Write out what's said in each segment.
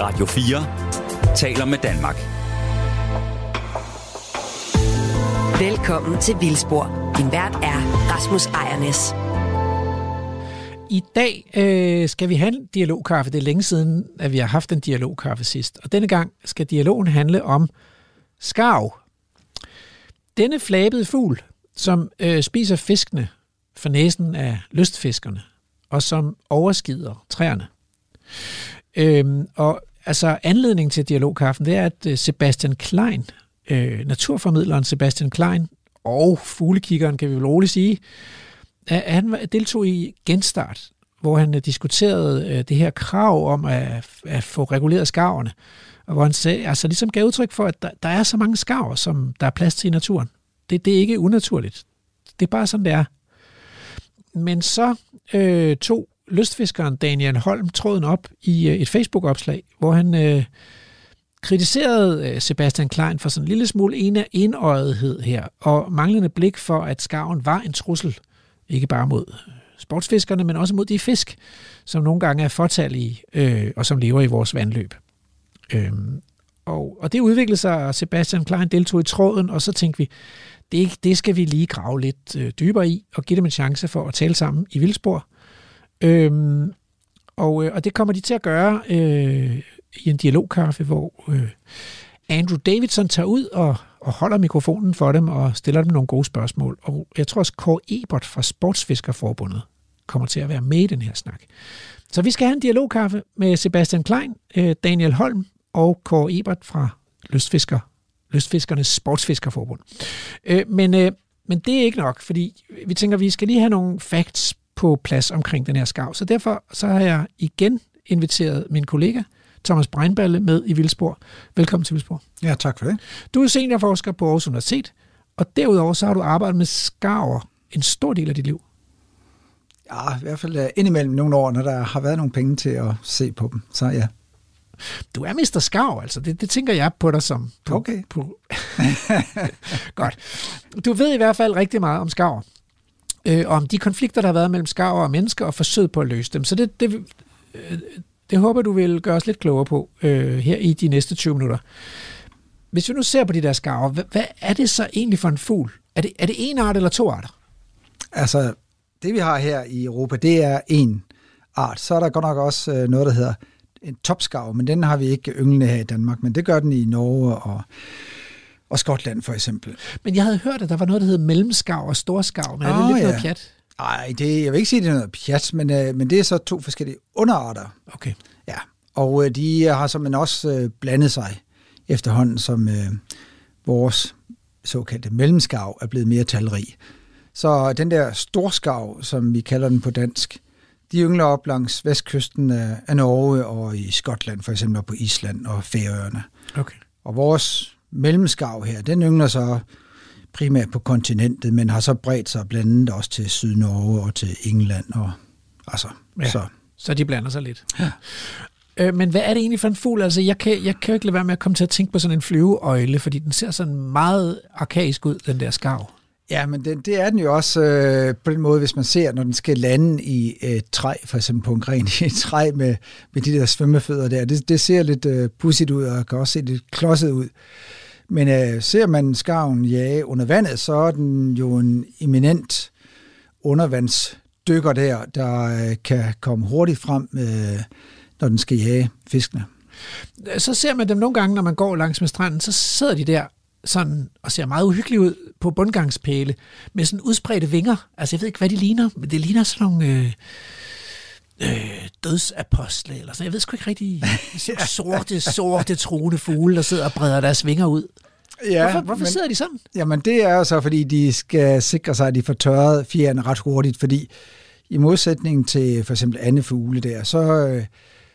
Radio 4 taler med Danmark. Velkommen til Vildspor. Din vært er Rasmus Ejernes. I dag øh, skal vi have en dialogkaffe. Det er længe siden, at vi har haft en dialogkaffe sidst. Og denne gang skal dialogen handle om skarv. Denne flabede fugl, som øh, spiser fiskene for næsen af lystfiskerne, og som overskider træerne. Øhm, og altså anledningen til dialogkaffen, det er, at øh, Sebastian Klein, øh, naturformidleren Sebastian Klein, og fuglekiggeren, kan vi vel roligt sige, at han deltog i Genstart, hvor han øh, diskuterede øh, det her krav om at, at få reguleret skarverne, og hvor han sagde, altså ligesom gav udtryk for, at der, der er så mange skarver, som der er plads til i naturen. Det, det er ikke unaturligt. Det er bare sådan, det er. Men så øh, tog lystfiskeren Daniel Holm tråden op i øh, et Facebook-opslag, hvor han øh, kritiserede øh, Sebastian Klein for sådan en lille smule en enøjethed her, og manglende blik for, at skarven var en trussel, ikke bare mod øh, sportsfiskerne, men også mod de fisk, som nogle gange er fortalige øh, og som lever i vores vandløb. Øh, og, og det udviklede sig, og Sebastian Klein deltog i tråden, og så tænkte vi, det, det skal vi lige grave lidt øh, dybere i, og give dem en chance for at tale sammen i Vildsborg. Øhm, og, øh, og det kommer de til at gøre øh, i en dialogkaffe, hvor øh, Andrew Davidson tager ud og, og holder mikrofonen for dem og stiller dem nogle gode spørgsmål. Og jeg tror også, Kåre Ebert fra Sportsfiskerforbundet kommer til at være med i den her snak. Så vi skal have en dialogkaffe med Sebastian Klein, øh, Daniel Holm og Kåre Ebert fra Lystfisker, Lystfiskernes Sportsfiskerforbund. Øh, men, øh, men det er ikke nok, fordi vi tænker, at vi skal lige have nogle facts på plads omkring den her skav. Så derfor så har jeg igen inviteret min kollega, Thomas Breinballe, med i Vildspor. Velkommen til Vildspor. Ja, tak for det. Du er seniorforsker på Aarhus Universitet, og derudover så har du arbejdet med skarver en stor del af dit liv. Ja, i hvert fald uh, indimellem nogle år, når der har været nogle penge til at se på dem. Så ja. Du er Mr. Skarv, altså. Det, det tænker jeg på dig som. På, Okay. På. Godt. Du ved i hvert fald rigtig meget om skarver. Øh, og om de konflikter, der har været mellem skarver og mennesker, og forsøget på at løse dem. Så det, det, øh, det håber du vil gøre os lidt klogere på øh, her i de næste 20 minutter. Hvis vi nu ser på de der skarver, hvad, hvad er det så egentlig for en fugl? Er det, er det en art eller to arter? Altså, det vi har her i Europa, det er en art. Så er der godt nok også øh, noget, der hedder en topskarv, men den har vi ikke ynglende her i Danmark, men det gør den i Norge og, og Skotland for eksempel. Men jeg havde hørt, at der var noget, der hed mellemskav og storskav, men er det lidt noget ja. pjat? Nej, det, jeg vil ikke sige, det er noget pjat, men, øh, men det er så to forskellige underarter. Okay. Ja, og øh, de har simpelthen også øh, blandet sig efterhånden, som øh, vores såkaldte mellemskav er blevet mere talrig. Så den der storskav, som vi kalder den på dansk, de yngler op langs vestkysten af, Norge og i Skotland, for eksempel og på Island og Færøerne. okay. Og vores mellemskav her, den yngler så primært på kontinentet, men har så bredt sig blandt andet også til Sydnorge og til England. Og, altså, Ja. så. Så de blander sig lidt. Ja. Øh, men hvad er det egentlig for en fugl? Altså, jeg kan, jeg kan jo ikke lade være med at komme til at tænke på sådan en flyveøjle, fordi den ser sådan meget arkaisk ud, den der skarv. Ja, men det, det er den jo også øh, på den måde, hvis man ser, når den skal lande i et træ, for eksempel på en gren i et træ med, med de der svømmefødder der. Det, det ser lidt øh, pudsigt ud, og kan også se lidt klodset ud. Men øh, ser man skarven jage under vandet, så er den jo en eminent undervandsdykker der, der øh, kan komme hurtigt frem, øh, når den skal jage fiskene. Så ser man dem nogle gange, når man går langs med stranden, så sidder de der sådan og ser meget uhyggelige ud på bundgangspæle med sådan udspredte vinger. Altså, jeg ved ikke, hvad de ligner, men det ligner sådan nogle øh, øh, dødsapostle, eller sådan. Jeg ved sgu ikke rigtig. Sorte, sorte, truende fugle, der sidder og breder deres vinger ud. Ja, Hvorfor, hvorfor sidder de sådan? Jamen det er jo så, fordi de skal sikre sig, at de får tørret fjerne ret hurtigt, fordi i modsætning til for eksempel andre fugle der, så, øh,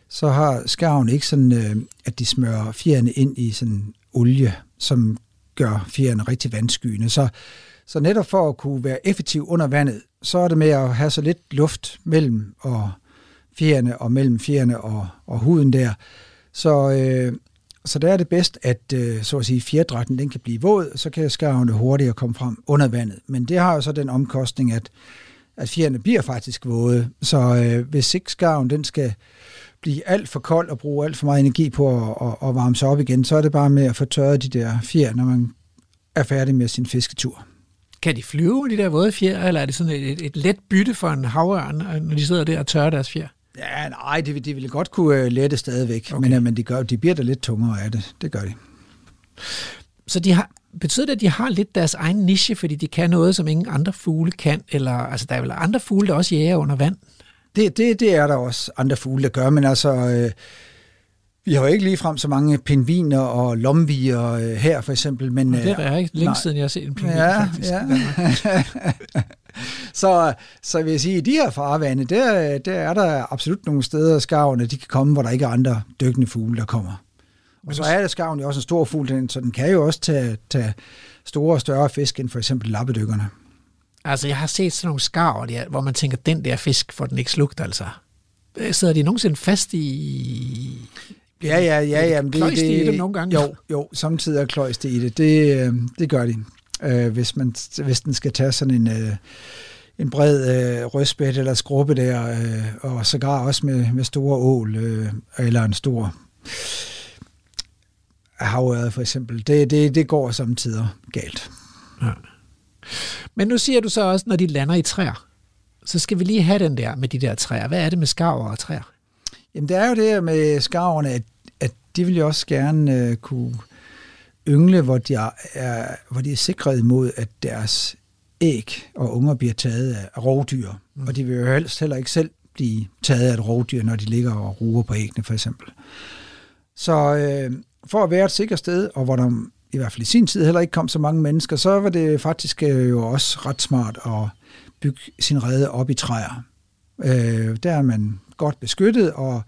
så har skarven ikke sådan, øh, at de smører fjerne ind i sådan olie, som gør fjerne rigtig vandskyende. Så, så netop for at kunne være effektiv under vandet, så er det med at have så lidt luft mellem og fjerne og mellem fjerne og, og huden der. Så, øh, så der er det bedst, at øh, så at sige, fjerdragten den kan blive våd, så kan skarvene hurtigere komme frem under vandet. Men det har jo så den omkostning, at, at fjerne bliver faktisk våde. Så øh, hvis ikke skarven den skal blive alt for kold og bruge alt for meget energi på at, at, at varme sig op igen, så er det bare med at få tørret de der fjer, når man er færdig med sin fisketur. Kan de flyve, de der våde fjer, eller er det sådan et, et, et let bytte for en havørn, når de sidder der og tørrer deres fjer? Ja, nej, de, de ville godt kunne øh, lette stadigvæk, okay. men, men de, gør, de bliver da lidt tungere af det. Det gør de. Så de har, betyder det, at de har lidt deres egen niche, fordi de kan noget, som ingen andre fugle kan? Eller, altså, der er vel andre fugle, der også jager under vand? Det, det, det er der også andre fugle, der gør, men altså... Øh, vi har jo ikke lige frem så mange pingviner og lomvier øh, her, for eksempel. Men, det er der ikke længe nej. siden, jeg har set en pingvin, ja, faktisk. Ja. så, så vil jeg sige, at i de her farvande, der, der er der absolut nogle steder, skarverne de kan komme, hvor der ikke er andre dykkende fugle, der kommer. Og så er det skarven jo også en stor fugl, så den kan jo også tage, tage store og større fisk end for eksempel lappedykkerne. Altså, jeg har set sådan nogle skarver, der, hvor man tænker, den der fisk får den ikke slugt, altså. Øh, sidder de nogensinde fast i... Ja, ja, ja. ja men det, det, i dem nogle gange? Jo, jo samtidig er kløjs det i det. Det, øh, det gør de. Øh, hvis, man, hvis den skal tage sådan en, øh, en bred øh, rødspæt eller skrubbe der, øh, og sågar også med, med store ål, øh, eller en stor havøret for eksempel. Det, det, det går samtidig galt. Ja. Men nu siger du så også, når de lander i træer, så skal vi lige have den der med de der træer. Hvad er det med skarver og træer? Jamen det er jo det med skarverne, at, at de vil jo også gerne øh, kunne yngle, hvor de, er, hvor de er sikret imod, at deres æg og unger bliver taget af rovdyr. Mm. Og de vil jo helst heller ikke selv blive taget af et rovdyr, når de ligger og ruer på æggene, for eksempel. Så øh, for at være et sikkert sted, og hvor der i hvert fald i sin tid heller ikke kom så mange mennesker, så var det faktisk øh, jo også ret smart at bygge sin rede op i træer. Øh, der er man godt beskyttet, og,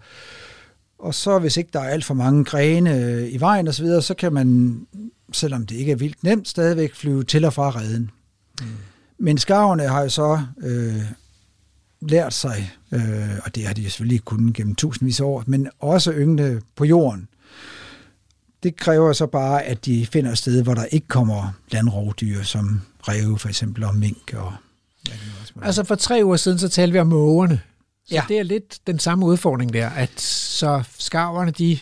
og så hvis ikke der er alt for mange grene øh, i vejen osv., så, så kan man, selvom det ikke er vildt nemt, stadigvæk flyve til og fra reden. Mm. Men skarverne har jo så øh, lært sig, øh, og det har de selvfølgelig kun gennem tusindvis af år, men også yngle på jorden. Det kræver så bare, at de finder et sted, hvor der ikke kommer landrovdyr, som ræve for eksempel, og mink. Og, ja, altså for tre uger siden, så talte vi om mågerne. Så ja. det er lidt den samme udfordring der, at så skarverne, de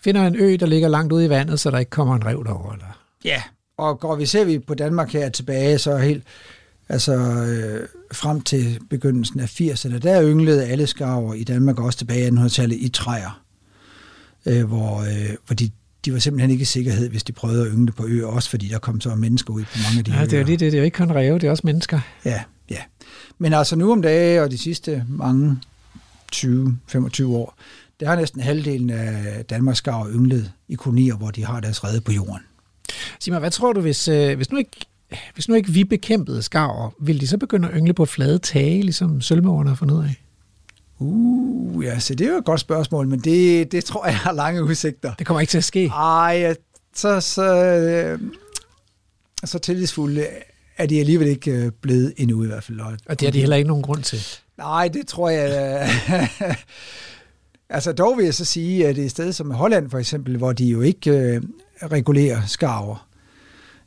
finder en ø, der ligger langt ude i vandet, så der ikke kommer en rev derover. Eller? Ja, og går vi ser vi på Danmark her tilbage, så helt altså øh, frem til begyndelsen af 80'erne, der ynglede alle skarver i Danmark også tilbage i 1800-tallet i træer, øh, hvor, øh, hvor de de var simpelthen ikke i sikkerhed, hvis de prøvede at yngle på øer, også fordi der kom så mennesker ud på mange af de ja, øer. det er lige det. Det er jo ikke kun ræve, det er også mennesker. Ja, ja. Men altså nu om dagen og de sidste mange 20-25 år, der har næsten halvdelen af Danmarks skarver ynglet i kolonier, hvor de har deres rede på jorden. Sig mig, hvad tror du, hvis, øh, hvis, nu ikke, hvis nu ikke vi bekæmpede skarver, vil de så begynde at yngle på flade tage, ligesom sølvmågerne har fundet ud af? Uh, ja, så det er jo et godt spørgsmål, men det, det tror jeg har lange udsigter. Det kommer ikke til at ske. Ej, så, så, øh, så tillidsfulde er de alligevel ikke øh, blevet endnu i hvert fald. Og det har de heller ikke nogen grund til. Nej, det tror jeg... altså dog vil jeg så sige, at det er et sted som Holland for eksempel, hvor de jo ikke øh, regulerer skarver,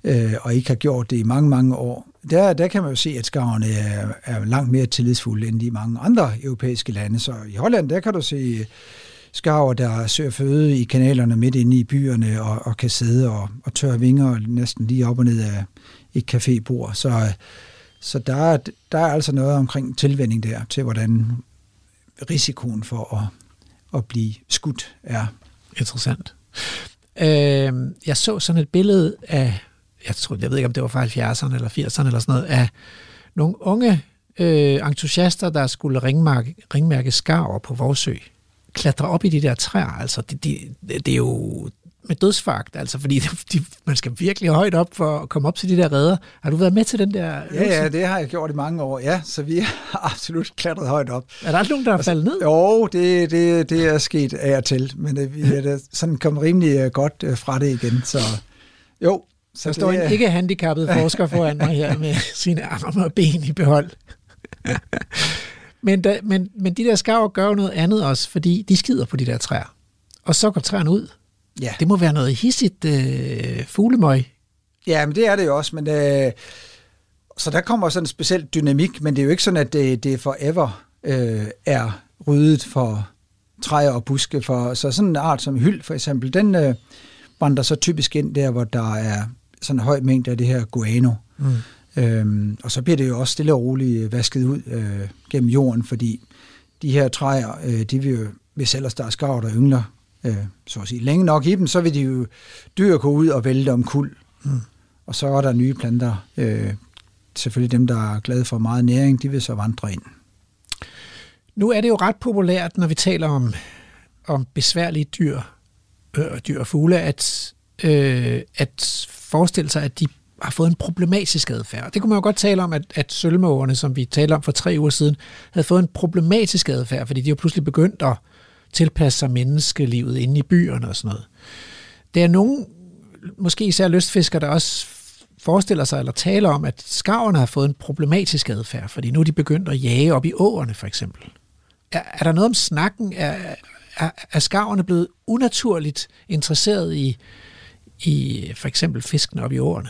øh, og ikke har gjort det i mange, mange år. Der, der kan man jo se, at skarverne er, er langt mere tillidsfulde end de mange andre europæiske lande. Så i Holland, der kan du se øh, skarver, der søger føde i kanalerne midt inde i byerne og, og kan sidde og, og tørre vinger næsten lige op og ned af et cafébord. Så, øh, så der, er, der er altså noget omkring tilvænding der til, hvordan risikoen for at, at blive skudt er. Interessant. Øh, jeg så sådan et billede af jeg, tror, jeg ved ikke, om det var fra 70'erne eller 80'erne eller sådan noget, af nogle unge øh, entusiaster, der skulle ringmærke, ringmærke skarver på Vorsø, klatre op i de der træer. Altså, det, det, det er jo med dødsfagt, altså, fordi de, man skal virkelig højt op for at komme op til de der redder. Har du været med til den der øvelse? Ja, ja, det har jeg gjort i mange år, ja, så vi har absolut klatret højt op. Er der aldrig nogen, der er faldet ned? Jo, det, det, det er sket af og til, men vi er sådan kommet rimelig øh, godt øh, fra det igen, så jo, så der står en ikke handicappet forsker foran mig her med sine arme og ben i behold. men, da, men, men de der skarver gør jo noget andet også, fordi de skider på de der træer. Og så går træerne ud. Ja. Det må være noget hissigt øh, fuglemøg. Ja, men det er det jo også. Men, øh, så der kommer sådan en speciel dynamik, men det er jo ikke sådan, at det, det forever øh, er ryddet for træer og buske. For, så sådan en art som hyld for eksempel, den øh, vandrer så typisk ind der, hvor der er sådan en høj mængde af det her guano. Mm. Øhm, og så bliver det jo også stille og roligt vasket ud øh, gennem jorden, fordi de her træer, øh, de vil jo, hvis ellers der er skarv, der yngler, øh, så at sige, længe nok i dem, så vil de jo dyr gå ud og vælte om kul. Mm. Og så er der nye planter. Øh, selvfølgelig dem, der er glade for meget næring, de vil så vandre ind. Nu er det jo ret populært, når vi taler om, om besværlige dyr, øh, dyr og fugle, at, øh, at forestille sig, at de har fået en problematisk adfærd. Det kunne man jo godt tale om, at, at sølvmågerne, som vi talte om for tre uger siden, havde fået en problematisk adfærd, fordi de jo pludselig begyndt at tilpasse sig menneskelivet inde i byerne og sådan noget. Der er nogen, måske især lystfiskere, der også forestiller sig eller taler om, at skarverne har fået en problematisk adfærd, fordi nu er de begyndt at jage op i åerne for eksempel. Er, er der noget om snakken? Er, er, er skarverne blevet unaturligt interesseret i, i for eksempel fisken op i åerne?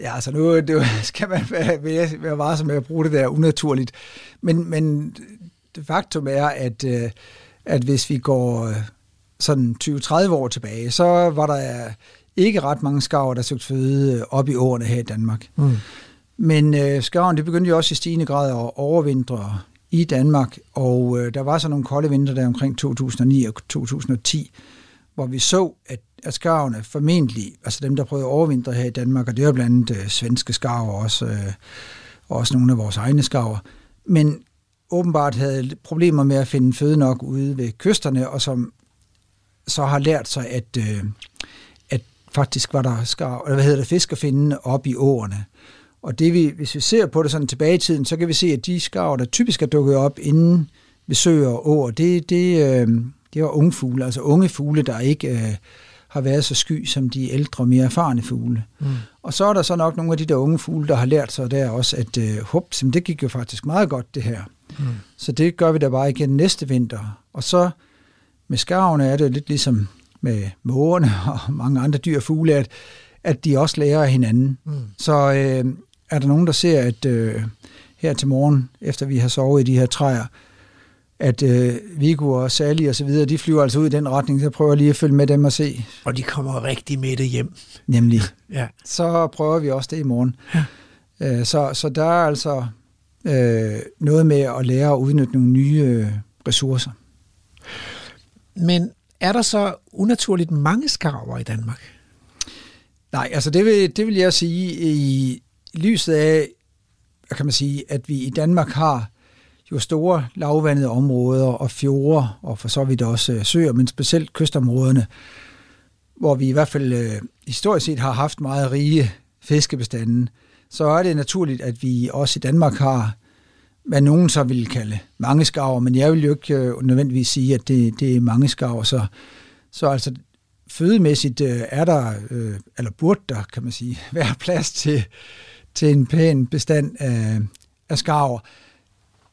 Ja, altså nu det skal man være, være, varsom med at bruge det der unaturligt. Men, men det faktum er, at, øh, at hvis vi går øh, sådan 20-30 år tilbage, så var der ikke ret mange skarver, der søgte føde op i årene her i Danmark. Mm. Men øh, skarven, det begyndte jo også i stigende grad at overvintre i Danmark, og øh, der var så nogle kolde vinter der omkring 2009 og 2010, hvor vi så, at, at skarvene formentlig, altså dem, der prøvede at overvintre her i Danmark, og det er blandt andet øh, svenske skarver også, øh, og også nogle af vores egne skarver, men åbenbart havde problemer med at finde føde nok ude ved kysterne, og som så har lært sig, at, øh, at faktisk var der skarv, eller hvad hedder det, fisk at finde op i åerne. Og det vi, hvis vi ser på det sådan tilbage i tiden, så kan vi se, at de skarver, der typisk er dukket op inden ved søer og åer, det, det, øh, det var unge fugle, altså unge fugle, der ikke øh, har været så sky som de ældre, mere erfarne fugle. Mm. Og så er der så nok nogle af de der unge fugle, der har lært sig der også, at øh, hups, det gik jo faktisk meget godt det her. Mm. Så det gør vi da bare igen næste vinter. Og så med skarvene er det lidt ligesom med mågerne og mange andre dyr og fugle, at, at de også lærer af hinanden. Mm. Så øh, er der nogen, der ser, at øh, her til morgen, efter vi har sovet i de her træer, at øh, Viggo og Sally og så videre, de flyver altså ud i den retning, så prøver jeg lige at følge med dem og se. Og de kommer rigtig med det hjem. Nemlig. ja. Så prøver vi også det i morgen. Ja. Øh, så, så der er altså øh, noget med at lære at udnytte nogle nye øh, ressourcer. Men er der så unaturligt mange skarver i Danmark? Nej, altså det vil, det vil jeg sige i lyset af, kan man sige, at vi i Danmark har jo store lavvandede områder og fjorde, og for så vidt også øh, søer, men specielt kystområderne, hvor vi i hvert fald øh, historisk set har haft meget rige fiskebestanden, så er det naturligt, at vi også i Danmark har, hvad nogen så vil kalde mange skarver, men jeg vil jo ikke øh, nødvendigvis sige, at det, det er mange skarver, så, så altså fødemæssigt øh, er der, øh, eller burde der, kan man sige, være plads til, til en pæn bestand af, af skarver.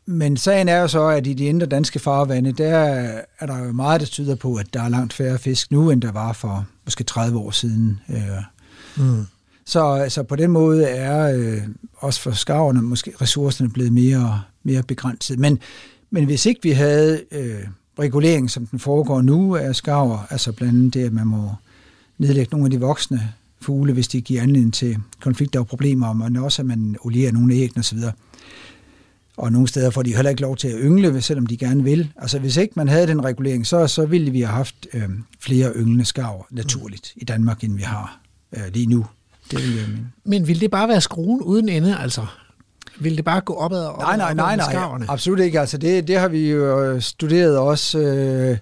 Men sagen er jo så, at i de indre danske farvande, der er der jo meget, der tyder på, at der er langt færre fisk nu, end der var for måske 30 år siden. Mm. Så, så på den måde er øh, også for skarverne måske ressourcerne blevet mere, mere begrænset. Men, men hvis ikke vi havde øh, regulering, som den foregår nu af skarver, altså blandt andet det, at man må nedlægge nogle af de voksne fugle, hvis de giver anledning til konflikter og problemer, men også at man olierer nogle æg osv., og nogle steder får de heller ikke lov til at yngle, selvom de gerne vil. Altså hvis ikke man havde den regulering, så, så ville vi have haft øh, flere ynglende skarver naturligt i Danmark, end vi har øh, lige nu. Det vil jeg mene. Men vil det bare være skruen uden ende, altså? Vil det bare gå opad og opad, nej, nej, nej, nej, absolut ikke. Altså det, det har vi jo øh, studeret også, øh,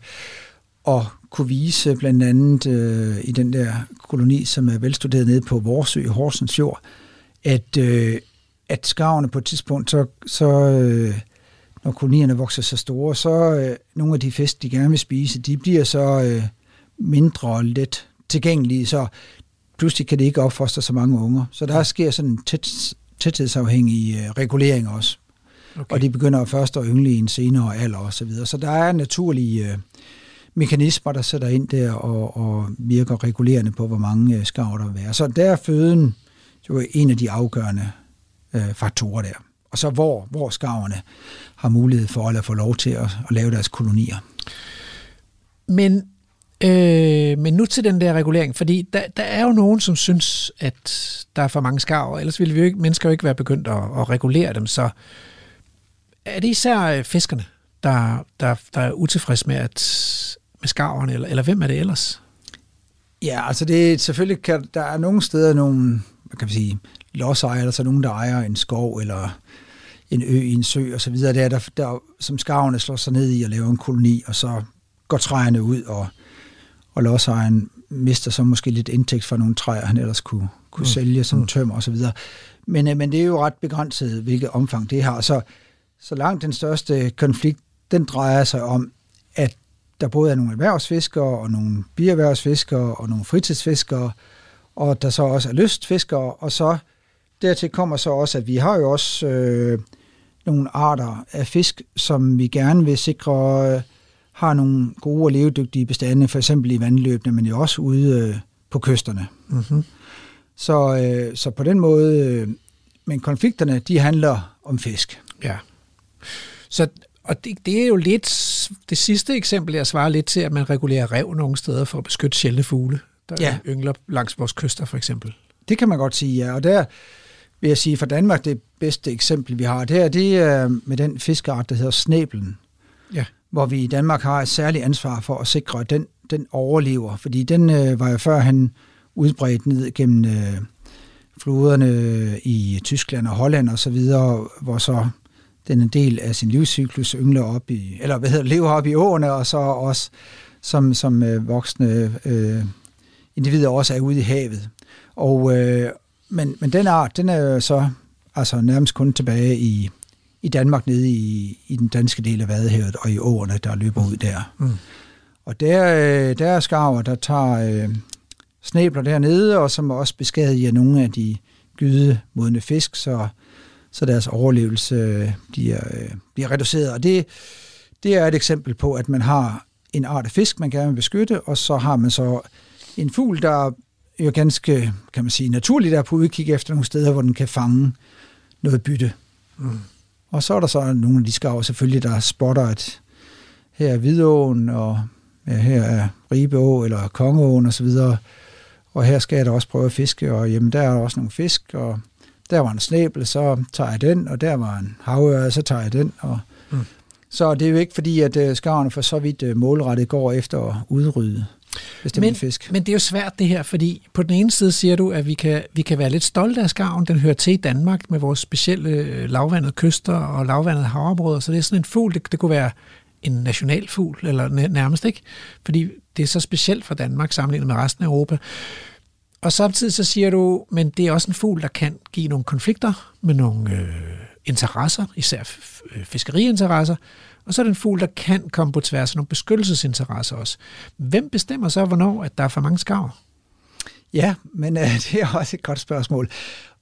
og kunne vise blandt andet øh, i den der koloni, som er velstuderet nede på Vorsø i Horsens Fjord, at, øh, at skarverne på et tidspunkt, så, så øh, når kolonierne vokser så store, så øh, nogle af de fisk, de gerne vil spise, de bliver så øh, mindre og let tilgængelige, så pludselig kan det ikke opfostre så mange unger. Så der sker sådan en tæt, tæthedsafhængig øh, regulering også. Okay. Og de begynder først at yngle i en senere alder og så videre. Så der er naturlige øh, mekanismer, der sætter ind der og, og virker regulerende på, hvor mange øh, skarver der vil være. Så der er føden jo en af de afgørende øh, faktorer der. Og så hvor, hvor skarverne har mulighed for at få lov til at, at lave deres kolonier. Men, øh, men nu til den der regulering, fordi der, der er jo nogen, som synes, at der er for mange skarver, ellers ville vi jo ikke, mennesker jo ikke være begyndt at, at regulere dem, så er det især øh, fiskerne, der, der, der er utilfredse med, at, med skarverne, eller, eller hvem er det ellers? Ja, altså det er selvfølgelig, kan, der er nogle steder nogle, hvad kan vi sige, lodsejere, altså nogen, der ejer en skov eller en ø i en sø og så videre, der, der, der som skarverne slår sig ned i og laver en koloni, og så går træerne ud, og, og lodsejeren mister så måske lidt indtægt fra nogle træer, han ellers kunne, kunne mm. sælge som mm. tømmer og så videre. Men, øh, men det er jo ret begrænset, hvilket omfang det har. Så, så langt den største konflikt, den drejer sig om, at der både er nogle erhvervsfiskere, og nogle bierhvervsfiskere, og nogle fritidsfiskere, og der så også er lystfiskere, og så dertil kommer så også, at vi har jo også øh, nogle arter af fisk, som vi gerne vil sikre øh, har nogle gode og levedygtige bestande, for eksempel i vandløbene, men jo også ude øh, på kysterne. Mm-hmm. Så, øh, så på den måde, øh, men konflikterne, de handler om fisk. Ja. Så og det, det er jo lidt det sidste eksempel, jeg svarer lidt til, at man regulerer rev nogle steder for at beskytte sjældne fugle, der ja. yngler langs vores kyster for eksempel. Det kan man godt sige, ja. Og der vil jeg sige, for Danmark det bedste eksempel, vi har, det er, det er med den fiskeart, der hedder snæblen. Ja. Hvor vi i Danmark har et særligt ansvar for at sikre, at den, den overlever. Fordi den øh, var jo før han udbredt ned gennem øh, floderne i Tyskland og Holland og så videre, hvor så den en del af sin livscyklus yngler op i, eller hvad hedder, lever op i åerne, og så også som, som øh, voksne øh, individer også er ude i havet. Og, øh, men, men den art, den er jo så altså nærmest kun tilbage i, i Danmark, nede i, i den danske del af Vadehavet og i åerne, der løber ud der. Mm. Og der, øh, der er skarver, der tager øh, snæbler dernede, og som også beskadiger nogle af de gydemodne fisk, så så deres overlevelse øh, bliver, øh, bliver reduceret. Og det, det er et eksempel på, at man har en art af fisk, man gerne vil beskytte, og så har man så en fugl, der jo ganske, kan man sige, naturligt er på udkig efter nogle steder, hvor den kan fange noget bytte. Mm. Og så er der så nogle af de skarver selvfølgelig, der spotter, at her er Hvidåen, og ja, her er Ribeå, eller Kongeåen osv., og, og her skal jeg da også prøve at fiske, og jamen, der er også nogle fisk, og der var en snæbel, så tager jeg den, og der var en havøre, så tager jeg den. Og mm. Så det er jo ikke fordi, at uh, skarverne for så vidt uh, målrettet går efter at udrydde men, fisk. Men det er jo svært det her, fordi på den ene side siger du, at vi kan, vi kan være lidt stolte af skarven. Den hører til i Danmark med vores specielle øh, lavvandede kyster og lavvandede havområder, så det er sådan en fugl, det, det kunne være en nationalfugl, eller nærmest ikke, fordi det er så specielt for Danmark sammenlignet med resten af Europa. Og samtidig så siger du, men det er også en fugl, der kan give nogle konflikter med nogle øh, interesser, især fiskeriinteresser, og så er det en fugl, der kan komme på tværs af nogle beskyttelsesinteresser også. Hvem bestemmer så, hvornår at der er for mange skarver? Ja, men øh, det er også et godt spørgsmål.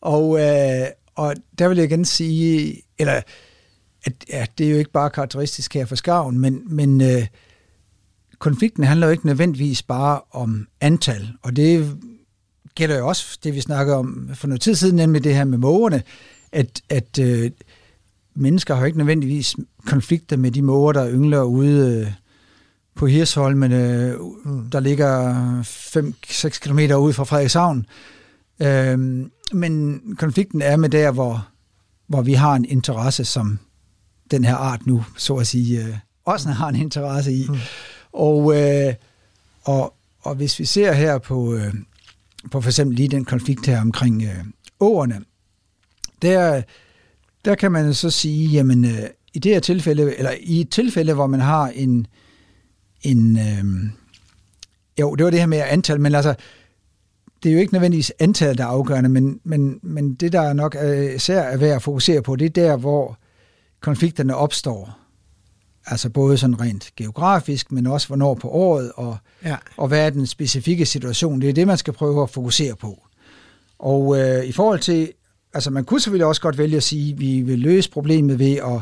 Og, øh, og der vil jeg igen sige, eller at ja, det er jo ikke bare karakteristisk her for skarven, men, men øh, konflikten handler jo ikke nødvendigvis bare om antal, og det gælder jo også det, vi snakker om for noget tid siden, nemlig det her med mågerne, at, at øh, mennesker har jo ikke nødvendigvis konflikter med de måger, der yngler ude øh, på Hirsholmene, mm. der ligger 5-6 km ude fra Frederikshavn. Øh, men konflikten er med der, hvor, hvor vi har en interesse, som den her art nu, så at sige, øh, også har en interesse i. Mm. Og, øh, og, og hvis vi ser her på, øh, på for eksempel lige den konflikt her omkring øh, åerne, der, der kan man så sige, jamen øh, i det her tilfælde, eller i et tilfælde, hvor man har en, en øh, jo, det var det her med antal, men altså, det er jo ikke nødvendigvis antallet, der er afgørende, men, men, men det, der nok er, især er værd at fokusere på, det er der, hvor konflikterne opstår. Altså både sådan rent geografisk, men også hvornår på året, og, ja. og hvad er den specifikke situation. Det er det, man skal prøve at fokusere på. Og øh, i forhold til, altså man kunne selvfølgelig også godt vælge at sige, at vi vil løse problemet ved at,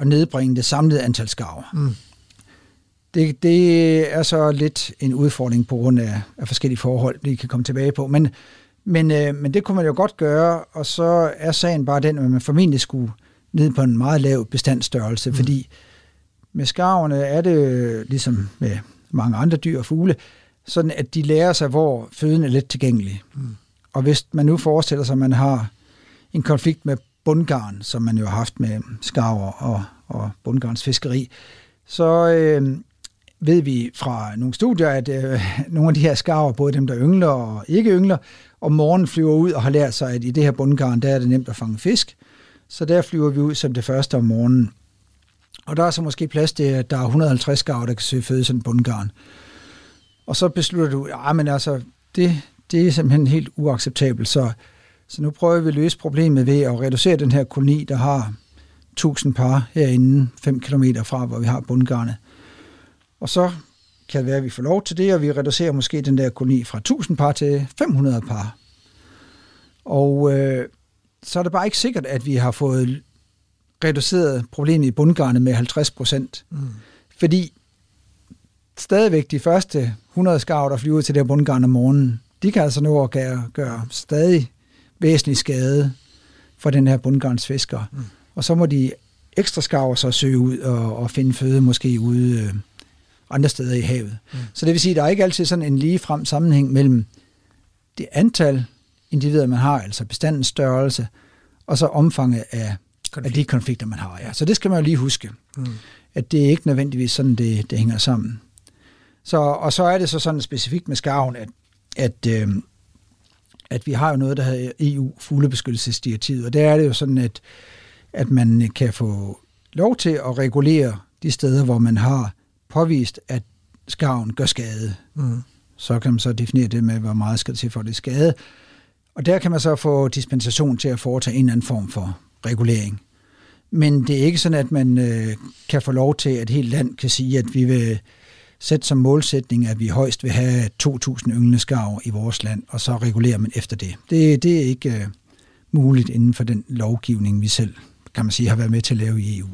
at nedbringe det samlede antal skarver. Mm. Det, det er så lidt en udfordring på grund af, af forskellige forhold, vi kan komme tilbage på. Men, men, øh, men det kunne man jo godt gøre, og så er sagen bare den, at man formentlig skulle ned på en meget lav bestandsstørrelse, mm. fordi med skarverne er det ligesom med mange andre dyr og fugle, sådan at de lærer sig, hvor føden er let tilgængelig. Mm. Og hvis man nu forestiller sig, at man har en konflikt med bundgarn, som man jo har haft med skarver og, og bundgarns fiskeri, så øh, ved vi fra nogle studier, at øh, nogle af de her skarver, både dem, der yngler og ikke yngler, om morgenen flyver ud og har lært sig, at i det her bundgarn, der er det nemt at fange fisk. Så der flyver vi ud som det første om morgenen. Og der er så måske plads til, at der er 150 skarver, der kan søge føde sådan en bundgarn. Og så beslutter du, ja, men altså, det, det er simpelthen helt uacceptabelt. Så, så nu prøver vi at løse problemet ved at reducere den her koloni, der har 1000 par herinde, 5 km fra, hvor vi har bundgarnet. Og så kan det være, at vi får lov til det, og vi reducerer måske den der koloni fra 1000 par til 500 par. Og øh, så er det bare ikke sikkert, at vi har fået reduceret problemet i bundgarnet med 50 procent. Mm. Fordi stadigvæk de første 100 skarver, der flyver til det her bundgarn om morgenen, de kan altså nå at gøre, gøre stadig væsentlig skade for den her bundgarnsfisker. Mm. Og så må de ekstra skarver så søge ud og, og finde føde måske ude øh, andre steder i havet. Mm. Så det vil sige, at der er ikke altid sådan en ligefrem sammenhæng mellem det antal individer, man har, altså bestandens størrelse, og så omfanget af, af de konflikter, man har. Ja. Så det skal man jo lige huske, mm. at det er ikke nødvendigvis sådan, det, det hænger sammen. Så, og så er det så sådan specifikt med skarven, at, at, øh, at vi har jo noget, der hedder EU-fuglebeskyttelsesdirektivet, og der er det jo sådan, at, at man kan få lov til at regulere de steder, hvor man har påvist, at skarven gør skade. Mm. Så kan man så definere det med, hvor meget skal til for det skade. Og der kan man så få dispensation til at foretage en eller anden form for regulering. Men det er ikke sådan, at man øh, kan få lov til, at helt land kan sige, at vi vil sætte som målsætning, at vi højst vil have 2.000 ynglende skarver i vores land, og så regulerer man efter det. Det, det er ikke øh, muligt inden for den lovgivning, vi selv kan man sige, har været med til at lave i EU.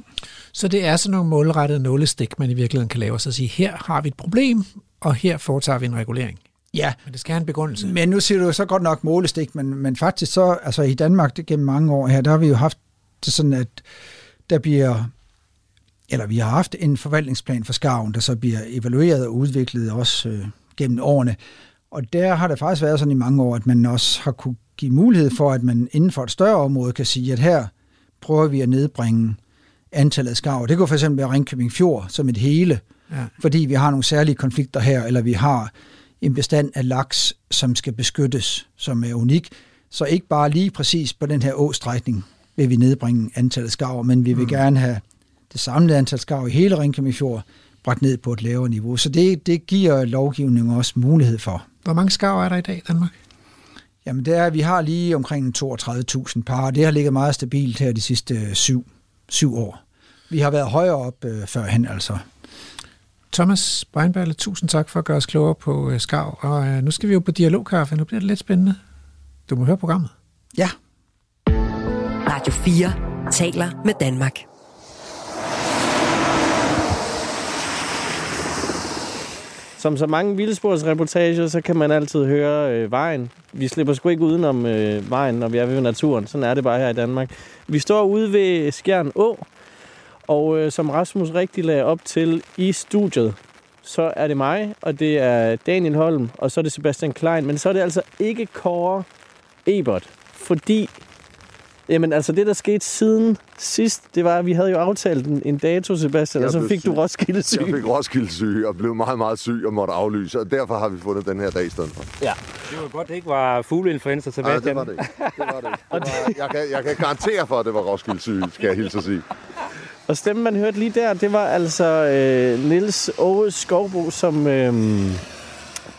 Så det er sådan nogle målrettede nålestik, man i virkeligheden kan lave, og så sige, her har vi et problem, og her foretager vi en regulering. Ja. Men det skal have en begrundelse. Men nu siger du så godt nok målestik, men, men faktisk så, altså i Danmark det, gennem mange år her, der har vi jo haft det sådan, at der bliver, eller vi har haft en forvaltningsplan for skarven, der så bliver evalueret og udviklet også øh, gennem årene. Og der har det faktisk været sådan i mange år, at man også har kunne give mulighed for, at man inden for et større område kan sige, at her prøver vi at nedbringe antallet af skarver. Det kunne for eksempel være Ringkøbing Fjord som et hele, ja. fordi vi har nogle særlige konflikter her, eller vi har en bestand af laks, som skal beskyttes, som er unik. Så ikke bare lige præcis på den her åstrækning vil vi nedbringe antallet skarver, men vi vil mm. gerne have det samlede antal skarver i hele Ringkøbing Fjord bragt ned på et lavere niveau. Så det, det giver lovgivningen også mulighed for. Hvor mange skarver er der i dag i Danmark? Jamen det er, vi har lige omkring 32.000 par, og det har ligget meget stabilt her de sidste syv, syv år. Vi har været højere op øh, førhen altså. Thomas Breinballe, tusind tak for at gøre os klogere på øh, Skav. Og øh, nu skal vi jo på Dialogkaffe. Nu bliver det lidt spændende. Du må høre programmet. Ja. Radio 4 taler med Danmark. Som så mange vildsporsreportager, så kan man altid høre øh, vejen. Vi slipper sgu ikke udenom øh, vejen, når vi er ved naturen. Sådan er det bare her i Danmark. Vi står ude ved Skjern Å, og øh, som Rasmus rigtig lagde op til i studiet, så er det mig, og det er Daniel Holm, og så er det Sebastian Klein. Men så er det altså ikke Kåre Ebert, fordi Jamen altså det, der skete siden sidst, det var, at vi havde jo aftalt en, en dato, Sebastian, og så fik syg. du Roskilde syg. Jeg fik Roskilde syg og blev meget, meget syg og måtte aflyse, og derfor har vi fundet den her dag i stedet for. Ja. Det var godt, det ikke var fugleinfluenza, Sebastian. Nej, det var det ikke. Det var det ikke. Det var, jeg, kan, jeg kan garantere for, at det var Roskilde syg, skal jeg hilse at sige. Og stemmen, man hørte lige der, det var altså øh, Nils Åge Skovbo, som, øh,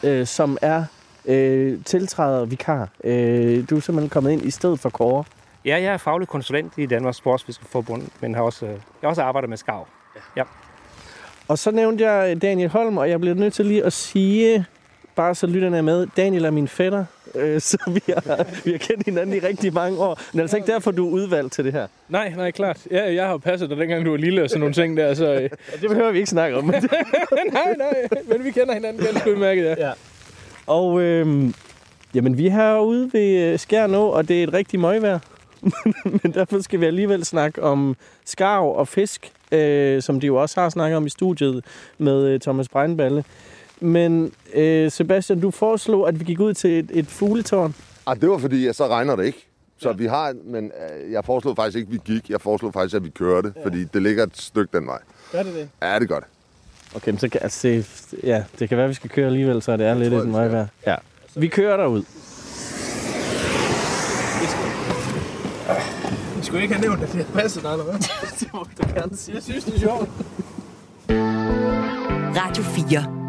øh, som er øh, tiltræder vikar. Øh, du er simpelthen kommet ind i stedet for Kåre. Ja, jeg er faglig konsulent i Danmarks Sportsfiskerforbund, men har også, jeg har også arbejdet med skav. Ja. ja. Og så nævnte jeg Daniel Holm, og jeg bliver nødt til lige at sige, bare så lytterne er med, Daniel er min fætter, øh, så vi har, vi har kendt hinanden i rigtig mange år. Men det er altså ikke derfor, du er udvalgt til det her? Nej, nej, klart. Ja, jeg har jo passet dig, dengang du var lille og sådan nogle ting der. Så, øh. det behøver vi ikke snakke om. nej, nej, men vi kender hinanden ganske udmærket, ja. ja. Og øh, jamen, vi er herude ved Skjernå, og det er et rigtig møgvejr. men derfor skal vi alligevel snakke om skarv og fisk øh, som de jo også har snakket om i studiet med øh, Thomas Breinballe. Men øh, Sebastian, du foreslog, at vi gik ud til et, et fugletårn. Ah, det var fordi, at så regner det ikke. Så ja. vi har, men øh, jeg foreslog faktisk ikke, at vi gik. Jeg foreslog faktisk, at vi kørte, ja. fordi det ligger et stykke den vej. Gør det det? Ja, det gør det. Okay, men så kan, altså, ja, det kan være, at vi skal køre alligevel, så det er lidt i tror, den vej værd. Ja. Vi kører derud. Jeg skulle ikke have nævnt, at det passer dig, eller hvad? det må du gerne sige. Jeg synes, det er sjovt. Radio 4.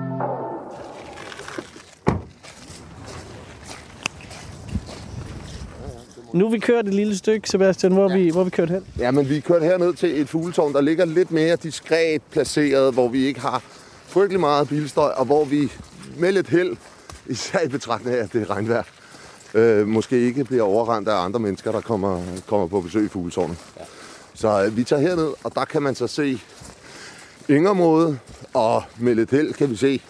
Nu er vi kørt et lille stykke, Sebastian. Hvor, ja. vi, hvor vi kørt hen? Ja, men vi er kørt herned til et fugletårn, der ligger lidt mere diskret placeret, hvor vi ikke har frygtelig meget bilstøj, og hvor vi med lidt held, især i betragtning af, at det er regnvejr, øh, måske ikke bliver overrendt af andre mennesker, der kommer, kommer på besøg i fugletårnet. Ja. Så øh, vi tager herned, og der kan man så se Ingermåde, og med lidt held kan vi se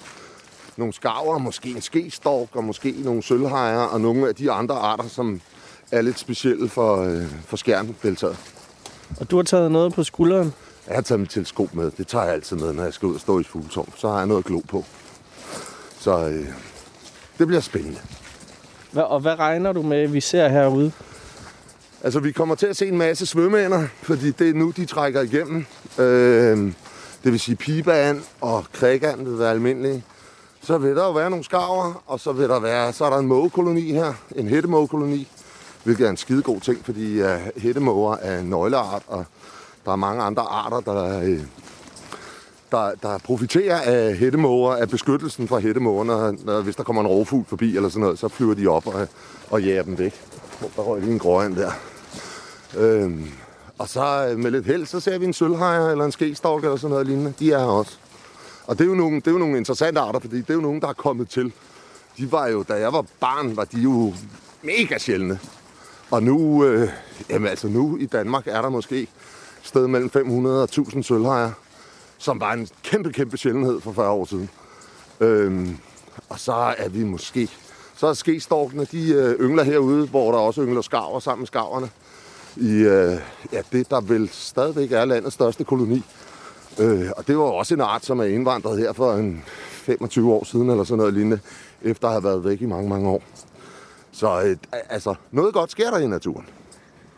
nogle skarver, måske en skestork, og måske nogle sølvhajer, og nogle af de andre arter, som er lidt specielle for, øh, for skærndeltaget. Og du har taget noget på skulderen. Jeg har taget mit teleskop med. Det tager jeg altid med, når jeg skal ud og stå i fugletårn. Så har jeg noget at glo på. Så øh, det bliver spændende. Hvad, og hvad regner du med, vi ser herude? Altså, vi kommer til at se en masse svømmeænder, fordi det er nu, de trækker igennem. Øh, det vil sige, pibeand og krækand vil være almindelige. Så vil der jo være nogle skarver, og så vil der være, så er der en mågekoloni her, en hættemågekoloni, hvilket er en skidegod ting, fordi uh, hættemåger er en nøgleart, og der er mange andre arter, der, uh, der, der profiterer af hættemåger, af beskyttelsen fra hættemåger, når, når, hvis der kommer en rovfugl forbi eller sådan noget, så flyver de op og, og jager dem væk. Der røg lige en gråand der. Øhm, og så øh, med lidt held, så ser vi en sølvhejer eller en skestork eller sådan noget lignende. De er her også. Og det er, jo nogle, det er jo nogle interessante arter, fordi det er jo nogle, der er kommet til. De var jo, da jeg var barn, var de jo mega sjældne. Og nu, øh, jamen altså nu i Danmark er der måske sted mellem 500 og 1000 sølvhejer som var en kæmpe, kæmpe sjældenhed for 40 år siden. Øhm, og så er vi måske... Så er skestorkene, de øh, yngler herude, hvor der også yngler skarver sammen med skarverne. I øh, ja, det, der vel stadigvæk er landets største koloni. Øh, og det var også en art, som er indvandret her for en 25 år siden, eller sådan noget lignende, efter at have været væk i mange, mange år. Så øh, altså, noget godt sker der i naturen.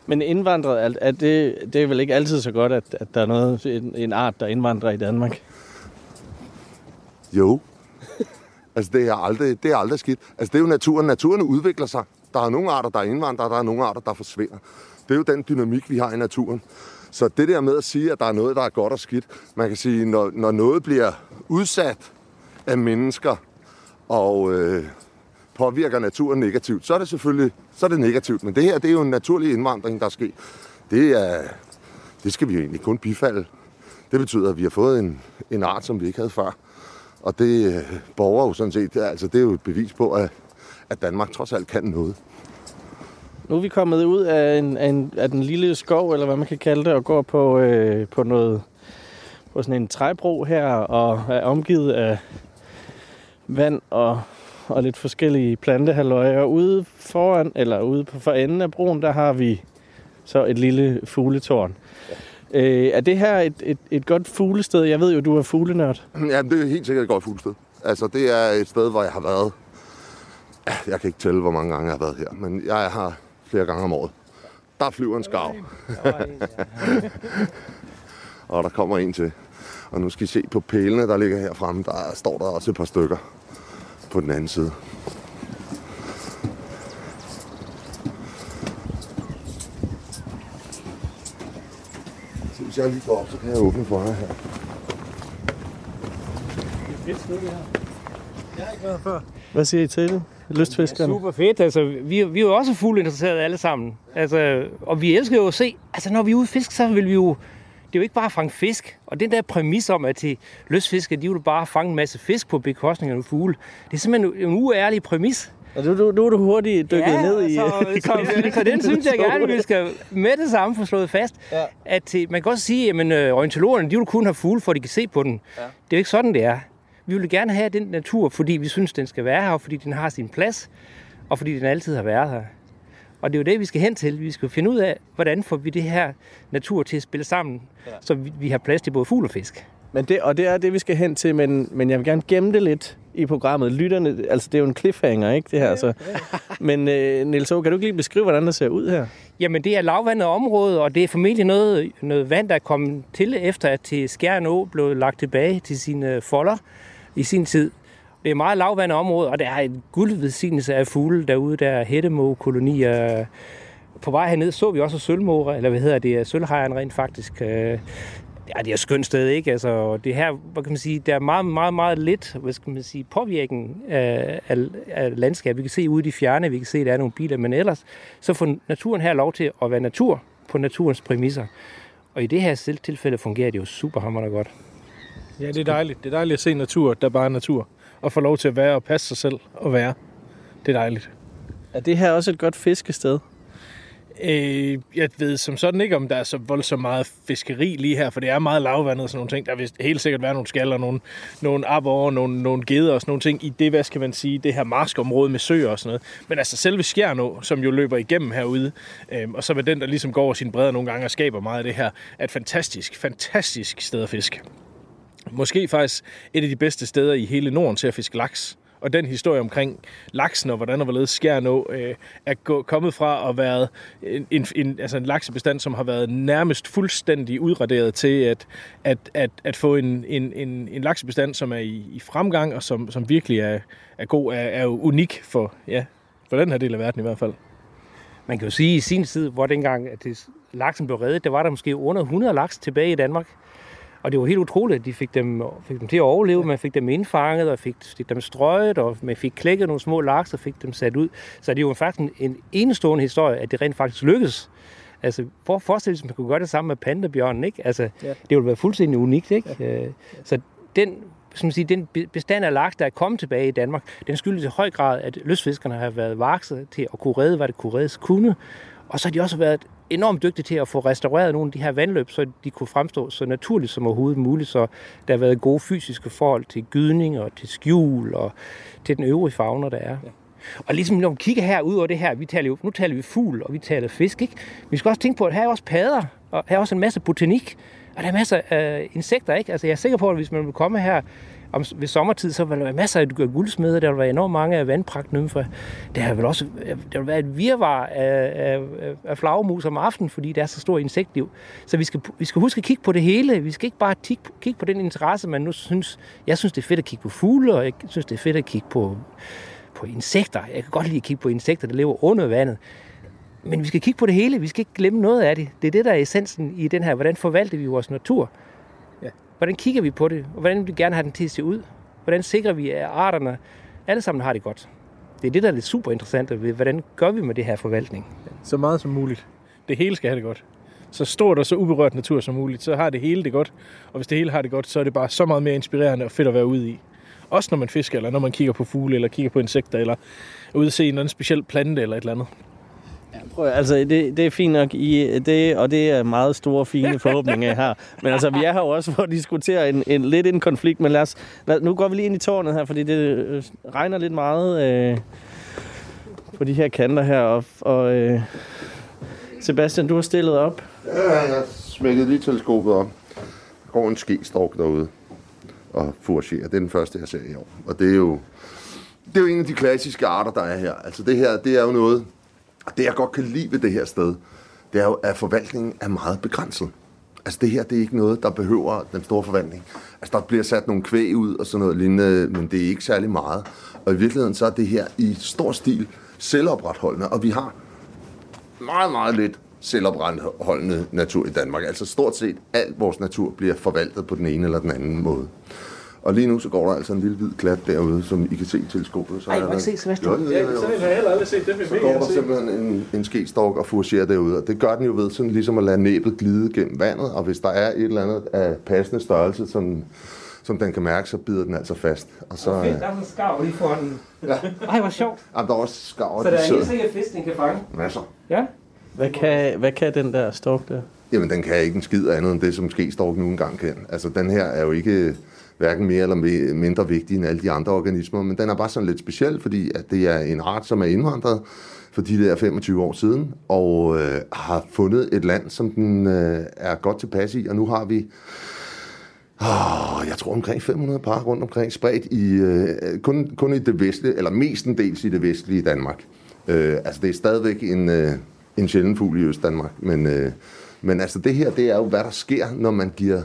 Men indvandret, er, er det, det er vel ikke altid så godt, at, at der er noget, en, en art, der indvandrer i Danmark? Jo. altså, det er, aldrig, det er aldrig skidt. Altså, det er jo naturen. Naturen udvikler sig. Der er nogle arter, der er indvandrere, der er nogle arter, der forsvinder. Det er jo den dynamik, vi har i naturen. Så det der med at sige, at der er noget, der er godt og skidt, man kan sige, når, når noget bliver udsat af mennesker og øh, påvirker naturen negativt, så er det selvfølgelig så er det negativt. Men det her, det er jo en naturlig indvandring, der er sket. Det, er, det skal vi jo egentlig kun bifalde. Det betyder, at vi har fået en, en art, som vi ikke havde før. Og det øh, borger jo sådan set, altså det er jo et bevis på, at, at Danmark trods alt kan noget. Nu er vi kommet ud af, en, af, en, af den lille skov, eller hvad man kan kalde det, og går på, øh, på noget på sådan en træbro her, og er omgivet af vand og, og lidt forskellige plantehaløjer. Ude foran, eller ude på for enden af broen, der har vi så et lille fugletårn. Ja. Øh, er det her et, et, et godt fuglested? Jeg ved jo, du er fuglenørd. Jamen, det er helt sikkert et godt fuglested. Altså, det er et sted, hvor jeg har været... Ja, Jeg kan ikke tælle, hvor mange gange jeg har været her, men jeg er her flere gange om året. Der flyver en skarv. og der kommer en til. Og nu skal I se på pælene, der ligger her fremme. Der står der også et par stykker på den anden side. Så hvis jeg lige går op, så kan jeg åbne for jer her. Hvad siger I til det? Lystfiskerne? Super fedt. Altså, vi, vi er jo også fugleinteresserede alle sammen. Altså, og vi elsker jo at se, altså når vi er ude at fiske, så vil vi jo, det er jo ikke bare at fange fisk. Og den der præmis om, at til lystfisker, de vil bare fange en masse fisk på bekostning af nogle fugle, det er simpelthen en uærlig præmis. Og nu, nu, nu er du hurtigt dykket ja, ned i... Så, så, så den synes jeg gerne, vi skal med det samme få slået fast. Ja. At man kan også sige, at øh, orientologerne, de vil kun have fugle, for at de kan se på den. Ja. Det er jo ikke sådan, det er. Vi vil gerne have den natur, fordi vi synes, den skal være her, og fordi den har sin plads, og fordi den altid har været her. Og det er jo det, vi skal hen til. Vi skal finde ud af, hvordan får vi det her natur til at spille sammen, ja. så vi, vi har plads til både fugl og fisk. Men det, og det er det, vi skal hen til, men, men jeg vil gerne gemme det lidt i programmet. Lytterne, altså det er jo en cliffhanger, ikke det her? Så. Men øh, Niels kan du ikke lige beskrive, hvordan det ser ud her? Jamen, det er lavvandet område, og det er formentlig noget, noget vand, der er kommet til, efter at til Skjern Å blev lagt tilbage til sine folder i sin tid. Det er meget lavvandet område, og der er en guldvedsignelse af fugle derude. Der er hættemåkolonier. Øh, på vej herned så vi også sølvmåger, eller hvad hedder det, øh, sølvhejeren rent faktisk. Øh, ja, det er et skønt sted, ikke? Altså, det her, hvad kan man sige, der er meget, meget, meget lidt, hvad skal man sige, påvirkning af, af, landskab. Vi kan se ude i de fjerne, vi kan se, at der er nogle biler, men ellers, så får naturen her lov til at være natur på naturens præmisser. Og i det her tilfælde fungerer det jo super hammerende godt. Ja, det er dejligt. Det er dejligt at se natur, der bare er natur. Og få lov til at være og passe sig selv og være. Det er dejligt. Er det her også et godt fiskested? Øh, jeg ved som sådan ikke, om der er så voldsomt meget fiskeri lige her, for det er meget lavvandet og sådan nogle ting. Der vil helt sikkert være nogle skaller, nogle, nogle abor, nogle, nogle geder og sådan nogle ting i det, hvad skal man sige, det her marskområde med søer og sådan noget. Men altså selve Skjernå, som jo løber igennem herude, øh, og så med den, der ligesom går over sin bredder nogle gange og skaber meget af det her, er et fantastisk, fantastisk sted at fiske. Måske faktisk et af de bedste steder i hele Norden til at fiske laks og den historie omkring laksen og hvordan og hvorledes Skjernå øh, er gå, kommet fra at være en, en, en, altså en laksebestand, som har været nærmest fuldstændig udraderet til at, at, at, at få en, en, en, en laksebestand, som er i, i fremgang og som, som virkelig er, er god, er, er jo unik for, ja, for den her del af verden i hvert fald. Man kan jo sige, at i sin tid, hvor dengang at det, laksen blev reddet, der var der måske under 100 laks tilbage i Danmark. Og det var helt utroligt, at de fik dem, fik dem til at overleve. Man fik dem indfanget, og fik, fik dem strøget, og man fik klækket nogle små laks, og fik dem sat ud. Så det er jo faktisk en, en enestående historie, at det rent faktisk lykkedes. Altså, for at forestille sig, at man kunne gøre det samme med pandabjørnen, ikke? Altså, ja. det ville være fuldstændig unikt, ikke? Ja. Øh, så den, som sige, den bestand af laks, der er kommet tilbage i Danmark, den skyldes i høj grad, at lystfiskerne har været vakset til at kunne redde, hvad det kunne reddes kunne. Og så har de også været enormt dygtige til at få restaureret nogle af de her vandløb, så de kunne fremstå så naturligt som overhovedet muligt, så der har været gode fysiske forhold til gydning og til skjul og til den øvrige fauna, der er. Ja. Og ligesom når vi kigger her ud over det her, vi taler jo, nu taler vi fugl, og vi taler fisk, ikke? Vi skal også tænke på, at her er også padder, og her er også en masse botanik, og der er masser af insekter, ikke? Altså jeg er sikker på, at hvis man vil komme her om, ved sommertid, så vil der være masser af guldsmede, der vil være enormt mange af vandpragtnymfer. Der vil også der vil være et virvar af, af, af flagermus om aftenen, fordi der er så stor insektliv. Så vi skal, vi skal huske at kigge på det hele. Vi skal ikke bare kigge, kigge på den interesse, man nu synes. Jeg synes, det er fedt at kigge på fugle, og jeg synes, det er fedt at kigge på, på insekter. Jeg kan godt lide at kigge på insekter, der lever under vandet. Men vi skal kigge på det hele. Vi skal ikke glemme noget af det. Det er det, der er essensen i den her. Hvordan forvalter vi vores natur? Hvordan kigger vi på det? Og hvordan vil vi gerne have den til at se ud? Hvordan sikrer vi, at arterne alle sammen har det godt? Det er det, der er lidt super interessant. Hvordan gør vi med det her forvaltning? Så meget som muligt. Det hele skal have det godt. Så stort og så uberørt natur som muligt, så har det hele det godt. Og hvis det hele har det godt, så er det bare så meget mere inspirerende og fedt at være ude i. Også når man fisker, eller når man kigger på fugle, eller kigger på insekter, eller ude se en speciel plante eller et eller andet. Prøv, altså, det, det er fint nok, I, det, og det er meget store, fine forhåbninger her. Men altså, vi er her jo også for at diskutere en, en, lidt en konflikt, men lad os, lad, nu går vi lige ind i tårnet her, fordi det øh, regner lidt meget øh, på de her kanter her. Og, og øh, Sebastian, du har stillet op. Ja, jeg smækkede lige teleskopet op. Der går en skestork derude og fouragerer. Det er den første, jeg ser i år. Og det er jo, det er jo en af de klassiske arter, der er her. Altså det her, det er jo noget, og det, jeg godt kan lide ved det her sted, det er jo, at forvaltningen er meget begrænset. Altså det her, det er ikke noget, der behøver den store forvaltning. Altså der bliver sat nogle kvæg ud og sådan noget lignende, men det er ikke særlig meget. Og i virkeligheden så er det her i stor stil selvopretholdende, og vi har meget, meget lidt selvopretholdende natur i Danmark. Altså stort set alt vores natur bliver forvaltet på den ene eller den anden måde. Og lige nu så går der altså en lille hvid klat derude, som I kan se i teleskopet. Så Ej, jeg kan se, Sebastian. Jo, ja, så har jeg heller aldrig set det. Så går der simpelthen en, en skestork og fouragerer derude, og det gør den jo ved sådan ligesom at lade næbet glide gennem vandet, og hvis der er et eller andet af passende størrelse, som, som den kan mærke, så bider den altså fast. Og så, fedt, der er en skarv lige foran Ja. Ej, hvor sjovt. Jamen, der er også skarver. Så der er helt sikkert fisk, den kan fange? Masser. Ja. Hvad kan, hvad kan den der stork der? Jamen, den kan ikke en skid andet end det, som skestork nu engang kan. Altså, den her er jo ikke hverken mere eller mindre vigtig end alle de andre organismer, men den er bare sådan lidt speciel, fordi at det er en art, som er indvandret for de der 25 år siden, og øh, har fundet et land, som den øh, er godt tilpas i, og nu har vi Oh, jeg tror omkring 500 par rundt omkring, spredt i, øh, kun, kun i det vestlige, eller mestendels i det vestlige Danmark. Øh, altså det er stadigvæk en, øh, en sjælden fugl i Øst-Danmark, men, øh, men altså det her, det er jo, hvad der sker, når man giver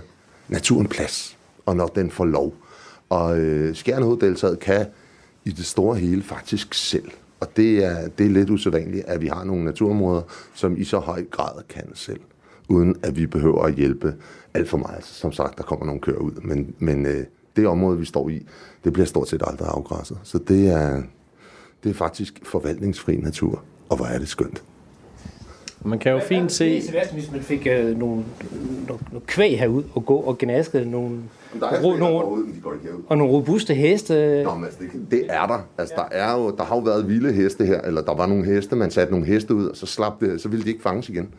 naturen plads, og når den får lov. Og øh, Skjernhoveddeltaget kan i det store hele faktisk selv. Og det er, det er lidt usædvanligt, at vi har nogle naturområder, som i så høj grad kan selv, uden at vi behøver at hjælpe alt for meget. Altså, som sagt, der kommer nogle køer ud, men, men øh, det område, vi står i, det bliver stort set aldrig afgræsset. Så det er, det er faktisk forvaltningsfri natur, og hvor er det skønt. Man kan jo fint se... Det er hvis man fik øh, nogle, nogle, nogle kvæg herud og gå og gnaske nogle, Der er ro, nogle, derude, men de går ikke herud. og nogle robuste heste. Nå, men altså, det, det er der. Altså, der, er jo, der har jo været vilde heste her, eller der var nogle heste, man satte nogle heste ud, og så slap det, så ville de ikke fanges igen.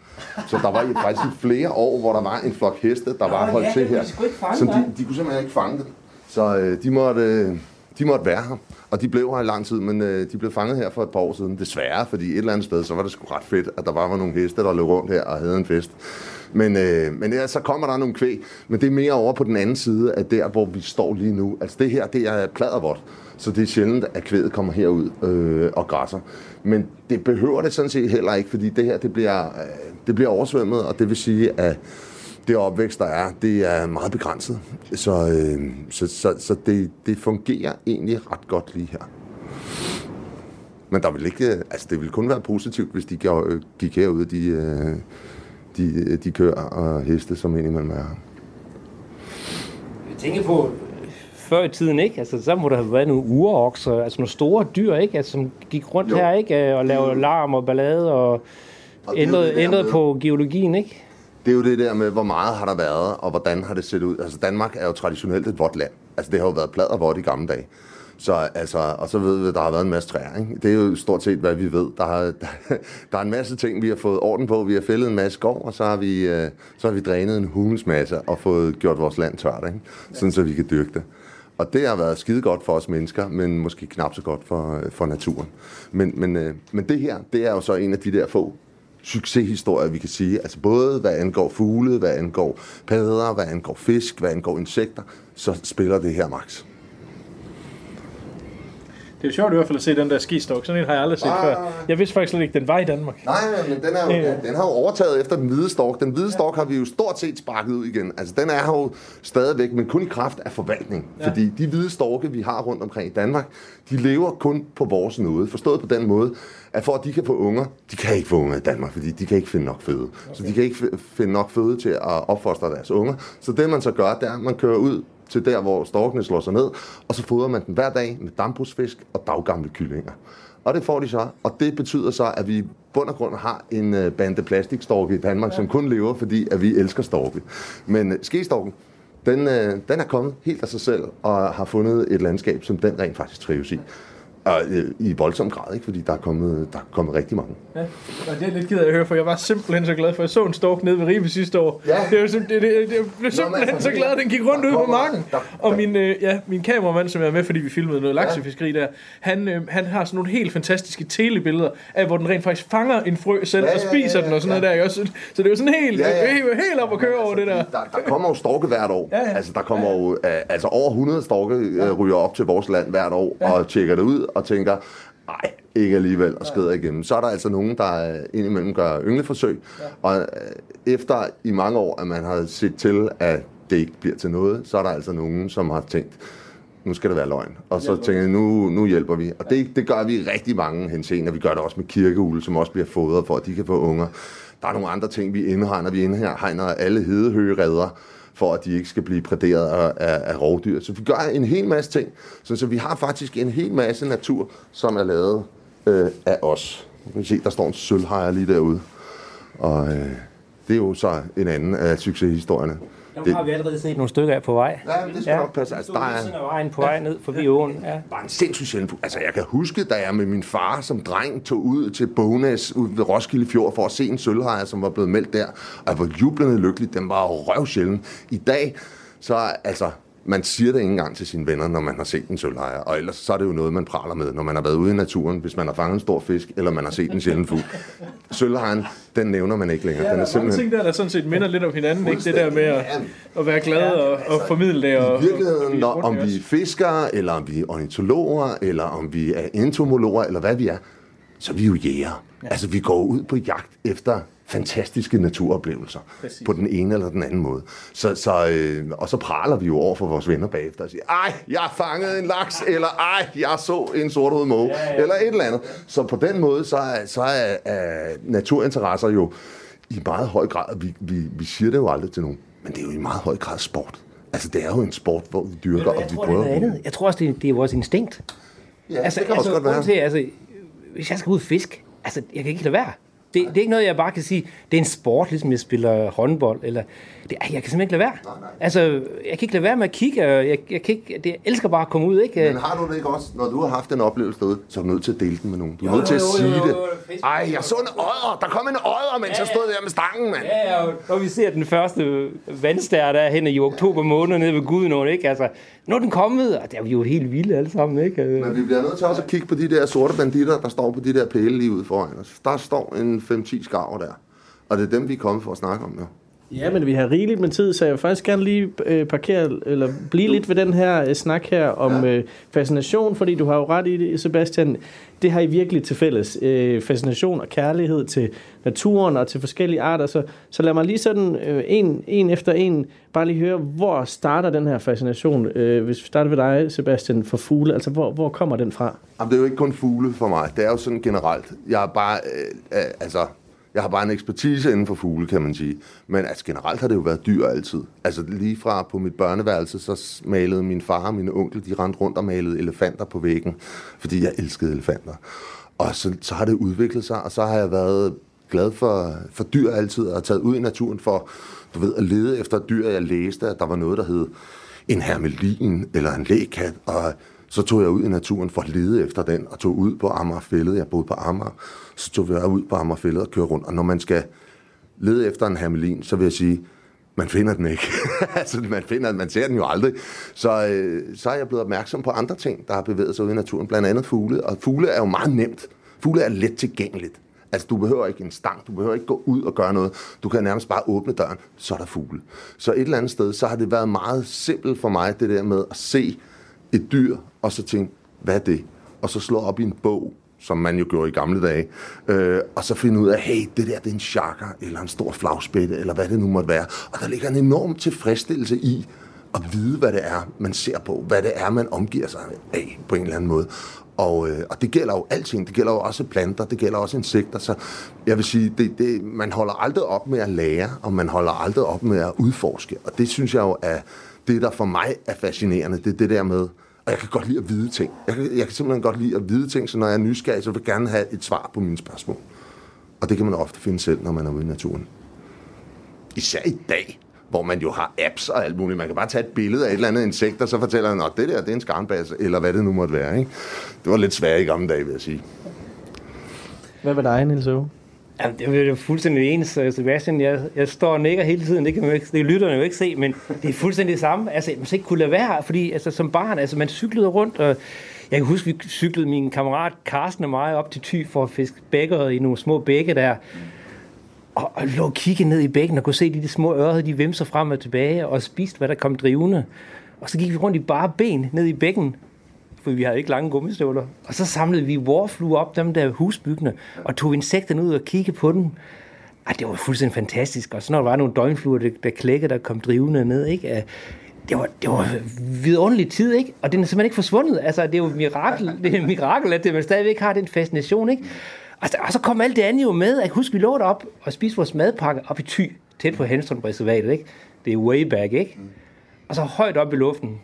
Så der var i faktisk flere år, hvor der var en flok heste, der var holdt ja, til her. fange Så de, de kunne simpelthen ikke fange dem. Så øh, de, måtte, øh, de måtte være her. Og de blev her i lang tid, men øh, de blev fanget her for et par år siden. Desværre, fordi et eller andet sted, så var det sgu ret fedt, at der bare var nogle heste, der løb rundt her og havde en fest. Men, øh, men ja, så kommer der nogle kvæg. Men det er mere over på den anden side af der, hvor vi står lige nu. Altså det her, det er pladervort, Så det er sjældent, at kvædet kommer herud øh, og græsser. Men det behøver det sådan set heller ikke, fordi det her, det bliver, øh, det bliver oversvømmet, og det vil sige, at det opvækst, der er, det er meget begrænset. Så, øh, så, så, så det, det fungerer egentlig ret godt lige her. Men der vil ikke, altså det vil kun være positivt, hvis de går- gik herude, de, øh, de, de kører og heste, som indimellem er. Jeg tænker på, øh, før i tiden, ikke? Altså, så må der have været nogle urokser, altså nogle store dyr, ikke? Altså, som gik rundt Jo. her, ikke? Øh, Og lavede larm og ballade og, Og ændrede, ændrede på geologien, ikke? Det er jo det der med, hvor meget har der været, og hvordan har det set ud. Altså Danmark er jo traditionelt et vådt land. Altså det har jo været pladervådt i gamle dage. Så, altså, og så ved vi, at der har været en masse træer. Ikke? Det er jo stort set, hvad vi ved. Der, har, der, der er en masse ting, vi har fået orden på. Vi har fældet en masse skov, og så har vi, øh, så har vi drænet en humusmasse og fået gjort vores land tørt, ikke? sådan så vi kan dyrke det. Og det har været skide godt for os mennesker, men måske knap så godt for, øh, for naturen. Men, men, øh, men det her, det er jo så en af de der få succeshistorier, vi kan sige. Altså både hvad angår fugle, hvad angår padder, hvad angår fisk, hvad angår insekter, så spiller det her max. Det er jo sjovt i hvert fald at se den der skistok. Sådan en har jeg aldrig set Ah. før. Jeg vidste faktisk slet ikke, den var i Danmark. Nej, men den, er jo, den har jo overtaget efter den hvide stork. Den hvide stork har vi jo stort set sparket ud igen. Altså, den er jo stadigvæk, men kun i kraft af forvaltning. Ja. Fordi de hvide storke, vi har rundt omkring i Danmark, de lever kun på vores nåde. Forstået på den måde, at for at de kan få unger, de kan ikke få unger i Danmark, fordi de kan ikke finde nok føde. Okay. Så de kan ikke finde nok føde til at opfostre deres unger. Så det, man så gør, det er, at man kører ud til der, hvor storkene slår sig ned, og så fodrer man den hver dag med dambrugsfisk og daggamle kyllinger. Og det får de så, og det betyder så, at vi i bund og grund har en øh, bande plastikstorke i Danmark, ja. som kun lever, fordi at vi elsker storke. Men øh, skestorken, den, øh, den er kommet helt af sig selv, og har fundet et landskab, som den rent faktisk trives i. Og øh, i voldsom grad, ikke? fordi der er, kommet, der er kommet rigtig mange. Ja, og det er lidt ked af at høre, for jeg var simpelthen så glad for, jeg så en stork nede ved Ribe sidste år. Ja. Det, var sim- det, det, det, blev simpelthen altså, så glad, at den gik rundt ude på marken. der- Og min, øh, ja, min kameramand, som jeg er med, fordi vi filmede noget laksefiskeri der, han, øh, han har sådan nogle helt fantastiske telebilleder af, hvor den rent faktisk fanger en frø selv Ja, og ja, spiser ja, den og sådan ja. noget der. Også? Så det er jo sådan helt, Ja, ja. helt, helt op at køre over det der. Der, der kommer jo storke hvert år. Ja, ja. Altså, der kommer jo øh, altså over 100 storke øh, ryger op til vores land hvert år og tjekker det ud og tænker, nej, ikke alligevel, og skrider igennem. Så er der altså nogen, der indimellem gør yngleforsøg, og øh, efter i mange år, at man har set til, at det ikke bliver til noget, så er der altså nogen, som har tænkt, nu skal det være løgn. Og så tænker jeg, nu, nu hjælper vi. Og det, det gør vi i rigtig mange henseender. Vi gør det også med kirkeugle, som også bliver fodret for, at de kan få unger. Der er nogle andre ting, vi indhegner. Vi indhegner alle hedehøgeredder, for at de ikke skal blive præderet af, af, af rovdyr. Så vi gør en hel masse ting. Så, så vi har faktisk en hel masse natur, som er lavet øh, af os. Nu kan se, der står en sølvhejer lige derude. Og øh, det er jo så en anden af succeshistorierne. Dem har vi allerede set nogle stykker af på vej. Ja, men det skal nok passe. Altså, der er, er vejen på vej ned forbi åen. Ja. var en sindssygt sjælden fugl. Altså, jeg kan huske, da jeg med min far som dreng tog ud til Bognæs ud ved Roskilde Fjord for at se en sølvhajer, som var blevet meldt der. Og jeg var jublende lykkelig. Den var røv sjælden. I dag, så altså, man siger det ikke engang til sine venner, når man har set en sølvlejer, og ellers så er det jo noget, man praler med, når man har været ude i naturen, hvis man har fanget en stor fisk, eller man har set en sjælden fugl. Sølvlejeren, den nævner man ikke længere. Ja, den er er mange ting der, der sådan set minder lidt om hinanden, ikke? Det der med at, at være glad og, og formidle det. Og, I virkeligheden, og, når, om vi er fiskere, eller om vi er ornitologer, eller om vi er entomologer, eller hvad vi er, så er vi jo jæger. Ja. Altså, vi går ud på jagt efter fantastiske naturoplevelser Præcis. på den ene eller den anden måde. Så, så, øh, og så praler vi jo over for vores venner bagefter og siger, ej, jeg fanget en laks, eller ej, jeg så en sorthud måge, ja, ja. eller et eller andet. Så på den måde, så er, så er, er naturinteresser jo i meget høj grad, vi, vi, vi siger det jo aldrig til nogen, men det er jo i meget høj grad sport. Altså, det er jo en sport, hvor vi dyrker, jeg og vi tror, det er prøver. andet. Jeg tror også, det er, det er vores instinkt. Ja, altså, det kan også godt være. Til, altså, hvis jeg skal ud og fisk, altså, jeg kan ikke lade være. Det, det er ikke noget, jeg bare kan sige, det er en sport, ligesom jeg spiller håndbold, eller, det, jeg kan simpelthen ikke lade være. Nej, nej. Altså, jeg kan ikke lade være med at kigge, og jeg, jeg, kan ikke, det, jeg elsker bare at komme ud, ikke? Men har du det ikke også, når du har haft en oplevelse derude, så er du nødt til at dele den med nogen. Du er Jo, nødt til at jo, sige jo, det. jo. Ej, jeg så en odder. Der kom en odder, mens jeg stod der med stangen, mand. Ja, ja, og når vi ser den første vandstær, der er hen i oktober måned nede ved Guden, ikke? Altså, nu er den kommet, og der er vi jo helt vilde alle sammen, ikke? Men vi bliver nødt til også at kigge på de der sorte banditter, der står på de der pæle lige ude foran os. Der står en 5-10 skarver der. Og det er dem, vi er kommet for at snakke om, jo. Ja, men vi har rigeligt med tid, så jeg vil faktisk gerne lige øh, parkere, eller blive lidt ved den her øh, snak her om øh, fascination, fordi du har jo ret i det, Sebastian. Det har I virkelig til fælles. Øh, fascination og kærlighed til naturen og til forskellige arter. Så, så lad mig lige sådan øh, en, en efter en bare lige høre, hvor starter den her fascination? Øh, hvis vi starter ved dig, Sebastian, for fugle. Altså, hvor, hvor kommer den fra? Jamen, det er jo ikke kun fugle for mig. Det er jo sådan generelt. Jeg er bare, øh, øh, altså, jeg har bare en ekspertise inden for fugle, kan man sige. Men altså, generelt har det jo været dyr altid. Altså lige fra på mit børneværelse, så malede min far og min onkel, de rendte rundt og malede elefanter på væggen, fordi jeg elskede elefanter. Og så, så har det udviklet sig, og så har jeg været glad for, for dyr altid, og taget ud i naturen for, du ved, at lede efter dyr. Jeg læste, at der var noget, der hed en hermelin eller en lækat, og så tog jeg ud i naturen for at lede efter den, og tog ud på Amagerfællet. Jeg boede på Amager. Så tog jeg ud på Amagerfællet og kørte rundt. Og når man skal lede efter en hermelin, så vil jeg sige, man finder den ikke. altså, man, finder, man ser den jo aldrig. Så, øh, så er jeg blevet opmærksom på andre ting, der har bevæget sig ude i naturen. Blandt andet fugle. Og fugle er jo meget nemt. Fugle er let tilgængeligt. Altså, du behøver ikke en stang, du behøver ikke gå ud og gøre noget. Du kan nærmest bare åbne døren, så er der fugle. Så et eller andet sted, så har det været meget simpelt for mig, det der med at se et dyr, og så tænke, hvad er det? Og så slå op i en bog, som man jo gjorde i gamle dage, øh, og så finde ud af, hey, det der det er en chakra, eller en stor flagspætte, eller hvad det nu måtte være. Og der ligger en enorm tilfredsstillelse i at vide, hvad det er, man ser på, hvad det er, man omgiver sig af på en eller anden måde. Og, øh, og det gælder jo alting. Det gælder jo også planter, det gælder også insekter. Så jeg vil sige, det, det, man holder aldrig op med at lære, og man holder aldrig op med at udforske. Og det synes jeg jo er det, der for mig er fascinerende. Det er det der med, og jeg kan godt lide at vide ting. Jeg kan, jeg kan simpelthen godt lide at vide ting, så når jeg er nysgerrig, så vil jeg gerne have et svar på mine spørgsmål. Og det kan man ofte finde selv, når man er ude i naturen. Især i dag, hvor man jo har apps og alt muligt. Man kan bare tage et billede af et eller andet insekt, og så fortæller han, at det der det er en skarnbasse, eller hvad det nu måtte være. Ikke? Det var lidt svært i gamle dage, vil jeg sige. Hvad med dig, Niels Åge? Jamen, det er jo fuldstændig ens, Sebastian. Jeg, jeg står og nikker hele tiden. Det kan man ikke, det lytterne jo ikke se, men det er fuldstændig det samme. Altså, man skal ikke kunne lade være, fordi altså, som barn, altså, man cyklede rundt, og jeg kan huske, vi cyklede min kammerat Carsten og mig op til Thy for at fiske bækker i nogle små bække der. Og, og lå og kigge ned i bækken og kunne se de, de små ører, de vimser frem og tilbage og spiste, hvad der kom drivende. Og så gik vi rundt i bare ben ned i bækken, for vi havde ikke lange gummistøvler. Og så samlede vi warfluer op, dem der husbyggende, og tog insekterne ud og kiggede på dem. Ej, det var fuldstændig fantastisk. Og så når der var nogle døgnfluer, der, der klækkede, der kom drivende ned, ikke? det var, det var vidunderlig tid, ikke? Og den er simpelthen ikke forsvundet. Altså, det er jo et mirakel, det er et mirakel at det, man stadigvæk har den fascination, ikke? Og, og så kom alt det andet jo med. Jeg kan huske, vi lå op og spiste vores madpakke op i Thy, tæt på Henstrøm Reservatet, ikke? Det er way back, ikke? Og så højt op i luften,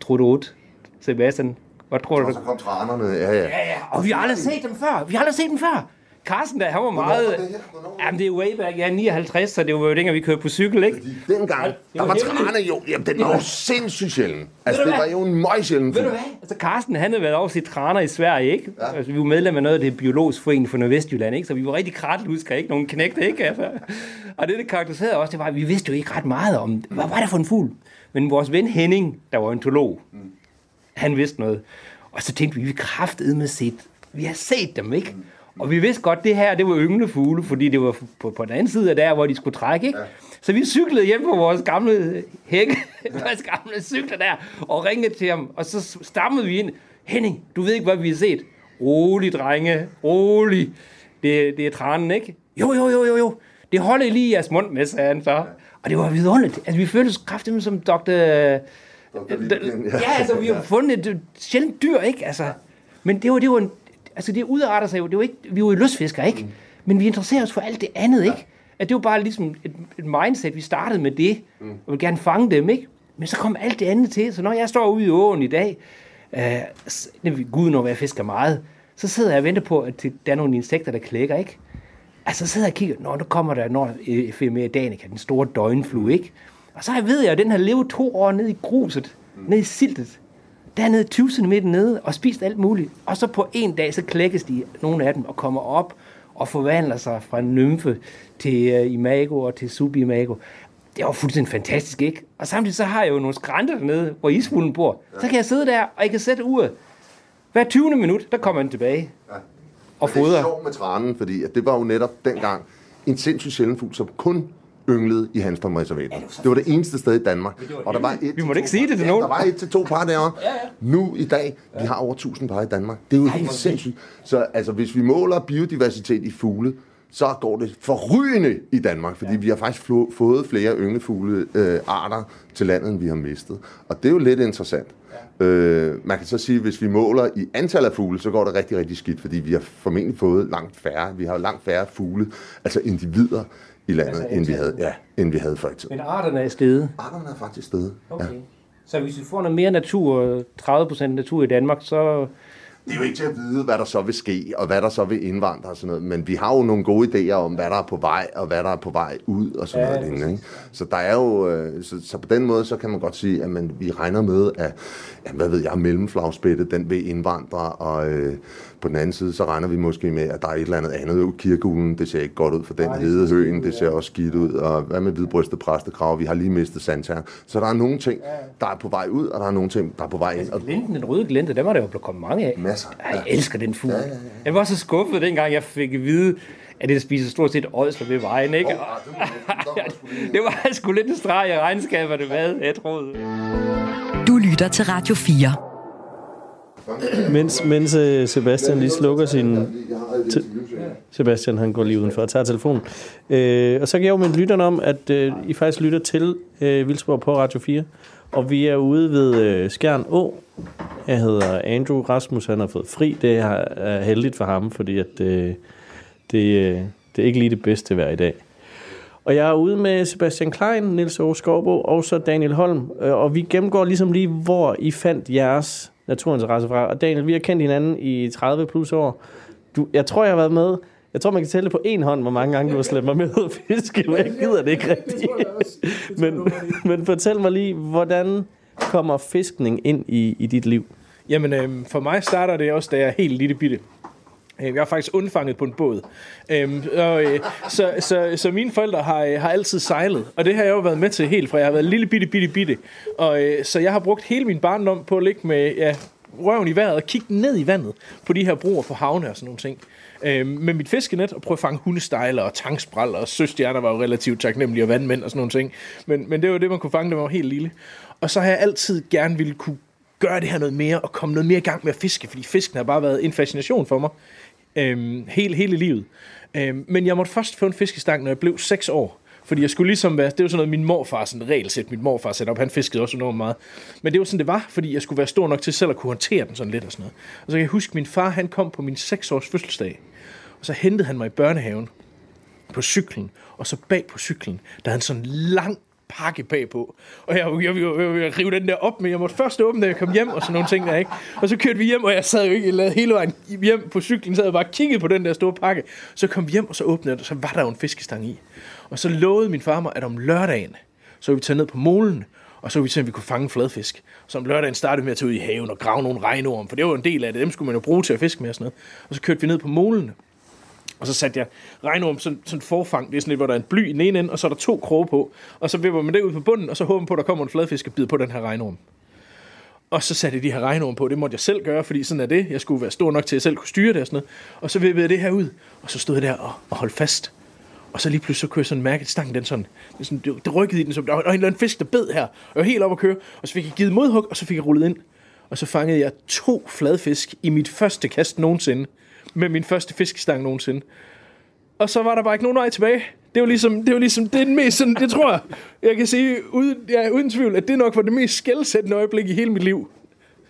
Trudot, Sebastian, hvad tror du? Og så kom tranerne, ja, ja. Ja, ja, og vi har aldrig set dem før. Vi har aldrig set dem før. Carsten der, han var meget... var det her? Hvornår? Jamen, det er way back. Er 59, så det var jo dengang, vi kørte på cykel, ikke? Dengang, der var trane jo, jamen den var jo sindssygt sjælden. Altså, det var jo en møgsjælden Ved du hvad? Altså, Carsten, han havde været over sit traner i Sverige, ikke? Ja. Altså, vi var medlem af noget af det biologisk forening for Nordvestjylland, ikke? Så vi var rigtig kratlusker, ikke? Nogle knægte, ikke? Altså. Og det, det karakteriserede også, det var, at vi vidste jo ikke ret meget om, hvad var det for en fugl? Men vores ven Henning, der var ontolog, mm. Han vidste noget. Og så tænkte vi, vi kraftede med set. Vi har set dem, ikke? Og vi vidste godt, det her, det var ynglende fugle, fordi det var på, på den anden side af der, hvor de skulle trække, ikke? Ja. Så vi cyklede hjem på vores gamle hække, vores gamle cykler der, og ringede til ham, og så stammede vi ind. Henning, du ved ikke, hvad vi har set. Rolig, drenge, rolig. Det, det er tranen, ikke? Jo, jo, jo, jo, jo. Det holder lige i jeres mund med, sagde han så. Og det var vidunderligt. Altså, vi følte os kraftigt som doktor... Ja, altså, vi har fundet et sjældent dyr, ikke? Altså, men det var, det var en, altså, det udarter sig jo. Det var ikke, vi var jo lystfiskere, ikke? Mm. Men vi interesserer os for alt det andet, ikke? At det var bare ligesom et, et mindset. Vi startede med det, mm. og ville gerne fange dem, ikke? Men så kom alt det andet til. Så når jeg står ude i åen i dag, øh, Gud når jeg fisker meget, så sidder jeg og venter på, at der er nogle insekter, der klækker, ikke? Altså, så sidder jeg og kigger, når nu kommer der når Ephemera danica, den store døgnflue, ikke? Og så ved jeg, at den har levet to år nede i gruset, nede i siltet, dernede 20 cm nede, og spist alt muligt. Og så på en dag, så klækkes de, nogle af dem, og kommer op og forvandler sig fra nymfe til uh, imago og til subimago. Det var fuldstændig fantastisk, ikke? Og samtidig så har jeg jo nogle skrænter dernede, hvor isfuglen bor. Så kan jeg sidde der, og jeg kan sætte uret. Hver 20. minut, der kommer den tilbage. Og Det er fodrer. sjovt med tranen, fordi at det var jo netop dengang en sindssygt sjælden fugl, som kun ynglede i Hanstholm-reservatet. Det var det eneste sted i Danmark. Og der var et Vi to ikke sige par- det til ja, nogen. Der var et til to par derovre. Nu i dag, vi har over 1000 par i Danmark. Det er jo helt sindssygt. Så altså, hvis vi måler biodiversitet i fugle, så går det forrygende i Danmark, fordi vi har faktisk fået flere ynglefuglearter øh, arter til landet, end vi har mistet. Og det er jo lidt interessant. Øh, man kan så sige, at hvis vi måler i antal af fugle, så går det rigtig, rigtig skidt, fordi vi har formentlig fået langt færre. Vi har langt færre fugle, altså individer i landet, Altså end, vi havde, ja, end vi havde før i tiden. Men arterne er stedet. Arterne er faktisk stedet. Okay. Ja. Så hvis vi får noget mere natur, 30% natur i Danmark, så... Det er jo ikke til at vide, hvad der så vil ske, og hvad der så vil indvandre og sådan noget, men vi har jo nogle gode idéer om, hvad der er på vej, og hvad der er på vej ud, og sådan Ja, noget lignende. Ikke? Så der er jo, øh, så, så på den måde, så kan man godt sige, at man, vi regner med, at, ja, hvad ved jeg, mellemflagspætte, den vil indvandre, og øh, på den anden side, så regner vi måske med, at der er et eller andet andet ud. Kirkeulen, det ser ikke godt ud for den hvide høen, det ser også skidt ud, og hvad med hvidbrystet præstekrav, vi har lige mistet sandtær. Så der er nogle ting, der er på vej ud, og der er nogle ting, der er på vej ind. Og Glinten, den røde glente, dem var der jo blevet kommet mange af. Masser, Ej, jeg elsker den fugl. Ja, ja, ja. Jeg var så skuffet, dengang jeg fik at vide, at det spiser stort set ådsler ved vejen, ikke? det var sgu lidt en streg i regnskaberne med, jeg troede. Du lytter til Radio 4. Mens, mens øh, Sebastian lige slukker sin... Sebastian, han går lige udenfor og tager telefonen. Øh, og så kan jeg jo minde lytterne om, at øh, I faktisk lytter til øh, Vildsborg på Radio 4. Og vi er ude ved øh, Skjern Å. Jeg hedder Andrew Rasmus, han har fået fri. Det er, heldigt for ham, fordi at, øh, det, øh, det er ikke lige det bedste vejr i dag. Og jeg er ude med Sebastian Klein, Nils Aarhus og så Daniel Holm. Øh, og vi gennemgår ligesom lige, hvor I fandt jeres naturinteresse fra. Og Daniel, vi har kendt hinanden i 30 plus år. Du, jeg tror, jeg har været med. Jeg tror, man kan tælle på en hånd, hvor mange gange du har slæbt mig med ud og fiske, men jeg gider det ikke rigtigt. Men, men fortæl mig lige, hvordan kommer fiskning ind i, i dit liv? Jamen, øhm, for mig starter det også, da jeg er helt lille bitte. Øh, jeg er faktisk undfanget på en båd. Øhm, og, øh, så, så, så mine forældre har, øh, har altid sejlet, og det har jeg jo været med til helt fra. Jeg har været lille bitte, bitte, bitte. Og, øh, så jeg har brugt hele min barndom på at ligge med ja, røven i vejret og kigge ned i vandet på de her broer på havne og sådan nogle ting. Øhm, med mit fiskenet og prøve at fange hundestejler og tankspræller og søstjerner var jo relativt taknemmelige og vandmænd og sådan nogle ting. Men, men det var det, man kunne fange, da man var helt lille. Og så har jeg altid gerne ville kunne gøre det her noget mere og komme noget mere i gang med at fiske, fordi fisken har bare været en fascination for mig øhm, hele, hele livet. Øhm, men jeg måtte først få en fiskestang, når jeg blev 6 år. Fordi jeg skulle ligesom være, det var sådan noget, min morfar, sådan regelsæt, min morfar satte op, han fiskede også enormt meget. Men det var sådan, det var, fordi jeg skulle være stor nok til selv at kunne håndtere den sådan lidt og sådan noget. Og så kan jeg huske, min far, han kom på min 6 års fødselsdag, og så hentede han mig i børnehaven på cyklen, og så bag på cyklen, der havde han sådan lang pakke bagpå. Og jeg, jeg, jeg, jeg, jeg rive den der op, men jeg måtte først åbne, da jeg kom hjem og sådan nogle ting der, ikke? Og så kørte vi hjem, og jeg sad jo ikke jeg lavede hele vejen hjem på cyklen, så jeg bare kiggede på den der store pakke. Så kom vi hjem, og så åbnede jeg, og så var der jo en fiskestang i. Og så lovede min far mig, at om lørdagen, så ville vi tage ned på molen, og så ville vi se, om vi kunne fange fladfisk. Så om lørdagen startede vi med at tage ud i haven og grave nogle regnorm, for det var jo en del af det. Dem skulle man jo bruge til at fiske med og sådan noget. Og så kørte vi ned på molen, og så satte jeg regnorm sådan, sådan forfang, det er sådan lidt, hvor der er en bly i den ene ende, og så er der to kroge på. Og så vipper man det ud på bunden, og så håber man på, at der kommer en fladfisk og bider på den her regnorm. Og så satte jeg de her regnorm på, det måtte jeg selv gøre, fordi sådan er det. Jeg skulle være stor nok til, at jeg selv kunne styre det og sådan noget. Og så vippede jeg det her ud, og så stod jeg der og, og holdt fast. Og så lige pludselig så kunne jeg sådan mærke, at stangen den sådan, det, sådan, det, det rykkede i den, som der var en eller anden fisk, der bed her. Og jeg var helt op at køre, og så fik jeg givet modhug, og så fik jeg rullet ind. Og så fangede jeg to fladfisk i mit første kast nogensinde. Med min første fiskestang nogensinde. Og så var der bare ikke nogen vej tilbage. Det var ligesom, det var ligesom, det er den mest sådan, det tror jeg, jeg kan sige uden, ja, uden tvivl, at det nok var det mest skældsættende øjeblik i hele mit liv.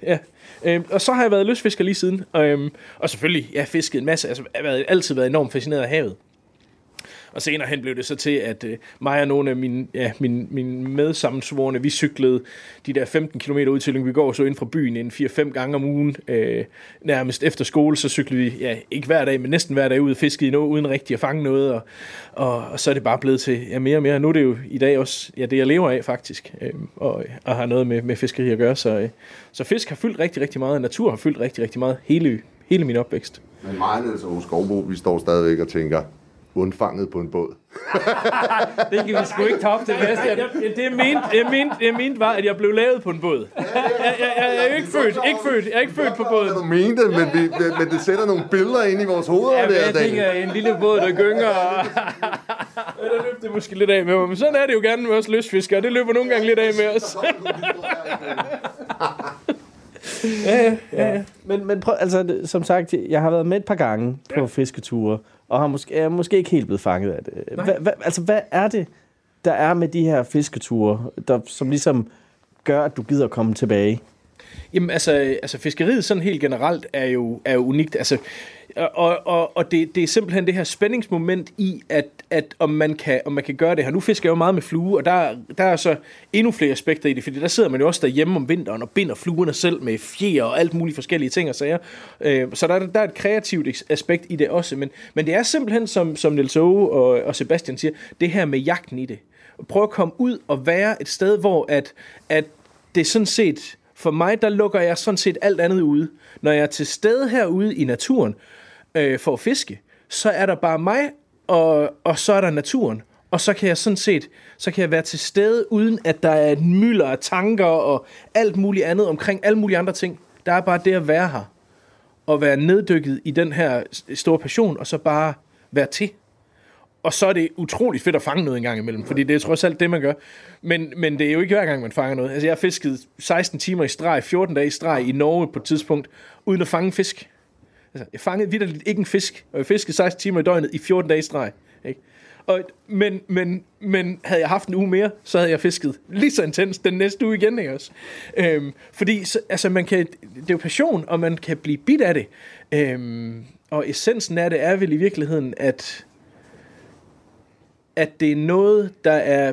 Ja. Øhm, og så har jeg været lystfisker lige siden. Øhm, og selvfølgelig, jeg har fisket en masse. Altså, jeg har været, altid været enormt fascineret af havet. Og senere hen blev det så til, at øh, mig og nogle af mine, ja, mine, mine medsammensvorene, vi cyklede de der 15 km ud til Lyngbygaard, så ind fra byen en 4-5 gange om ugen. Øh, nærmest efter skole, så cyklede vi, ja, ikke hver dag, men næsten hver dag ud og fiskede i noget, uden rigtig at fange noget. Og, og, og så er det bare blevet til ja, mere og mere. Nu er det jo i dag også ja, det, jeg lever af faktisk, øh, og, og har noget med, med fiskeri at gøre. Så, øh, så fisk har fyldt rigtig, rigtig meget, og natur har fyldt rigtig, rigtig meget hele, hele min opvækst. Men mig, Niels Aarhus Skovbo, vi står stadigvæk og tænker, undfanget på en båd. Det kan vi sgu ikke Ja, næste. ja, ja, det jeg mente, jeg mente, jeg mente var, at jeg blev lavet på en båd. Jeg, jeg, jeg, jeg er ikke født, ikke født, jeg er ikke født på båden. Du mente, men, vi, men det sætter nogle billeder ind i vores hoveder Ja, der, jeg tænker, en lille båd, der gynger. Og... Der løb det måske lidt af med mig, men sådan er det jo gerne med os lystfiskere. Det løber nogle gange lidt af med os. ja, ja, ja, ja. Men, men prøv, altså, som sagt, jeg har været med et par gange på fisketure, og har måske, er måske ikke helt blevet fanget af det. Hva, hva, altså, hvad er det, der er med de her fisketure, der, som ligesom gør, at du gider komme tilbage? Jamen altså, altså fiskeriet sådan helt generelt er jo, er jo unikt. Altså, og og, og det, det er simpelthen det her spændingsmoment i, at, at om, man kan, om man kan gøre det her. Nu fisker jeg jo meget med flue, og der, der er så endnu flere aspekter i det, fordi der sidder man jo også derhjemme om vinteren og binder fluerne selv med fjer og alt muligt forskellige ting og sager. Øh, så der, er- der er et kreativt aspekt i det også, men, men det er simpelthen, som, som Niels Åge og, og Sebastian siger, det her med jagten i det. Prøv at komme ud og være et sted, hvor at, at det sådan set for mig, der lukker jeg sådan set alt andet ude. Når jeg er til stede herude i naturen øh, for at fiske, så er der bare mig, og, og så er der naturen. Og så kan jeg sådan set, så kan jeg være til stede, uden at der er et mylder af tanker og alt muligt andet omkring alle mulige andre ting. Der er bare det at være her. Og være neddykket i den her store passion, og så bare være til. Og så er det utroligt fedt at fange noget en gang imellem, fordi det er trods alt det, man gør. Men, men det er jo ikke hver gang, man fanger noget. Altså, jeg har fisket 16 timer i streg, 14 dage i streg i Norge på et tidspunkt, uden at fange fisk. Altså, jeg fangede vidderligt ikke en fisk, og jeg fiskede 16 timer i døgnet i 14 dage i streg. Ikke? Og, men, men, men havde jeg haft en uge mere, så havde jeg fisket lige så intens den næste uge igen, ikke også? Øhm, fordi så, altså, man kan, det er jo passion, og man kan blive bit af det. Øhm, og essensen af det er vel i virkeligheden, at at det er noget, der er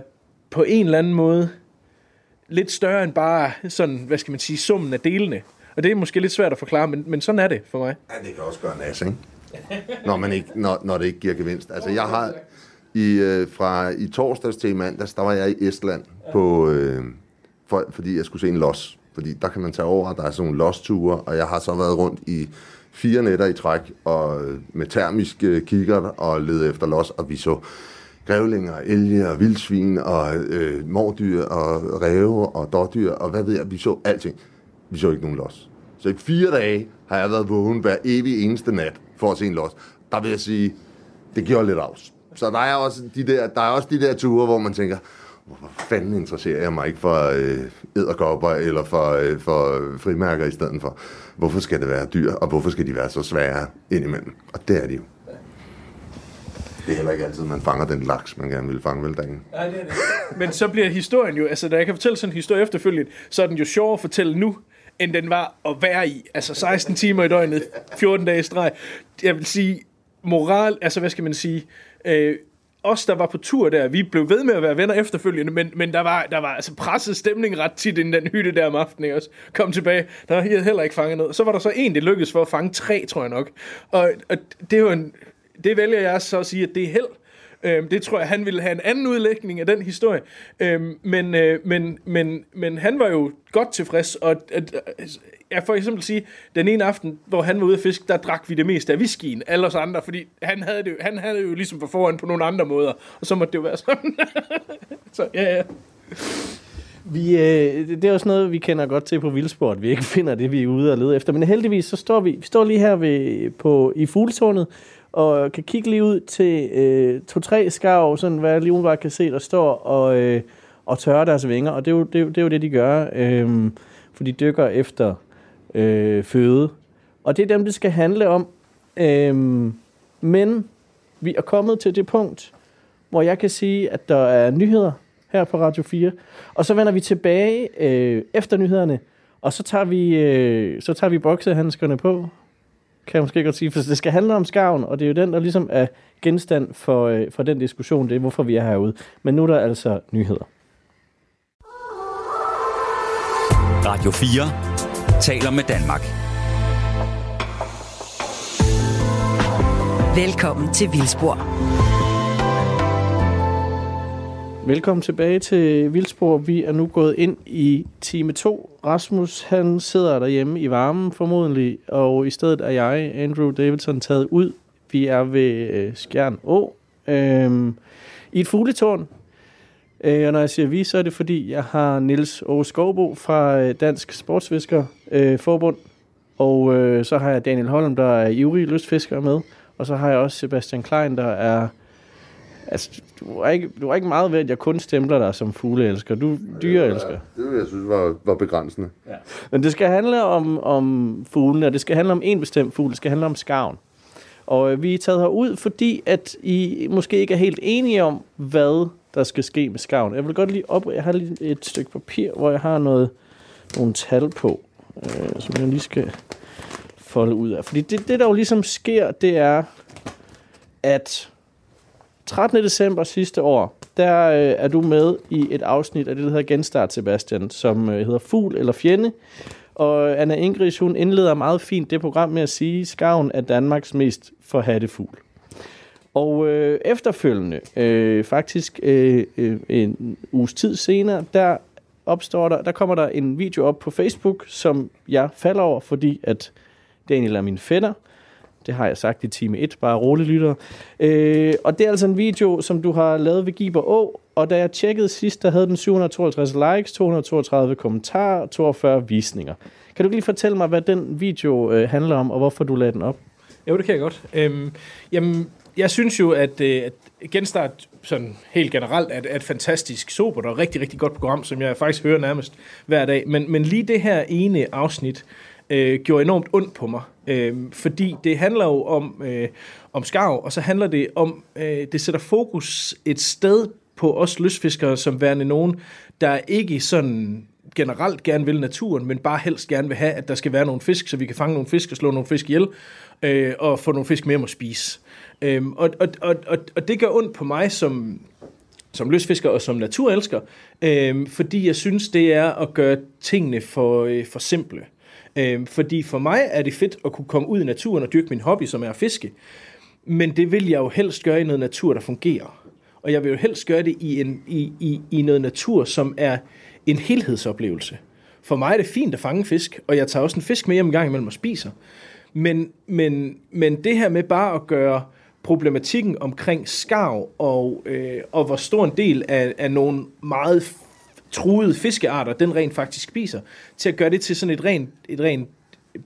på en eller anden måde lidt større end bare sådan, hvad skal man sige, summen af delene. Og det er måske lidt svært at forklare, men, men sådan er det for mig. Ja, det kan også gøre nas, ikke? Når, man ikke, når, når det ikke giver gevinst. Altså, jeg har i, øh, fra i torsdags til i mandags, der var jeg i Estland, på, øh, for, fordi jeg skulle se en los. Fordi der kan man tage over, der er sådan nogle los-ture, og jeg har så været rundt i fire nætter i træk, og øh, med termisk øh, kikkert og lede efter los, og vi så grævlinger, elge og vildsvin og øh, mordyr og ræve og dårdyr og hvad ved jeg, vi så alting. Vi så ikke nogen los. Så i fire dage har jeg været vågen hver evig eneste nat for at se en los. Der vil jeg sige, det gjorde lidt afs. Så der er også de der, der er også de der ture, hvor man tænker, hvorfor fanden interesserer jeg mig ikke for øh, æderkopper eller for, øh, for frimærker i stedet for? Hvorfor skal det være dyr, og hvorfor skal de være så svære indimellem? Og det er de jo. Det er heller ikke altid, man fanger den laks, man gerne vil fange, vel, Daniel? Det er det. Men så bliver historien jo, altså da jeg kan fortælle sådan en historie efterfølgende, så er den jo sjovere at fortælle nu, end den var at være i. Altså 16 timer i døgnet, 14 dage i streg. Jeg vil sige, moral, altså hvad skal man sige, øh, os, der var på tur der, vi blev ved med at være venner efterfølgende, men, men der, var, der var altså presset stemning ret tit i den hytte der om aftenen, ikke også? Kom tilbage, der havde heller ikke fanget noget. Så var der så en, det lykkedes for at fange tre, tror jeg nok. Og, og det er en, det vælger jeg så at sige, at det er held. Øhm, det tror jeg, han ville have en anden udlægning af den historie. Øhm, men, øh, men, men, men han var jo godt tilfreds, og at, jeg for eksempel sige, den ene aften, hvor han var ude at fiske, der drak vi det meste af whiskyen, alle os andre, fordi han havde det, jo- han havde det jo ligesom for foran på nogle andre måder, og så måtte det jo være sådan. så ja, ja. Vi, øh, det det er også noget, vi kender godt til på vildsport. Vi ikke finder det, vi er ude og lede efter. Men heldigvis, så står vi, vi står lige her ved, på, i fugletårnet, og kan kigge lige ud til øh, to-tre skarv, sådan hvad jeg lige bare kan se, der står og, øh, og tørrer deres vinger. Og det er jo det, er det, er jo det de gør, øh, for de dykker efter øh, føde. Og det er dem, det skal handle om. Øh, men vi er kommet til det punkt, hvor jeg kan sige, at der er nyheder her på Radio 4. Og så vender vi tilbage øh, efter nyhederne, og så tager vi, øh, så tager vi boksehandskerne på, kan jeg måske godt sige, for det skal handle om skarven, og det er jo den, der ligesom er genstand for, øh, for den diskussion, det er, hvorfor vi er herude. Men nu er der altså nyheder. Radio 4 taler med Danmark. Velkommen til Vildspor. Velkommen tilbage til Vildspor. Vi er nu gået ind i time 2. Rasmus, han sidder derhjemme i varmen formodentlig, og i stedet er jeg, Andrew Davidson, taget ud. Vi er ved øh, Skjern Å, øh, i et fugletårn. Øh, og når jeg siger vi, så er det fordi, jeg har Nils Aage Skovbo fra øh, Dansk Sportsfisker øh, Forbund, og øh, så har jeg Daniel Holm, der er ivrig lystfisker med, og så har jeg også Sebastian Klein, der er Altså, du er ikke, du er ikke meget ved, at jeg kun stempler dig som fugleelsker. Du er dyreelsker. Det vil jeg synes var, var begrænsende. Men det skal handle om, om fuglene, og det skal handle om en bestemt fugl. Det skal handle om skarven. Og øh, vi er taget herud, fordi at I måske ikke er helt enige om, hvad der skal ske med skarven. Jeg vil godt lige op... Jeg har lige et stykke papir, hvor jeg har noget, nogle tal på, øh, som jeg lige skal folde ud af. Fordi det, det, der jo ligesom sker, det er, at 13. december sidste år, der øh, er du med i et afsnit af det, der hedder Genstart, Sebastian, som øh, hedder Fugl eller Fjende. Og Anna Ingrid, hun indleder meget fint det program med at sige, at er Danmarks mest forhatte fugl. Og øh, efterfølgende, øh, faktisk øh, øh, en uges tid senere, der opstår der, der kommer der en video op på Facebook, som jeg falder over, fordi at Daniel er min fætter. Det har jeg sagt i time 1, bare roligt lytter. Øh, og det er altså en video, som du har lavet ved Giber Å, og da jeg tjekkede sidst, der havde den 752 likes, 232 kommentarer, 42 visninger. Kan du ikke lige fortælle mig, hvad den video øh, handler om, og hvorfor du lagde den op? Jo, det kan jeg godt. Øhm, jamen, jeg synes jo, at, øh, at Genstart sådan helt generelt er, er et fantastisk sobert og rigtig, rigtig godt program, som jeg faktisk hører nærmest hver dag. Men, men lige det her ene afsnit øh, gjorde enormt ondt på mig, øh, fordi det handler jo om, øh, om skarv, og så handler det om, øh, det sætter fokus et sted på os lystfiskere som værende nogen, der ikke sådan generelt gerne vil naturen, men bare helst gerne vil have, at der skal være nogle fisk, så vi kan fange nogle fisk og slå nogle fisk ihjel, øh, og få nogle fisk med at spise. Øhm, og, og, og, og, og det gør ondt på mig som, som lystfisker og som naturelsker, øhm, fordi jeg synes, det er at gøre tingene for, øh, for simple. Øh, fordi for mig er det fedt at kunne komme ud i naturen og dyrke min hobby, som er at fiske. Men det vil jeg jo helst gøre i noget natur, der fungerer. Og jeg vil jo helst gøre det i, en, i, i, i noget natur, som er en helhedsoplevelse. For mig er det fint at fange fisk, og jeg tager også en fisk med hjem en gang imellem og spiser. Men, men, men det her med bare at gøre problematikken omkring skarv og, øh, og hvor stor en del af, af nogle meget truede fiskearter, den rent faktisk spiser, til at gøre det til sådan et rent, et rent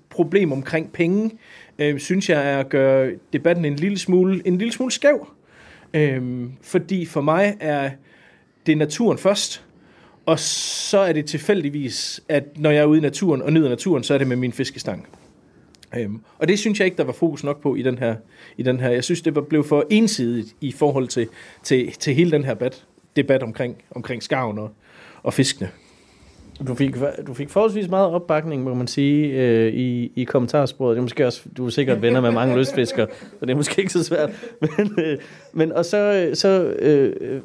problem omkring penge, øh, synes jeg er at gøre debatten en lille smule, en lille smule skæv. Øh, fordi for mig er det naturen først, og så er det tilfældigvis, at når jeg er ude i naturen og nyder naturen, så er det med min fiskestang. Øhm, og det synes jeg ikke, der var fokus nok på i den her. I den her. Jeg synes, det var blev for ensidigt i forhold til, til, til hele den her debat, debat omkring, omkring skarven og, og fiskene. Du fik, du fik forholdsvis meget opbakning, må man sige, øh, i, i kommentarsporet. Det er måske også, du er sikkert venner med mange lystfiskere, så det er måske ikke så svært. Men, øh, men og så, så øh, øh,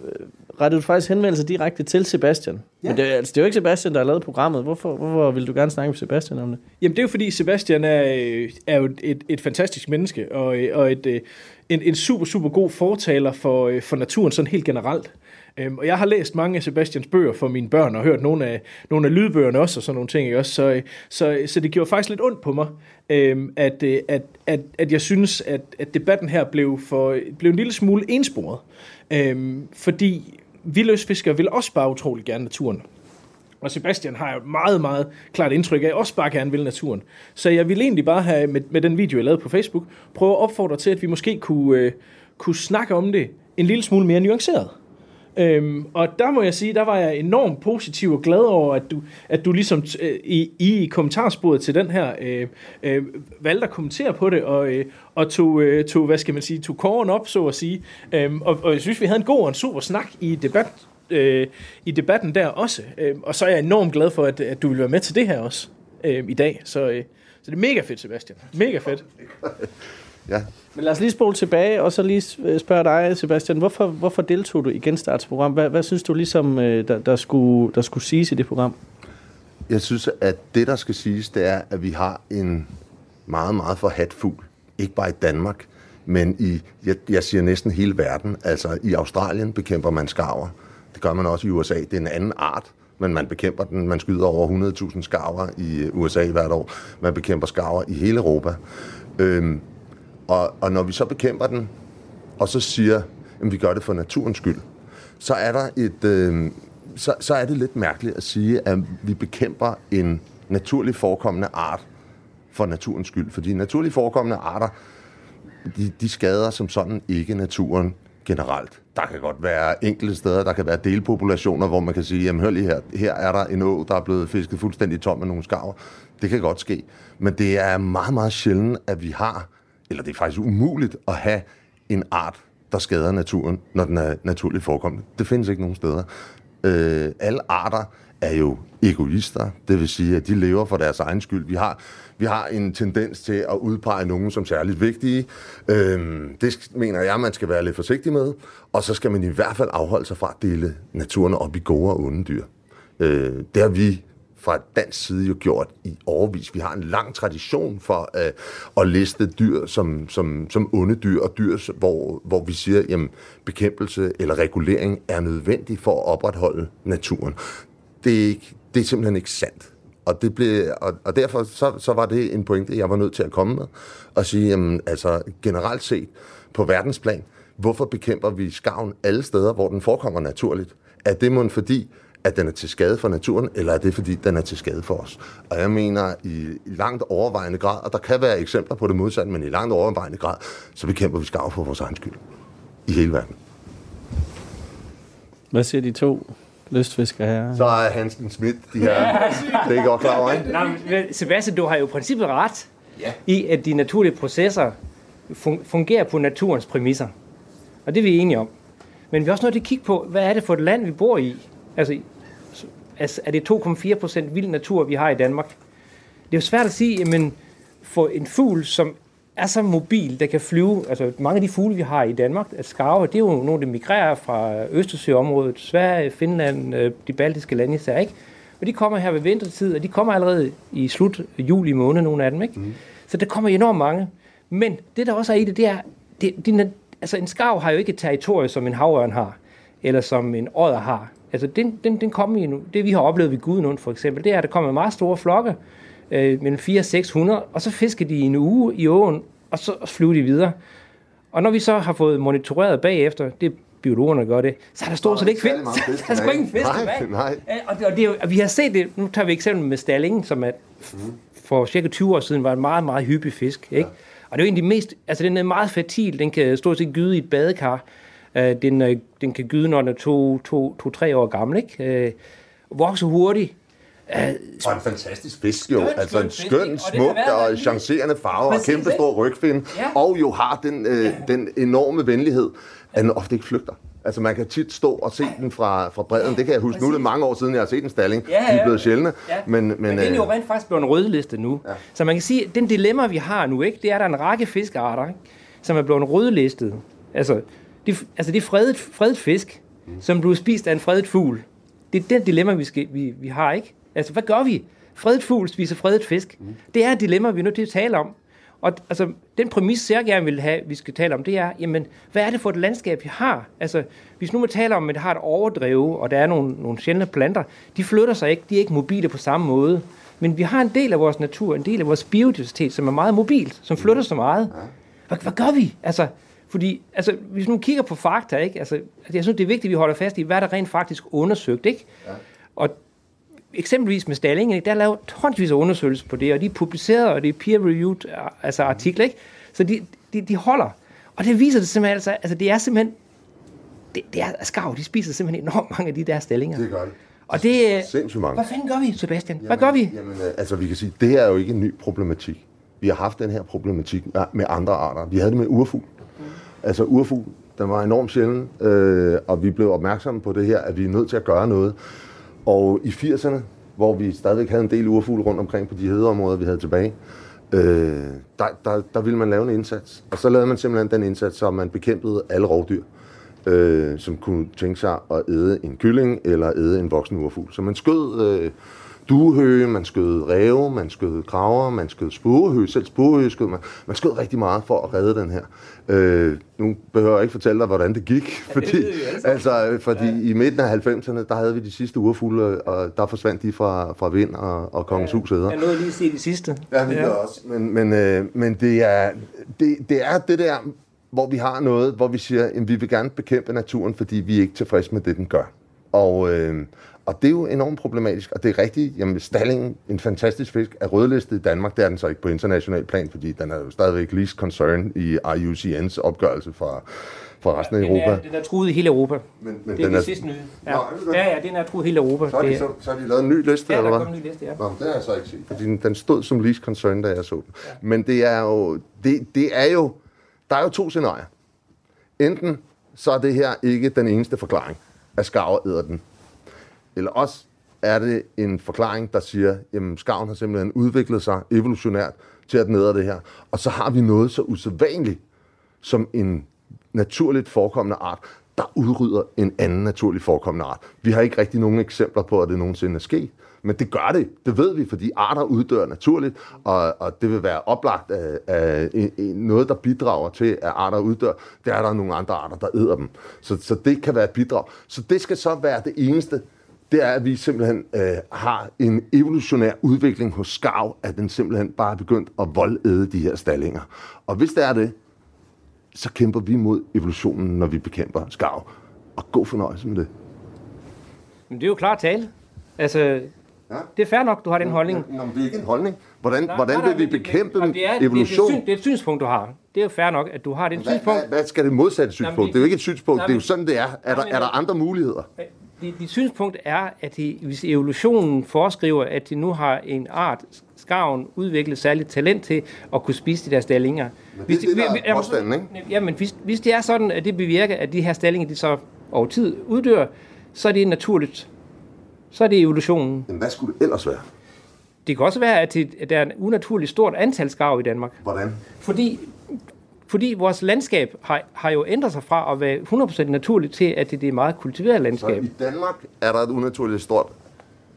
rettede du faktisk henvendelse direkte til Sebastian. Ja. Men det, er- altså, det er jo ikke Sebastian, der har lavet programmet. Hvorfor, hvorfor vil du gerne snakke med Sebastian om det? Jamen det er jo fordi Sebastian er, øh, er jo et, et fantastisk menneske, og, øh, og et, øh, en, en super, super god fortaler for, øh, for naturen sådan helt generelt. Øhm, og jeg har læst mange af Sebastians bøger for mine børn, og hørt nogle af, nogle af lydbøgerne også, og sådan nogle ting. Ikke? Også, så, så, så det gjorde faktisk lidt ondt på mig, øhm, at, øh, at, at, at jeg synes, at, at debatten her blev, for, blev en lille smule ensporet. Øhm, fordi vi løsfiskere vil også bare utrolig gerne naturen. Og Sebastian har jo et meget, meget klart indtryk af, at jeg også bare gerne vil naturen. Så jeg ville egentlig bare have, med, med den video, jeg lavede på Facebook, prøve at opfordre til, at vi måske kunne, øh, kunne snakke om det en lille smule mere nuanceret. Øhm, og der må jeg sige, der var jeg enormt positiv og glad over, at du, at du ligesom t- i, i kommentarsporet til den her øh, øh, valgte at kommentere på det, og, øh, og tog, øh, tog, hvad skal man sige, tog kåren op, så at sige. Øhm, og, og jeg synes, vi havde en god og en super snak i debat, øh, i debatten der også. Øhm, og så er jeg enormt glad for, at, at du vil være med til det her også øh, i dag. Så, øh, så det er mega fedt, Sebastian. Mega fedt. Ja. Men lad os lige spole tilbage, og så lige øh, spørge dig, Sebastian. Hvorfor, hvorfor deltog du i Genstartsprogram? Hvad, hvad synes du ligesom, øh, der, der, skulle, der skulle siges i det program? Jeg synes, at det, der skal siges, det er, at vi har en meget, meget forhat fugl. Ikke bare i Danmark, men i, jeg, jeg siger næsten hele verden. Altså i Australien bekæmper man skarver. Det gør man også i USA. Det er en anden art, men man bekæmper den. Man skyder over 100.000 skarver i øh, USA hvert år. Man bekæmper skarver i hele Europa. Øhm, og, og når vi så bekæmper den, og så siger, at vi gør det for naturens skyld, så er der et, øh, så, så er det lidt mærkeligt at sige, at vi bekæmper en naturligt forekommende art for naturens skyld. Fordi naturligt forekommende arter, de, de skader som sådan ikke naturen generelt. Der kan godt være enkelte steder, der kan være delpopulationer, hvor man kan sige, jamen hør lige her, her er der en å, der er blevet fisket fuldstændig tom med nogle skarver. Det kan godt ske. Men det er meget, meget sjældent, at vi har, eller det er faktisk umuligt at have en art, der skader naturen, når den er naturligt forekommende. Det findes ikke nogen steder. Øh, alle arter er jo egoister, det vil sige, at de lever for deres egen skyld. Vi har, vi har en tendens til at udpege nogen som særligt vigtige. Øhm, det mener jeg, man skal være lidt forsigtig med. Og så skal man i hvert fald afholde sig fra at dele naturen op i gode og onde dyr. Øh, det har vi fra dansk side jo gjort i overvis. Vi har en lang tradition for øh, at liste dyr som, som, som onde dyr, og dyr, hvor, hvor vi siger, at bekæmpelse eller regulering er nødvendig for at opretholde naturen. Det er, ikke, det er simpelthen ikke sandt. Og, det blev, og, og derfor så, så var det en pointe, jeg var nødt til at komme med, og sige, jamen, altså generelt set på verdensplan, hvorfor bekæmper vi skaven alle steder, hvor den forekommer naturligt? Er det måske fordi, at den er til skade for naturen, eller er det fordi, den er til skade for os? Og jeg mener i, langt overvejende grad, og der kan være eksempler på det modsatte, men i langt overvejende grad, så bekæmper vi skarv for vores egen skyld. I hele verden. Hvad siger de to lystfiskere her? Så er Hansen Schmidt, de her, det er godt klar over, ikke? Nej, men Sebastian, du har jo i princippet ret ja. i, at de naturlige processer fun- fungerer på naturens præmisser. Og det er vi enige om. Men vi er også nødt til at kigge på, hvad er det for et land, vi bor i? Altså, altså er det 2,4 procent vild natur, vi har i Danmark? Det er jo svært at sige, men for en fugl, som er så mobil, der kan flyve, altså mange af de fugle, vi har i Danmark, at skarve, det er jo nogle, der migrerer fra Østersøområdet, Sverige, Finland, øh, de baltiske lande især, ikke? Og de kommer her ved vintertid, og de kommer allerede i slut juli måned, nogle af dem, ikke? Mm. Så der kommer enormt mange. Men det, der også er i det, det er, det, det, altså en skarv har jo ikke et territorium, som en havørn har, eller som en odder har. Altså den, den, den kommer i nu. Det vi har oplevet ved Gudenund for eksempel, det er, at der kommer meget store flokke, øh, mellem 4 og 600, og så fisker de i en uge i åen, og så flyver de videre. Og når vi så har fået monitoreret bagefter, det er biologerne, gør det, så er der stort set ikke fisk. Der er sgu ikke fisk Nej, nej. Øh, Og, det, og det, og vi har set det, nu tager vi eksempel med stallingen, som er, for cirka 20 år siden var en meget, meget hyppig fisk. Ikke? Og det er jo de mest, altså den er meget fertil, den kan stort set gyde i et badekar. Øh, den, øh, den kan gyde, når den er to, to, to, tre år gammel. Ikke? Øh, vokser hurtigt. Øh, Og en fantastisk fisk jo. En altså en skøn fisk, skøn? Og smuk og en- chancerende farve og Præcis, kæmpe stor rygfinde. Ja. Og jo har den, øh, den enorme venlighed, at den ofte ikke flygter. Altså man kan tit stå og se den fra, fra bredden. Det kan jeg huske. Nu er det mange år siden, jeg har set en stalling. Ja, De er ja. blevet sjældne. Ja. Men, men, Men den er jo øh, rent faktisk blevet en rødliste nu. Ja. Så man kan sige, at den dilemma, vi har nu, ikke, det er, at der er en række fiskearter, ikke, som er blevet rødlistet. Altså, de, altså det er fredet, fredet fisk, som bliver spist af en fredet fugl. Det er den dilemma, vi, skal, vi, vi har, ikke? Altså, hvad gør vi? Fredet fugl spiser fredet fisk. Mm. Det er et dilemma, vi er nødt til at tale om. Og altså, den præmis, jeg gerne vil have, vi skal tale om, det er, jamen, hvad er det for et landskab, vi har? Altså, hvis nu man taler om, at det har et overdrev, og der er nogle, nogle sjældne planter, de flytter sig ikke, de er ikke mobile på samme måde. Men vi har en del af vores natur, en del af vores biodiversitet, som er meget mobilt, som flytter sig meget. Hvad, hvad gør vi? Altså, fordi, altså, hvis nu kigger på fakta, ikke? Altså, jeg synes, det er vigtigt, at vi holder fast i, hvad der rent faktisk undersøgt, ikke? Ja. Og eksempelvis med Stalling, ikke? der er lavet tonsvis af undersøgelser på det, og de er publiceret, og det er peer-reviewed altså artikler, ikke? Så de, de, de holder. Og det viser det simpelthen, altså, altså det er simpelthen, det, det er skarv, de spiser simpelthen enormt mange af de der stillinger. det gør det. Og det, Sindssygt mange. hvad fanden gør vi, Sebastian? Hvad gør vi? Jamen, øh, altså vi kan sige, det er jo ikke en ny problematik. Vi har haft den her problematik med- med andre arter. Vi havde det med urfugl. Altså urfugl, den var enormt sjælden, øh, og vi blev opmærksomme på det her, at vi er nødt til at gøre noget. Og i 80'erne, hvor vi stadigvæk havde en del urfugle rundt omkring på de hedeområder, vi havde tilbage, øh, der, der, der ville man lave en indsats. Og så lavede man simpelthen den indsats, så man bekæmpede alle rovdyr, øh, som kunne tænke sig at æde en kylling eller æde en voksen urfugl. Så man skød øh, duehøge, man skød ræve, man skød kraver, man skød spurehøge, selv spurehøge skød man. Man skød rigtig meget for at redde den her. Øh, nu behøver jeg ikke fortælle dig, hvordan det gik, fordi, vi altså, øh, fordi ja. i midten af 90'erne, der havde vi de sidste urfugle, og der forsvandt de fra, fra vind og, og kongens hus æder. Jeg nåede lige at se det sidste. Ja, det gør også. Men, men, øh, men det, er, det, det er det der, hvor vi har noget, hvor vi siger, at vi vil gerne bekæmpe naturen, fordi vi er ikke tilfredse med det, den gør. Og, øh, og det er jo enormt problematisk, og det er rigtigt, jamen stallingen, en fantastisk fisk, er rødlistet i Danmark, det er den så ikke på international plan, fordi den er jo stadigvæk least concern i IUCN's opgørelse fra, fra resten af Den Europa. er, den er truet i hele Europa. Men, men Det er den den er, sidste nye. Ja. Nå, ja, ja, den er truet i hele Europa. så, har de, så, så har de lavet en ny liste, Ja, der eller er hvad? kommet en ny liste, ja. Nå, det har jeg så ikke set, fordi den, den stod som least concern, da jeg så den. Ja. Men det er jo, det, det er jo, der er jo to scenarier. Enten så er det her ikke den eneste forklaring, at skarver æder den. Eller også er det en forklaring, der siger, jamen skarven har simpelthen udviklet sig evolutionært til at nedre det her. Og så har vi noget så usædvanligt som en naturligt forekommende art, der udrydder en anden naturligt forekommende art. Vi har ikke rigtig nogen eksempler på, at det nogensinde er sket. Men det gør det. Det ved vi, fordi arter uddør naturligt, og, og det vil være oplagt af, af, af noget, der bidrager til, at arter uddør. Der er der nogle andre arter, der æder dem. Så, så det kan være et bidrag. Så det skal så være det eneste, det er, at vi simpelthen øh, har en evolutionær udvikling hos skarv, at den simpelthen bare er begyndt at voldæde de her stallinger. Og hvis det er det, så kæmper vi mod evolutionen, når vi bekæmper skarv. Og god fornøjelse med det. Men det er jo klart tale. Altså, ja. det er fair nok, du har den holdning. Nå, men det er ikke en holdning. Hvordan, Nej, hvordan nej, vil vi det- bekæmpe men det er, Det evolution? det, er, det er et synspunkt, du har. Det er jo fair nok, at du har det Hvad, synspunkt. hvad, hvad skal det modsatte synspunkt? Jamen, Det er jo ikke et synspunkt, Nej, det er jo sådan, det er. Er der, er der andre muligheder? Dit, dit synspunkt er, at det, hvis evolutionen foreskriver, at de nu har en art, skarven, udviklet særligt talent til at kunne spise de der stallinger. Men det er det, der er påstanden, ikke? Jamen, hvis, hvis det er sådan, at det bevirker, at de her stallinger, de så over tid uddør, så er det naturligt. Så er det evolutionen. Men hvad skulle det ellers være? Det kan også være, at, der er en unaturligt stort antal skarv i Danmark. Hvordan? Fordi, fordi vores landskab har, har jo ændret sig fra at være 100% naturligt til, at det, det er et meget kultiveret Så landskab. i Danmark er der et unaturligt stort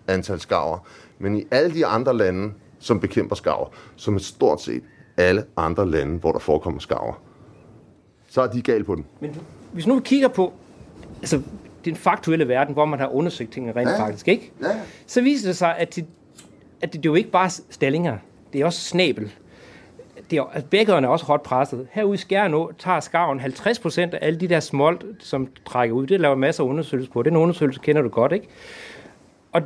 antal skarver, men i alle de andre lande, som bekæmper skarver, som er stort set alle andre lande, hvor der forekommer skarver, så er de galt på den. Men hvis nu vi kigger på altså, den faktuelle verden, hvor man har undersøgt tingene rent Ja. ja. faktisk, ikke? Ja. så viser det sig, at det, at det, det er jo ikke bare stallinger, det er også snabel. Det er, altså, bækkerne er også hårdt presset. Herude i Skjernå tager skarven 50 procent af alle de der smolt, som trækker ud. Det laver masser af undersøgelser på. Den undersøgelse kender du godt, ikke? Og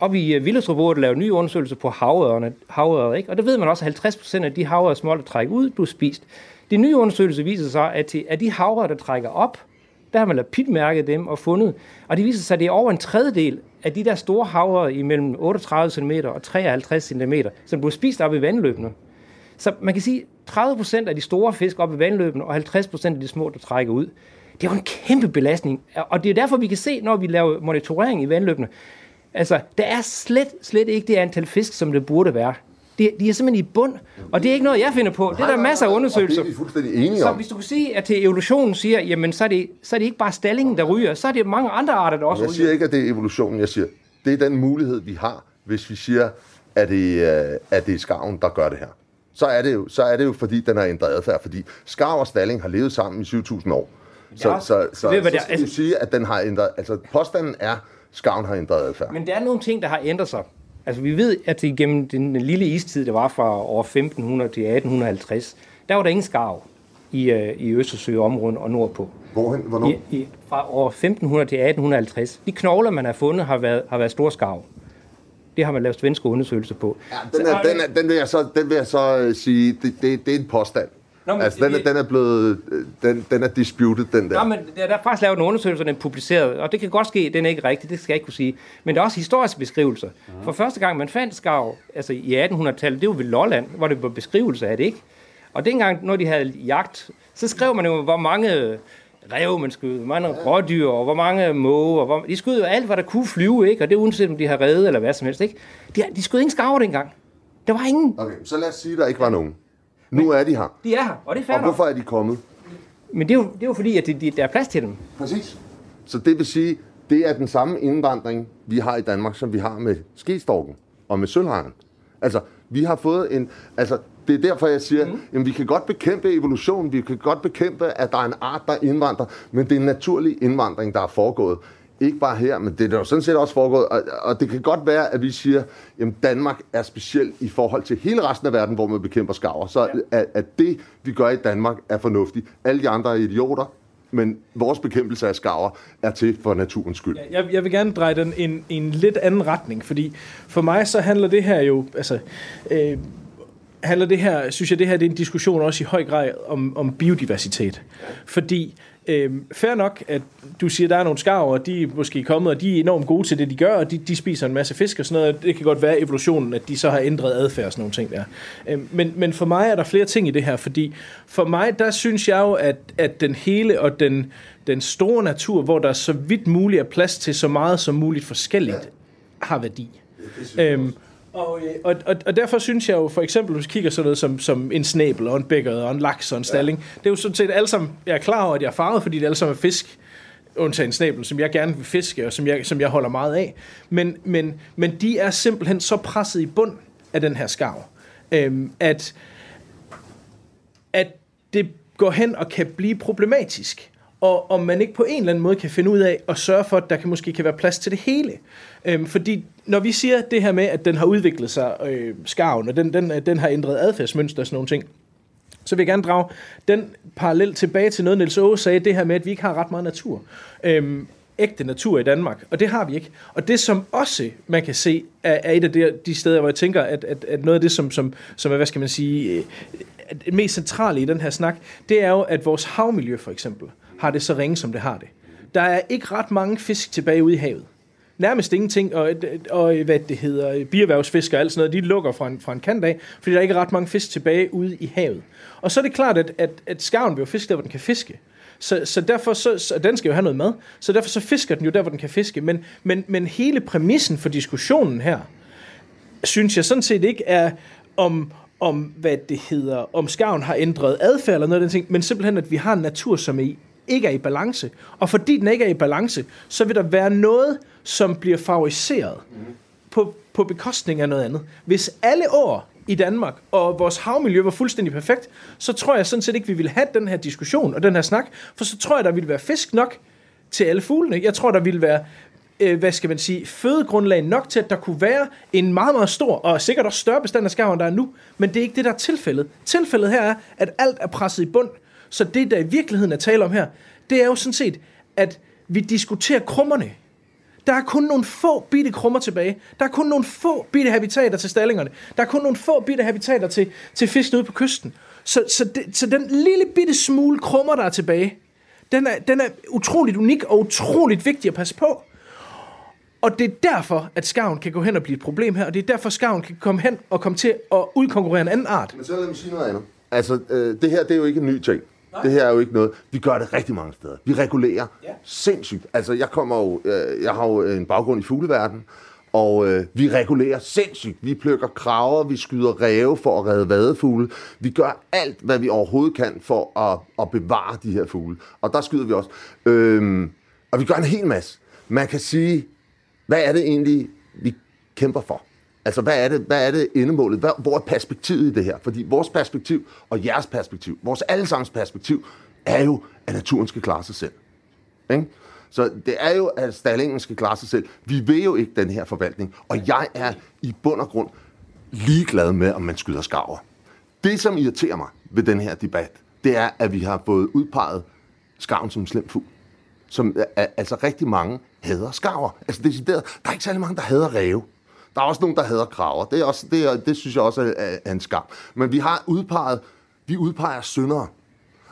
op i øh, uh, Vildesruport laver nye undersøgelser på havørerne, havører, ikke? Og der ved man også, at 50 procent af de havører smolt, der trækker ud, bliver spist. De nye undersøgelser viser sig, at til, af de havre, der trækker op, der har man lavet pitmærket dem og fundet. Og det viser sig, at det er over en tredjedel af de der store havre imellem 38 cm og 53 cm, som bliver spist op i vandløbene. Så man kan sige, 30 procent af de store fisk op i vandløbene og 50 procent af de små, der trækker ud, Det er jo en kæmpe belastning. Og det er derfor, vi kan se, når vi laver monitorering i vandløbene, altså, der er slet, slet ikke det antal fisk, som det burde være. De, de er simpelthen i bund, og det er ikke noget, jeg finder på. Det er der masser af undersøgelser. Det er vi fuldstændig enige Så om. hvis du kan sige, at til evolutionen siger, jamen så er det, så er det ikke bare stallingen, der ryger, så er det mange andre arter, der også Jeg ryger. siger ikke, at det er evolutionen. Jeg siger, det er den mulighed, vi har, hvis vi siger, at det, øh, at det er skarven, der gør det her. Så er det jo, så er det jo fordi den har ændret adfærd. Fordi skarv og stalling har levet sammen i 7.000 år. Så, Ja, så, så, du, så det er? skal vi sige, at den har ændret... Altså, påstanden er, skarven har ændret adfærd. Men der er nogle ting, der har ændret sig. Altså vi ved, at det gennem den lille istid, der var fra år 1500 til 1850, der var der ingen skarv i, øh, i Østersøområdet og nordpå. Hvorhen, hvornår? I, i, fra år 1500 til 1850. De knogler, man har fundet, har været, har været store skarv. Det har man lavet svenske undersøgelser på. Ja, den, er, den, er, den vil jeg så, den vil jeg så øh, sige, det, det, det er en påstand. Nå, men- altså, den er, den er blevet, øh, den, den er disputed, den der. Nå, men der, der er faktisk lavet en undersøgelse, den er publiceret, og det kan godt ske, den er ikke rigtig, det skal jeg ikke kunne sige. Men der er også historiske beskrivelser. For første gang, man fandt skarv, altså i 1800-tallet, det var ved Lolland, hvor det var beskrivelser af det, ikke? Og dengang, når de havde jagt, så skrev man jo, hvor mange rev man skød, hvor mange rådyr, og hvor mange måger. Hvor... De skød jo alt, hvad der kunne flyve, ikke? Og det uanset, om de har reddet eller hvad som helst, ikke? De, de skød ingen skarver dengang. Der var ingen. Okay, så lad os sige, at der ikke var nogen. Nu er de her. De er her, og det er fair Og hvorfor er de kommet? Men det er, jo, det er jo fordi, at det, de, der er plads til dem. Præcis. Så det vil sige, det er den samme indvandring, vi har i Danmark, som vi har med skestorken og med sølvhangen. Altså, vi har fået en... Altså, det er derfor, jeg siger, mm. jamen, vi kan godt bekæmpe evolution, vi kan godt bekæmpe, at der er en art, der indvandrer, men det er en naturlig indvandring, der er foregået. Ikke bare her, men det er jo sådan set også foregået. Og, og det kan godt være, at vi siger, at Danmark er speciel i forhold til hele resten af verden, hvor man bekæmper skarver. Så ja. at, at det, vi gør i Danmark, er fornuftigt. Alle de andre er idioter, men vores bekæmpelse af skarver er til for naturens skyld. Ja. Jeg, jeg vil gerne dreje den en, en lidt anden retning, fordi for mig så handler det her jo, altså, øh, handler det her, synes jeg, det her det er en diskussion også i høj grad om, om biodiversitet. Fordi øh, fair nok, at du siger, at der er nogle skarver, de er måske kommet, og de er enormt gode til det, de gør, og de, de spiser en masse fisk og sådan noget. Det kan godt være evolutionen, at de så har ændret adfærd og sådan nogle ting der. Øh, men, men for mig er der flere ting i det her, fordi for mig, der synes jeg jo, at, at den hele og den, den store natur, hvor der så vidt muligt er plads til så meget som muligt forskelligt, har værdi. Øhm, og, øh, og, og, og derfor synes jeg jo, for eksempel, hvis vi kigger sådan noget som, som en snabel og en bækker og en laks og en stalling, det er jo sådan set alle sammen, jeg er klar over, at jeg er farvet, fordi det alle sammen er fisk, undtagen snabel, som jeg gerne vil fiske, og som jeg, som jeg holder meget af. Men, men, men de er simpelthen så presset i bund af den her skarv, øhm, at, at det går hen og kan blive problematisk. Og om man ikke på en eller anden måde kan finde ud af at sørge for, at der kan, måske kan være plads til det hele. Øhm, fordi når vi siger det her med, at den har udviklet sig, øh, skarven, og den, den, øh, den har ændret adfærdsmønster og sådan nogle ting, så vil jeg gerne drage den parallel tilbage til noget, Niels Aage sagde, det her med, at vi ikke har ret meget natur. Øhm, ægte natur i Danmark, og det har vi ikke. Og det, som også man kan se, er, er et af de, de steder, hvor jeg tænker, at, at, at noget af det, som, som, som er, hvad skal man sige, øh, det mest centrale i den her snak, det er jo, at vores havmiljø for eksempel har det så ringe, som det har det. Der er ikke ret mange fisk tilbage ude i havet. Nærmest ingenting, og, og hvad det hedder, bierhvervsfisk og alt sådan noget, de lukker fra en, fra en kant af, fordi der er ikke ret mange fisk tilbage ude i havet. Og så er det klart, at, at, at skarven vil jo fiske der, hvor den kan fiske. Så, så derfor, så, så, den skal jo have noget mad, så derfor så fisker den jo der, hvor den kan fiske. Men, men, men hele præmissen for diskussionen her, synes jeg sådan set ikke er om, om hvad det hedder, om skarven har ændret adfærd eller noget af den ting, men simpelthen, at vi har en natur, som er i, ikke er i balance. Og fordi den ikke er i balance, så vil der være noget, som bliver favoriseret på, på bekostning af noget andet. Hvis alle år i Danmark, og vores havmiljø var fuldstændig perfekt, så tror jeg sådan set ikke, vi ville have den her diskussion og den her snak, for så tror jeg, der ville være fisk nok til alle fuglene. Jeg tror, der ville være øh, hvad skal man sige, fødegrundlag nok til, at der kunne være en meget, meget stor, og sikkert også større bestand af skarven, der er nu. Men det er ikke det, der er tilfældet. Tilfældet her er, at alt er presset i bund. Så det, der i virkeligheden er tale om her, det er jo sådan set, at vi diskuterer krummerne. Der er kun nogle få bitte krummer tilbage. Der er kun nogle få bitte habitater til stallingerne. Der er kun nogle få bitte habitater til, til fiskene ude på kysten. Så, så, det, så den lille bitte smule krummer, der er tilbage, den er, den er utroligt unik og utroligt vigtig at passe på. Og det er derfor, at skaven kan gå hen og blive et problem her, og det er derfor, skarven kan komme hen og komme til at udkonkurrere en anden art. Men så lad mig sige noget andet. Altså, øh, det her, det er jo ikke en ny ting. Det her er jo ikke noget. Vi gør det rigtig mange steder. Vi regulerer ja. sindssygt. Altså, jeg kommer jo, øh, jeg har jo en baggrund i fugleverdenen, og øh, vi regulerer sindssygt. Vi plukker kraver, vi skyder ræve for at redde vadefugle. Vi gør alt, hvad vi overhovedet kan for at, at bevare de her fugle. Og der skyder vi også. Øhm, og vi gør en hel masse. Man kan sige, hvad er det egentlig, vi kæmper for? Altså, hvad er det, hvad er det endemålet? Hvor, hvor er perspektivet i det her? Fordi vores perspektiv og jeres perspektiv, vores allesammens perspektiv, er jo, at naturen skal klare sig selv. Ikke? Så det er jo, at stallingen skal klare sig selv. Vi vil jo ikke den her forvaltning. Og jeg er i bund og grund ligeglad med, om man skyder skarver. Det, som irriterer mig ved den her debat, det er, at vi har fået udpeget skarven som slem fugl. Som, altså rigtig mange hader skarver. Altså decideret, der er ikke særlig mange, der hader ræve. Der er også nogen, der hader kraver. Det, er også, det, er, det synes jeg også er, er en skam. Men vi har udpeget, vi udpeger syndere.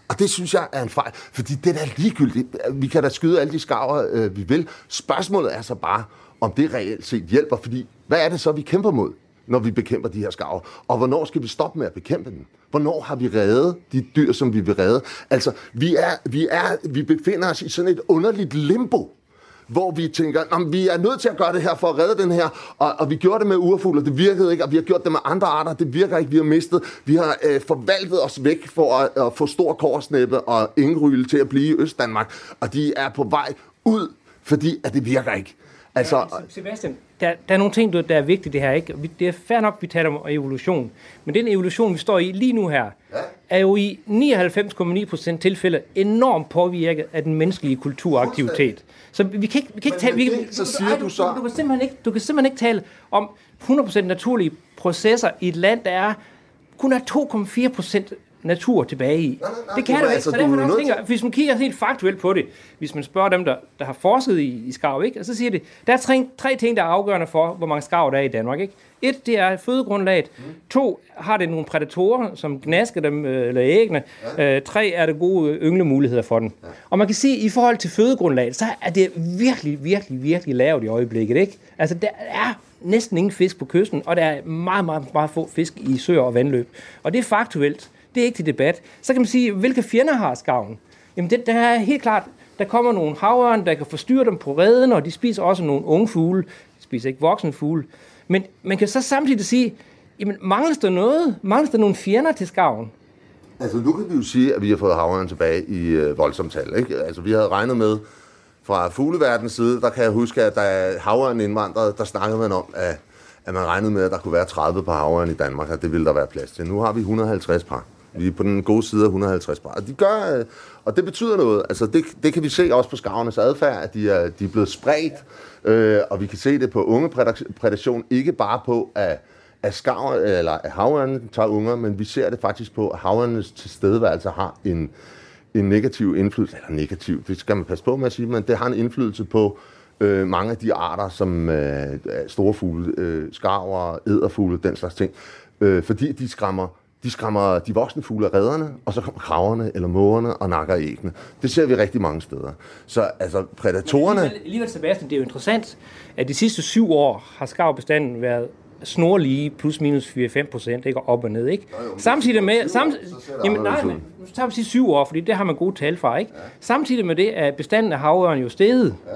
Og det synes jeg er en fejl, fordi det er da ligegyldigt. Vi kan da skyde alle de skarver, øh, vi vil. Spørgsmålet er så bare, om det reelt set hjælper, fordi hvad er det så, vi kæmper mod, når vi bekæmper de her skarver? Og hvornår skal vi stoppe med at bekæmpe dem? Hvornår har vi reddet de dyr, som vi vil redde? Altså, vi, er, vi, er, vi befinder os i sådan et underligt limbo hvor vi tænker, vi er nødt til at gøre det her for at redde den her, og, og vi gjorde det med urfugle, det virkede ikke, og vi har gjort det med andre arter, det virker ikke, vi har mistet. Vi har øh, forvaltet os væk for at, at få stor korsnæppe og ingryle til at blive i Østdanmark, og de er på vej ud, fordi at det virker ikke. Altså, ja, Sebastian, der, der er nogle ting, der er vigtige det her. Ikke? Det er fair nok, vi taler om evolution. Men den evolution, vi står i lige nu her, ja. Er jo i 99,9% tilfælde enormt påvirket af den menneskelige kulturaktivitet. Så vi kan ikke, vi kan ikke tale... Vi, så siger du, du så... Du, kan simpelthen ikke, du kan simpelthen ikke tale om 100% naturlige processer i et land, der er kun er 2,4% natur tilbage i. Nej, nej, nej, det kan jo ikke, altså, så derfor tænker, hvis man kigger helt faktuelt på det, hvis man spørger dem, der, der har forsket i, i skarv, ikke? og så siger det, der er tre, tre ting, der er afgørende for, hvor mange skarv der er i Danmark. Ikke? Et, det er fødegrundlaget. Mm. To, har det nogle prædatorer, som gnasker dem, øh, eller æggene. Ja. Øh, tre, er det gode ynglemuligheder for dem. Ja. Og man kan sige, at i forhold til fødegrundlaget, så er det virkelig, virkelig, virkelig lavt i øjeblikket. Ikke? Altså, der er næsten ingen fisk på kysten, og der er meget, meget, meget få fisk i søer og vandløb. Og det er faktuelt. Det er ikke til debat. Så kan man sige, hvilke fjender har skarven? Jamen, det, der er helt klart, der kommer nogle havørn, der kan forstyrre dem på redden, og de spiser også nogle unge fugle. De spiser ikke voksne fugle. Men man kan så samtidig sige, jamen, mangles der noget? Mangles der nogle fjender til skarven? Altså, nu kan vi jo sige, at vi har fået havørn tilbage i øh, voldsomt tal. Ikke? Altså, vi havde regnet med, fra fugleverdens side, der kan jeg huske, at da havørn indvandrede, der snakkede man om, at, at man regnede med, at der kunne være 30 par havørn i Danmark, og det ville der være plads til. Nu har vi 150 par. Vi er på den gode side af 150 par. Og, de gør, øh, og det betyder noget. Altså det, det kan vi se også på skarvenes adfærd, at de er, de er blevet spredt. Øh, og vi kan se det på ungeprædation, ikke bare på, at, at skarver, eller at havørne tager unger, men vi ser det faktisk på, at havørnenes tilstedeværelse har en, en negativ indflydelse, eller negativ, det skal man passe på med at sige, men det har en indflydelse på øh, mange af de arter, som øh, store fugle, øh, skarver, æderfugle, den slags ting, øh, fordi de skræmmer de skræmmer de voksne fugle af redderne, og så kommer kraverne eller mågerne og nakker æggene. Det ser vi rigtig mange steder. Så altså, prædatorerne... alligevel, alligevel, Sebastian, det er jo interessant, at de sidste syv år har skarvbestanden været snorlige plus minus 4-5 procent, ikke? op og ned, ikke? Jo, jo, Samtidig med... Samt, jamen, nej, men, nu tager vi sige syv år, fordi det har man gode tal fra, ikke? Ja. Samtidig med det er bestanden af havørn jo steget. Ja.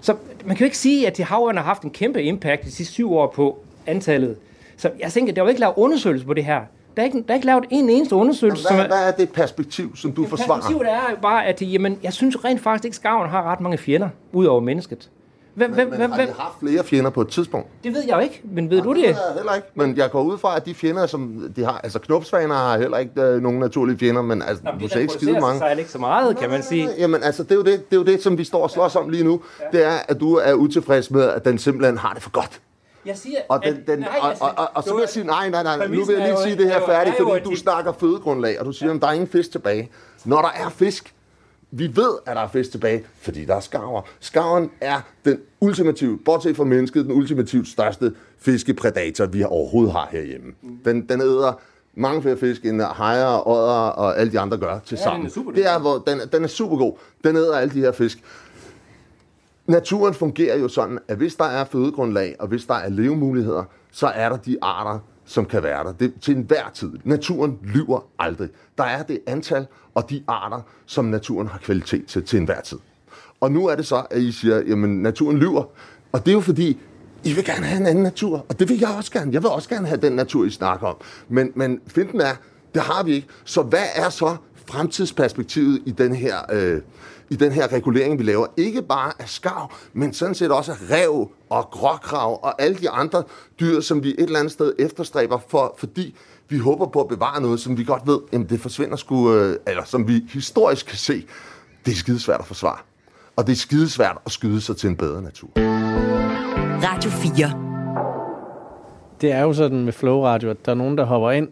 Så man kan jo ikke sige, at de havørn har haft en kæmpe impact de sidste syv år på antallet. Så jeg tænker, der var ikke lavet undersøgelse på det her. Der er ikke, der er ikke lavet en eneste undersøgelse. Jamen, hvad, som er, hvad er det perspektiv, som du forsvarer? Perspektivet er jo bare, at jamen, jeg synes rent faktisk ikke, skarven har ret mange fjender, ud over mennesket. Hvem, men, hvem, men hvem, har de haft flere fjender på et tidspunkt? Det ved jeg jo ikke, men ved ja, du det? Det ved jeg heller ikke, men jeg går ud fra, at de fjender, som de har, altså knopsvaner har heller ikke øh, nogen naturlige fjender, men altså, Nå, du ser ikke skide mange. Sig ikke så meget, kan man sige. Jamen altså, det er jo det, det, er jo det som vi står og slås om lige nu. Ja. Det er, at du er utilfreds med, at den simpelthen har det for godt. Jeg siger, og, den, den, nej, og, og, og, og så vil jeg sige, nej, nej, nej, nu vil jeg lige sige det her færdigt, fordi du snakker fødegrundlag, og du siger, at der er ingen fisk tilbage. Når der er fisk, vi ved, at der er fisk tilbage, fordi der er skarver. Skarven er den ultimative, bortset fra mennesket, den ultimativt største fiskepredator, vi overhovedet har herhjemme. Den, den æder mange flere fisk, end hajer, odder og alle de andre gør til sammen. Ja, det er, hvor, den, den er super god. Den æder alle de her fisk. Naturen fungerer jo sådan, at hvis der er fødegrundlag, og hvis der er levemuligheder, så er der de arter, som kan være der. Det, til enhver tid. Naturen lyver aldrig. Der er det antal og de arter, som naturen har kvalitet til til enhver tid. Og nu er det så, at I siger, jamen naturen lyver. Og det er jo fordi, I vil gerne have en anden natur, og det vil jeg også gerne. Jeg vil også gerne have den natur, I snakker om. Men, men finden er, det har vi ikke. Så hvad er så fremtidsperspektivet i den her, øh, i den her regulering, vi laver? Ikke bare af skav, men sådan set også af rev og gråkrav og alle de andre dyr, som vi et eller andet sted efterstræber, for, fordi vi håber på at bevare noget, som vi godt ved, jamen det forsvinder sgu, øh, eller som vi historisk kan se, det er skidesvært at forsvare. Og det er skidesvært at skyde sig til en bedre natur. Radio 4. Det er jo sådan med Flow Radio, at der er nogen, der hopper ind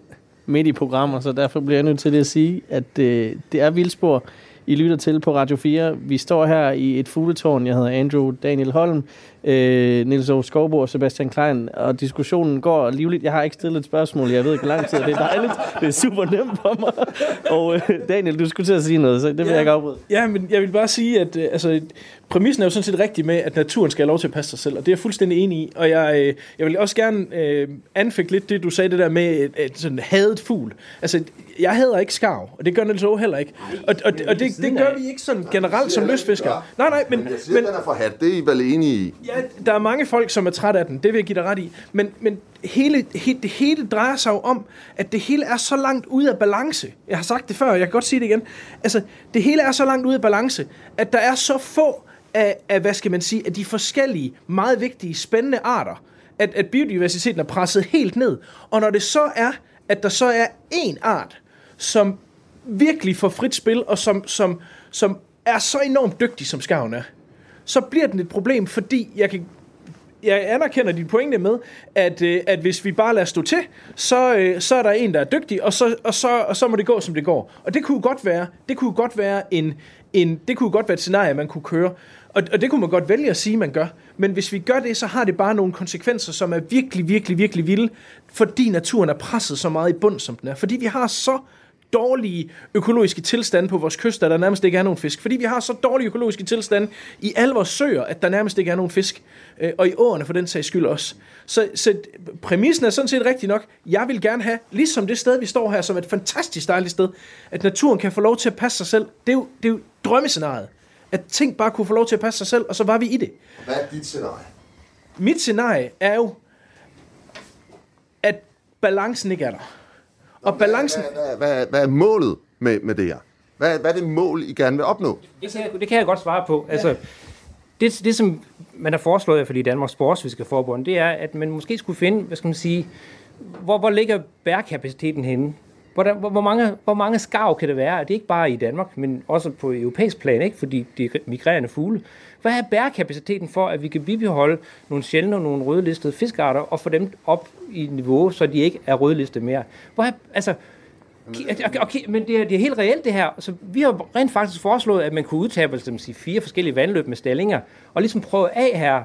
midt i programmer, så derfor bliver jeg nødt til at sige, at øh, det er Vildspor, I lytter til på Radio 4. Vi står her i et fugletårn. Jeg hedder Andrew Daniel Holm, øh, Nils Aarhus Skovbo og Sebastian Klein, og diskussionen går livligt. Jeg har ikke stillet et spørgsmål, jeg ved ikke, hvor lang tid det er dejligt. Det er super nemt for mig. Og øh, Daniel, du skulle til at sige noget, så det vil Ja. jeg ikke afbryde. Ja, men jeg vil bare sige, at øh, altså, præmissen er jo sådan set rigtig med, at naturen skal have lov til at passe sig selv, og det er jeg fuldstændig enig i. Og jeg, øh, jeg vil også gerne øh, anfægte lidt det, du sagde, det der med et, et sådan hadet fugl. Altså, jeg hader ikke skarv, og det gør Niels Aage heller ikke. Og, og, og det, det gør vi ikke sådan generelt som lystfiskere. Nej, nej, men, Men jeg siger, men, den er for hat. Det er I vel enige i? Ja, der er mange folk, som er trætte af den. Det vil jeg give dig ret i. Men, men hele, he, det hele drejer sig jo om, at det hele er så langt ude af balance. Jeg har sagt det før, og jeg kan godt sige det igen. Altså, det hele er så langt ude af balance, at der er så få af, af hvad skal man sige, af de forskellige, meget vigtige, spændende arter, at, at biodiversiteten er presset helt ned. Og når det så er, at der så er én art, som virkelig får frit spil, og som, som, som er så enormt dygtig, som skarven er, så bliver den et problem, fordi jeg kan jeg anerkender din pointe med, at, øh, at hvis vi bare lader stå til, så, øh, så er der en, der er dygtig, og så, og, så, og så må det gå, som det går. Og det kunne godt være, det kunne godt være en, en, det kunne godt være et scenarie, man kunne køre. Og, og det kunne man godt vælge at sige, man gør. Men hvis vi gør det, så har det bare nogle konsekvenser, som er virkelig, virkelig, virkelig vilde, fordi naturen er presset så meget i bund, som den er. Fordi vi har så dårlige økologiske tilstande på vores kyster, at der nærmest ikke er nogen fisk. Fordi vi har så dårlige økologiske tilstande i alle vores søer, at der nærmest ikke er nogen fisk. Øh, og i åerne for den sags skyld også. Så, så præmissen er sådan set rigtig nok. Jeg vil gerne have, ligesom det sted, vi står her, som et fantastisk dejligt sted, at naturen kan få lov til at passe sig selv. Det er jo, det er jo drømmescenariet. At ting bare kunne få lov til at passe sig selv, og så var vi i det. Hvad er dit scenarie? Mit scenarie er jo, at balancen ikke er der. Og balancen... Hvad, hvad, hvad, hvad er målet med, med det her? Hvad, hvad er det mål, I gerne vil opnå? Det kan, jeg, det kan jeg godt svare på. Altså, det, det, som man har foreslået for de Danmarks Sportsfiskerforbund, det er, at man måske skulle finde, hvad skal man sige, hvor, hvor ligger bærekapaciteten henne? Hvordan, hvor, hvor, mange, hvor mange skarv kan det være? Det er ikke bare i Danmark, men også på europæisk plan, ikke? fordi de er migrerende fugle. Hvad er bærekapaciteten for, at vi kan bibeholde nogle sjældne og nogle rødlistede fiskarter og få dem op i niveau, så de ikke er rødlistet mere? Hvor er, altså, Okay, okay, men det er, det er helt reelt det her. Så vi har rent faktisk foreslået, at man kunne udtage sige, fire forskellige vandløb med stallinger, og ligesom prøve af her,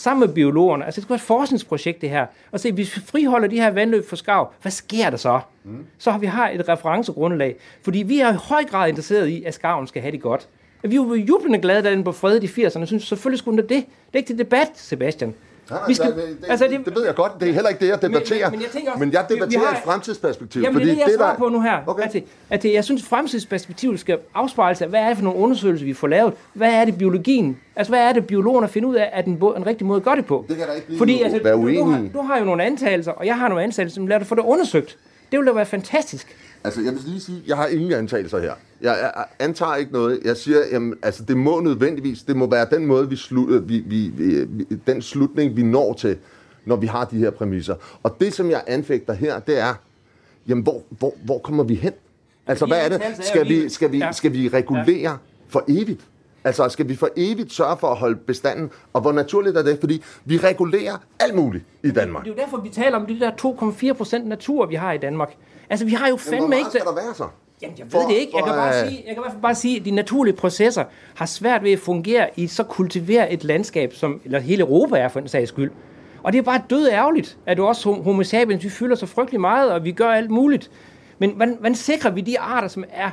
sammen med biologerne. Altså det skulle være et forskningsprojekt det her. Og se, hvis vi friholder de her vandløb for skav, hvad sker der så? Mm. Så har vi har et referencegrundlag. Fordi vi er i høj grad interesseret i, at skaven skal have det godt. Vi var jublende glade, da den blev fredet i 80'erne. Jeg synes selvfølgelig skulle den det. Det er ikke til debat, Sebastian. Nej, Vi skal- det, det, altså, det, det- ved jeg godt. Det er heller ikke det, jeg debatterer. Men- men jeg tænker også, men jeg vi- vi debatterer har- et fremtidsperspektiv. Jamen, det er det, jeg der- svarer på nu her. Okay. At, at det, jeg synes, fremtidsperspektivet skal afspejle sig. Hvad er det for nogle undersøgelser, vi får lavet? Hvad er det biologien? Altså, hvad er det, biologerne finder ud af, at en, en rigtig måde at gøre det på? Det kan der ikke blive Fordi altså, være du, du, uenig har, du har jo nogle antagelser, og jeg har nogle antagelser, men lad dig få det undersøgt. Det ville da være fantastisk. Altså, jeg vil lige sige, jeg har ingen antagelser her. Jeg, jeg antager ikke noget. Jeg siger, jamen, altså, det må nødvendigvis, det må være den måde, vi, slu, vi, vi, vi, vi den slutning, vi når til, når vi har de her præmisser. Og det, som jeg anfægter her, det er, jamen, hvor, hvor, hvor kommer vi hen? Altså, hvad er det? Skal vi, skal vi, skal vi regulere for evigt? Altså, skal vi for evigt sørge for at holde bestanden? Og hvor naturligt er det? Fordi vi regulerer alt muligt i Danmark. Det er jo derfor, vi taler om de der 2,4 procent natur, vi har i Danmark. Altså, vi har jo Men hvor fandme meget ikke... skal der være så? Jamen, jeg ved For- det ikke. Jeg kan, bare sige, jeg kan i hvert fald bare sige, at de naturlige processer har svært ved at fungere i så kultiveret et landskab, som eller hele Europa er for en sags skyld. Og det er bare død ærgerligt, at du også hom- homo sapiens, vi fylder så frygtelig meget, og vi gør alt muligt. Men hvordan, hvordan sikrer vi de arter, som er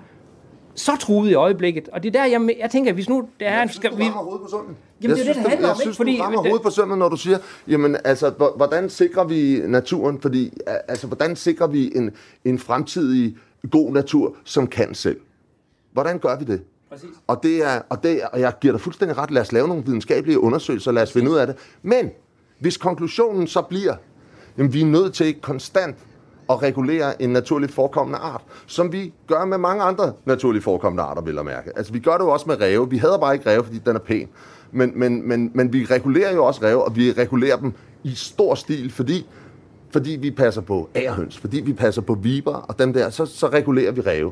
så truet i øjeblikket. Og det er der, jeg, jeg tænker, hvis nu der er en... Skal, vi, hovedet på sømmen. Jamen, det er det, det handler jeg om, ikke? Fordi- du rammer hovedet på sømmen, når du siger, jamen, altså, hvor- hvordan sikrer vi naturen? Fordi, altså, hvordan sikrer vi en, en fremtidig god natur, som kan selv? Hvordan gør vi det? Præcis. Og, det er, og, det er, og jeg giver dig fuldstændig ret. Lad os lave nogle videnskabelige undersøgelser. Lad os finde ud af det. Men hvis konklusionen så bliver, at vi er nødt til konstant at regulere en naturligt forekommende art, som vi gør med mange andre naturligt forekommende arter, vil jeg mærke. Altså, vi gør det jo også med ræve. Vi hader bare ikke ræve, fordi den er pæn. Men, men, men, men vi regulerer jo også ræve, og vi regulerer dem i stor stil, fordi fordi vi passer på ærhøns, fordi vi passer på viber og dem der, så, så regulerer vi ræve.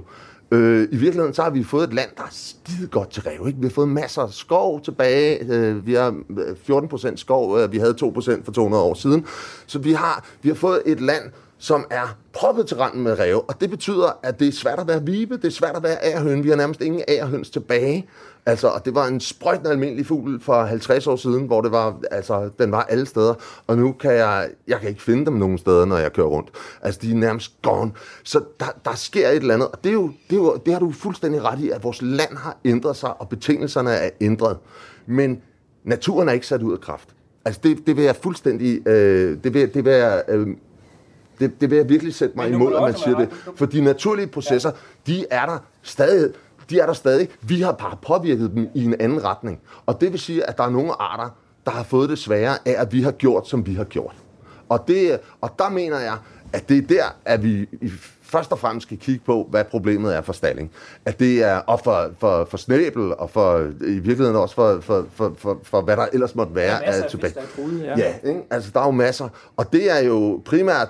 Øh, I virkeligheden så har vi fået et land, der er skide godt til ræve. Ikke? Vi har fået masser af skov tilbage. Øh, vi har øh, 14 procent skov. Øh, vi havde 2 procent for 200 år siden. Så vi har, vi har fået et land, som er proppet til randen med ræve. Og det betyder, at det er svært at være vibe, det er svært at være ærhøn. Vi har nærmest ingen ærhøns tilbage. Altså, og det var en sprøjtende almindelig fugl for 50 år siden, hvor det var, altså, den var alle steder. Og nu kan jeg, jeg kan ikke finde dem nogen steder, når jeg kører rundt. Altså, de er nærmest gone. Så der, der sker et eller andet. Og det, er jo, det, er jo, det har du fuldstændig ret i, at vores land har ændret sig, og betingelserne er ændret. Men naturen er ikke sat ud af kraft. Altså, det, det vil jeg fuldstændig... Øh, det, vil, det vil jeg... Øh, det, det vil jeg virkelig sætte mig imod, at man siger det. For de naturlige processer, de er der stadig. De er der stadig. Vi har bare påvirket dem i en anden retning. Og det vil sige, at der er nogle arter, der har fået det sværere af, at vi har gjort, som vi har gjort. Og, det, og der mener jeg, at det er der, at vi først og fremmest skal kigge på, hvad problemet er for stalling. At det er, og for, for, for snæbel, og for, i virkeligheden også for, for, for, for, for hvad der ellers måtte være masser af tilbage. der er ja. ja ikke? altså der er jo masser. Og det er jo primært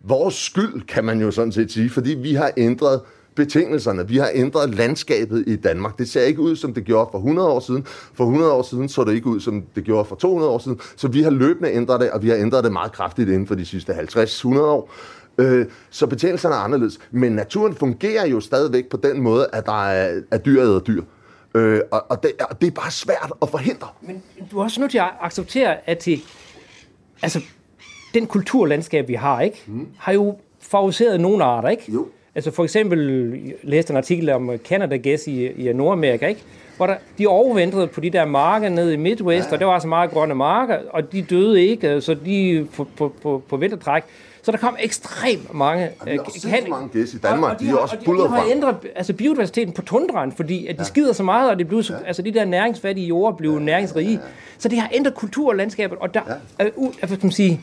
vores skyld, kan man jo sådan set sige, fordi vi har ændret betingelserne. Vi har ændret landskabet i Danmark. Det ser ikke ud, som det gjorde for 100 år siden. For 100 år siden så det ikke ud, som det gjorde for 200 år siden. Så vi har løbende ændret det, og vi har ændret det meget kraftigt inden for de sidste 50-100 år. Øh, så betingelserne er anderledes. Men naturen fungerer jo stadigvæk på den måde, at der er, er dyr æder dyr. Øh, og, og, det, og det er bare svært at forhindre. Men du er også nødt til at acceptere, at det, altså, den kulturlandskab, vi har, ikke, mm. har jo favoriseret nogle arter, ikke? Jo. Altså for eksempel, læste en artikel om Canada Gæs i, i Nordamerika, ikke? Hvor der, de overvintrede på de der marker nede i Midwest, ja. og der var så meget grønne marker, og de døde ikke, så de på, på, på, på vintertræk. Så der kom ekstremt mange... vi har øh, også kan- sindssygt mange gæs i Danmark. og De er også og de, de har ændret altså biodiversiteten på tundraen, fordi at de skider så meget, og det blev så, altså de der næringsfattige jorder blev næringsrige. Så det har ændret kultur og landskabet, og der er, u- altså, hvad skal man sige,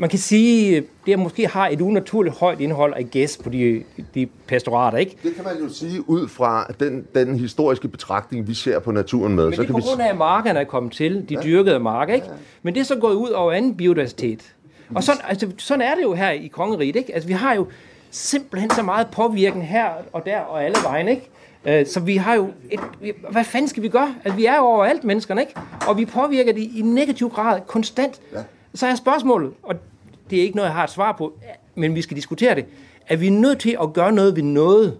man kan sige, det måske har et unaturligt højt indhold af gæs på de, de pastorater, ikke? Det kan man jo sige ud fra den, den historiske betragtning, vi ser på naturen med. Men så det er på grund af, at markerne er kommet til, de dyrkede marker, ikke? Men det er så gået ud over anden biodiversitet. Og sådan, altså, sådan er det jo her i kongeriget, ikke? Altså, vi har jo simpelthen så meget påvirkning her og der og alle vejen, ikke? Øh, Så vi har jo et, hvad fanden skal vi gøre? Altså, vi er jo overalt, menneskerne, ikke? Og vi påvirker det i negativ grad, konstant. Ja. Så er spørgsmålet, og det er ikke noget, jeg har et svar på, men vi skal diskutere det. Er vi nødt til at gøre noget ved noget,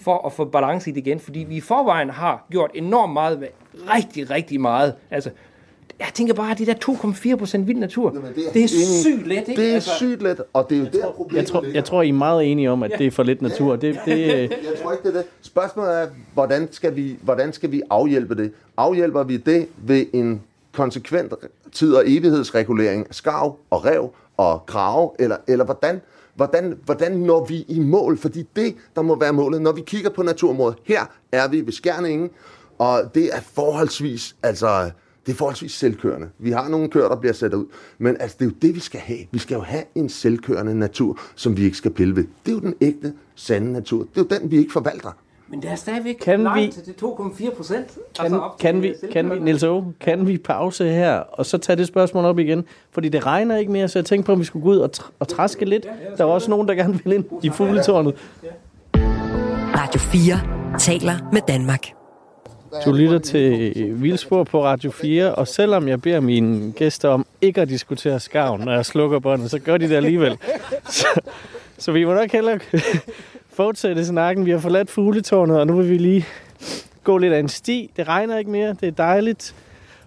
for at få balance i det igen, fordi vi i forvejen har gjort enormt meget, rigtig, rigtig meget. Altså, jeg tænker bare, at det der 2,4 procent vild natur, Jamen, det er, jeg det er sygt let, ikke? Det er altså, sygt let, og det er jo der problemet Jeg tror, ligger. jeg tror, I er meget enige om, at det er for lidt natur. Det, det, øh, Jeg tror ikke, det er det. Spørgsmålet er, hvordan skal vi, hvordan skal vi afhjælpe det? Afhjælper vi det ved en konsekvent tid- og evighedsregulering af skarv og rev og grave, eller, eller hvordan, hvordan, hvordan når vi i mål? Fordi det, der må være målet, når vi kigger på naturområdet, her er vi ved Skærningen, og det er forholdsvis, altså, det er forholdsvis selvkørende. Vi har nogle køer, der bliver sat ud, men altså, det er jo det, vi skal have. Vi skal jo have en selvkørende natur, som vi ikke skal pille ved. Det er jo den ægte, sande natur. Det er jo den, vi ikke forvalter men der er stadigvæk Kan langt vi- til det 2,4 procent. kan, kan, vi, kan vi, Niels Aage, kan vi pause her, og så tage det spørgsmål op igen? Fordi det regner ikke mere, så jeg tænkte på, om vi skulle gå ud og, tr- og træske lidt. Der er også nogen, der gerne vil ind i fugletårnet. Radio 4 taler med Danmark. Du lytter til Vildspor på Radio 4, og selvom jeg beder mine gæster om ikke at diskutere skarven, når jeg slukker båndet, så gør de det alligevel. Så, så vi må nok hellere fortsætte snakken. Vi har forladt fugletårnet, og nu vil vi lige gå lidt af en sti. Det regner ikke mere, det er dejligt.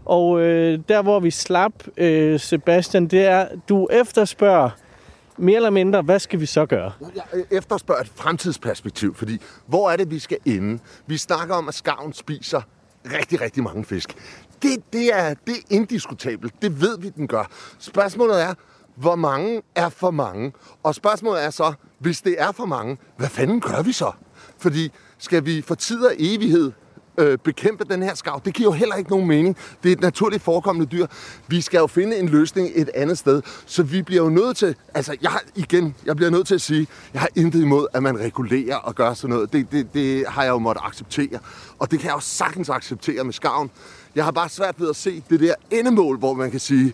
Og øh, der, hvor vi slap, øh, Sebastian, det er, du efterspørger mere eller mindre, hvad skal vi så gøre? Jeg efterspørger et fremtidsperspektiv, fordi hvor er det, vi skal ende? Vi snakker om, at skarven spiser rigtig, rigtig mange fisk. Det, det, er, det er indiskutabelt. Det ved vi, den gør. Spørgsmålet er, hvor mange er for mange? Og spørgsmålet er så, hvis det er for mange, hvad fanden gør vi så? Fordi skal vi for tid og evighed øh, bekæmpe den her skav. Det giver jo heller ikke nogen mening. Det er et naturligt forekommende dyr. Vi skal jo finde en løsning et andet sted. Så vi bliver jo nødt til... Altså, jeg igen, jeg bliver nødt til at sige, jeg har intet imod, at man regulerer og gør sådan noget. Det, det, det har jeg jo måttet acceptere. Og det kan jeg jo sagtens acceptere med skaven. Jeg har bare svært ved at se det der endemål, hvor man kan sige,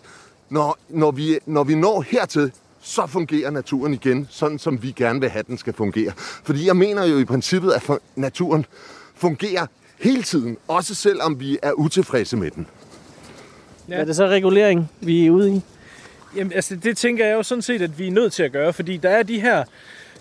når, når, vi, når vi når hertil, så fungerer naturen igen, sådan som vi gerne vil have, den skal fungere. Fordi jeg mener jo i princippet, at naturen fungerer hele tiden, også selvom vi er utilfredse med den. Ja. Er det så regulering, vi er ude i? Jamen, altså, det tænker jeg jo sådan set, at vi er nødt til at gøre, fordi der er de her,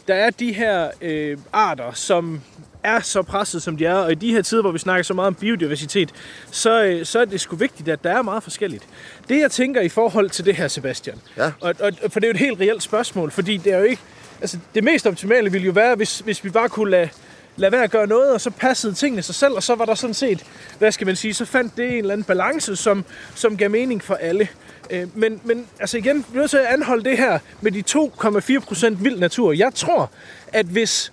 der er de her øh, arter, som er så presset, som de er, og i de her tider, hvor vi snakker så meget om biodiversitet, så, øh, så er det sgu vigtigt, at der er meget forskelligt. Det, jeg tænker i forhold til det her, Sebastian, ja. og, og, for det er jo et helt reelt spørgsmål, fordi det er jo ikke, altså det mest optimale ville jo være, hvis, hvis vi bare kunne lade lade være at gøre noget, og så passede tingene sig selv, og så var der sådan set, hvad skal man sige, så fandt det en eller anden balance, som, som gav mening for alle. Øh, men, men altså igen, vi er nødt til at anholde det her med de 2,4 procent vild natur. Jeg tror, at hvis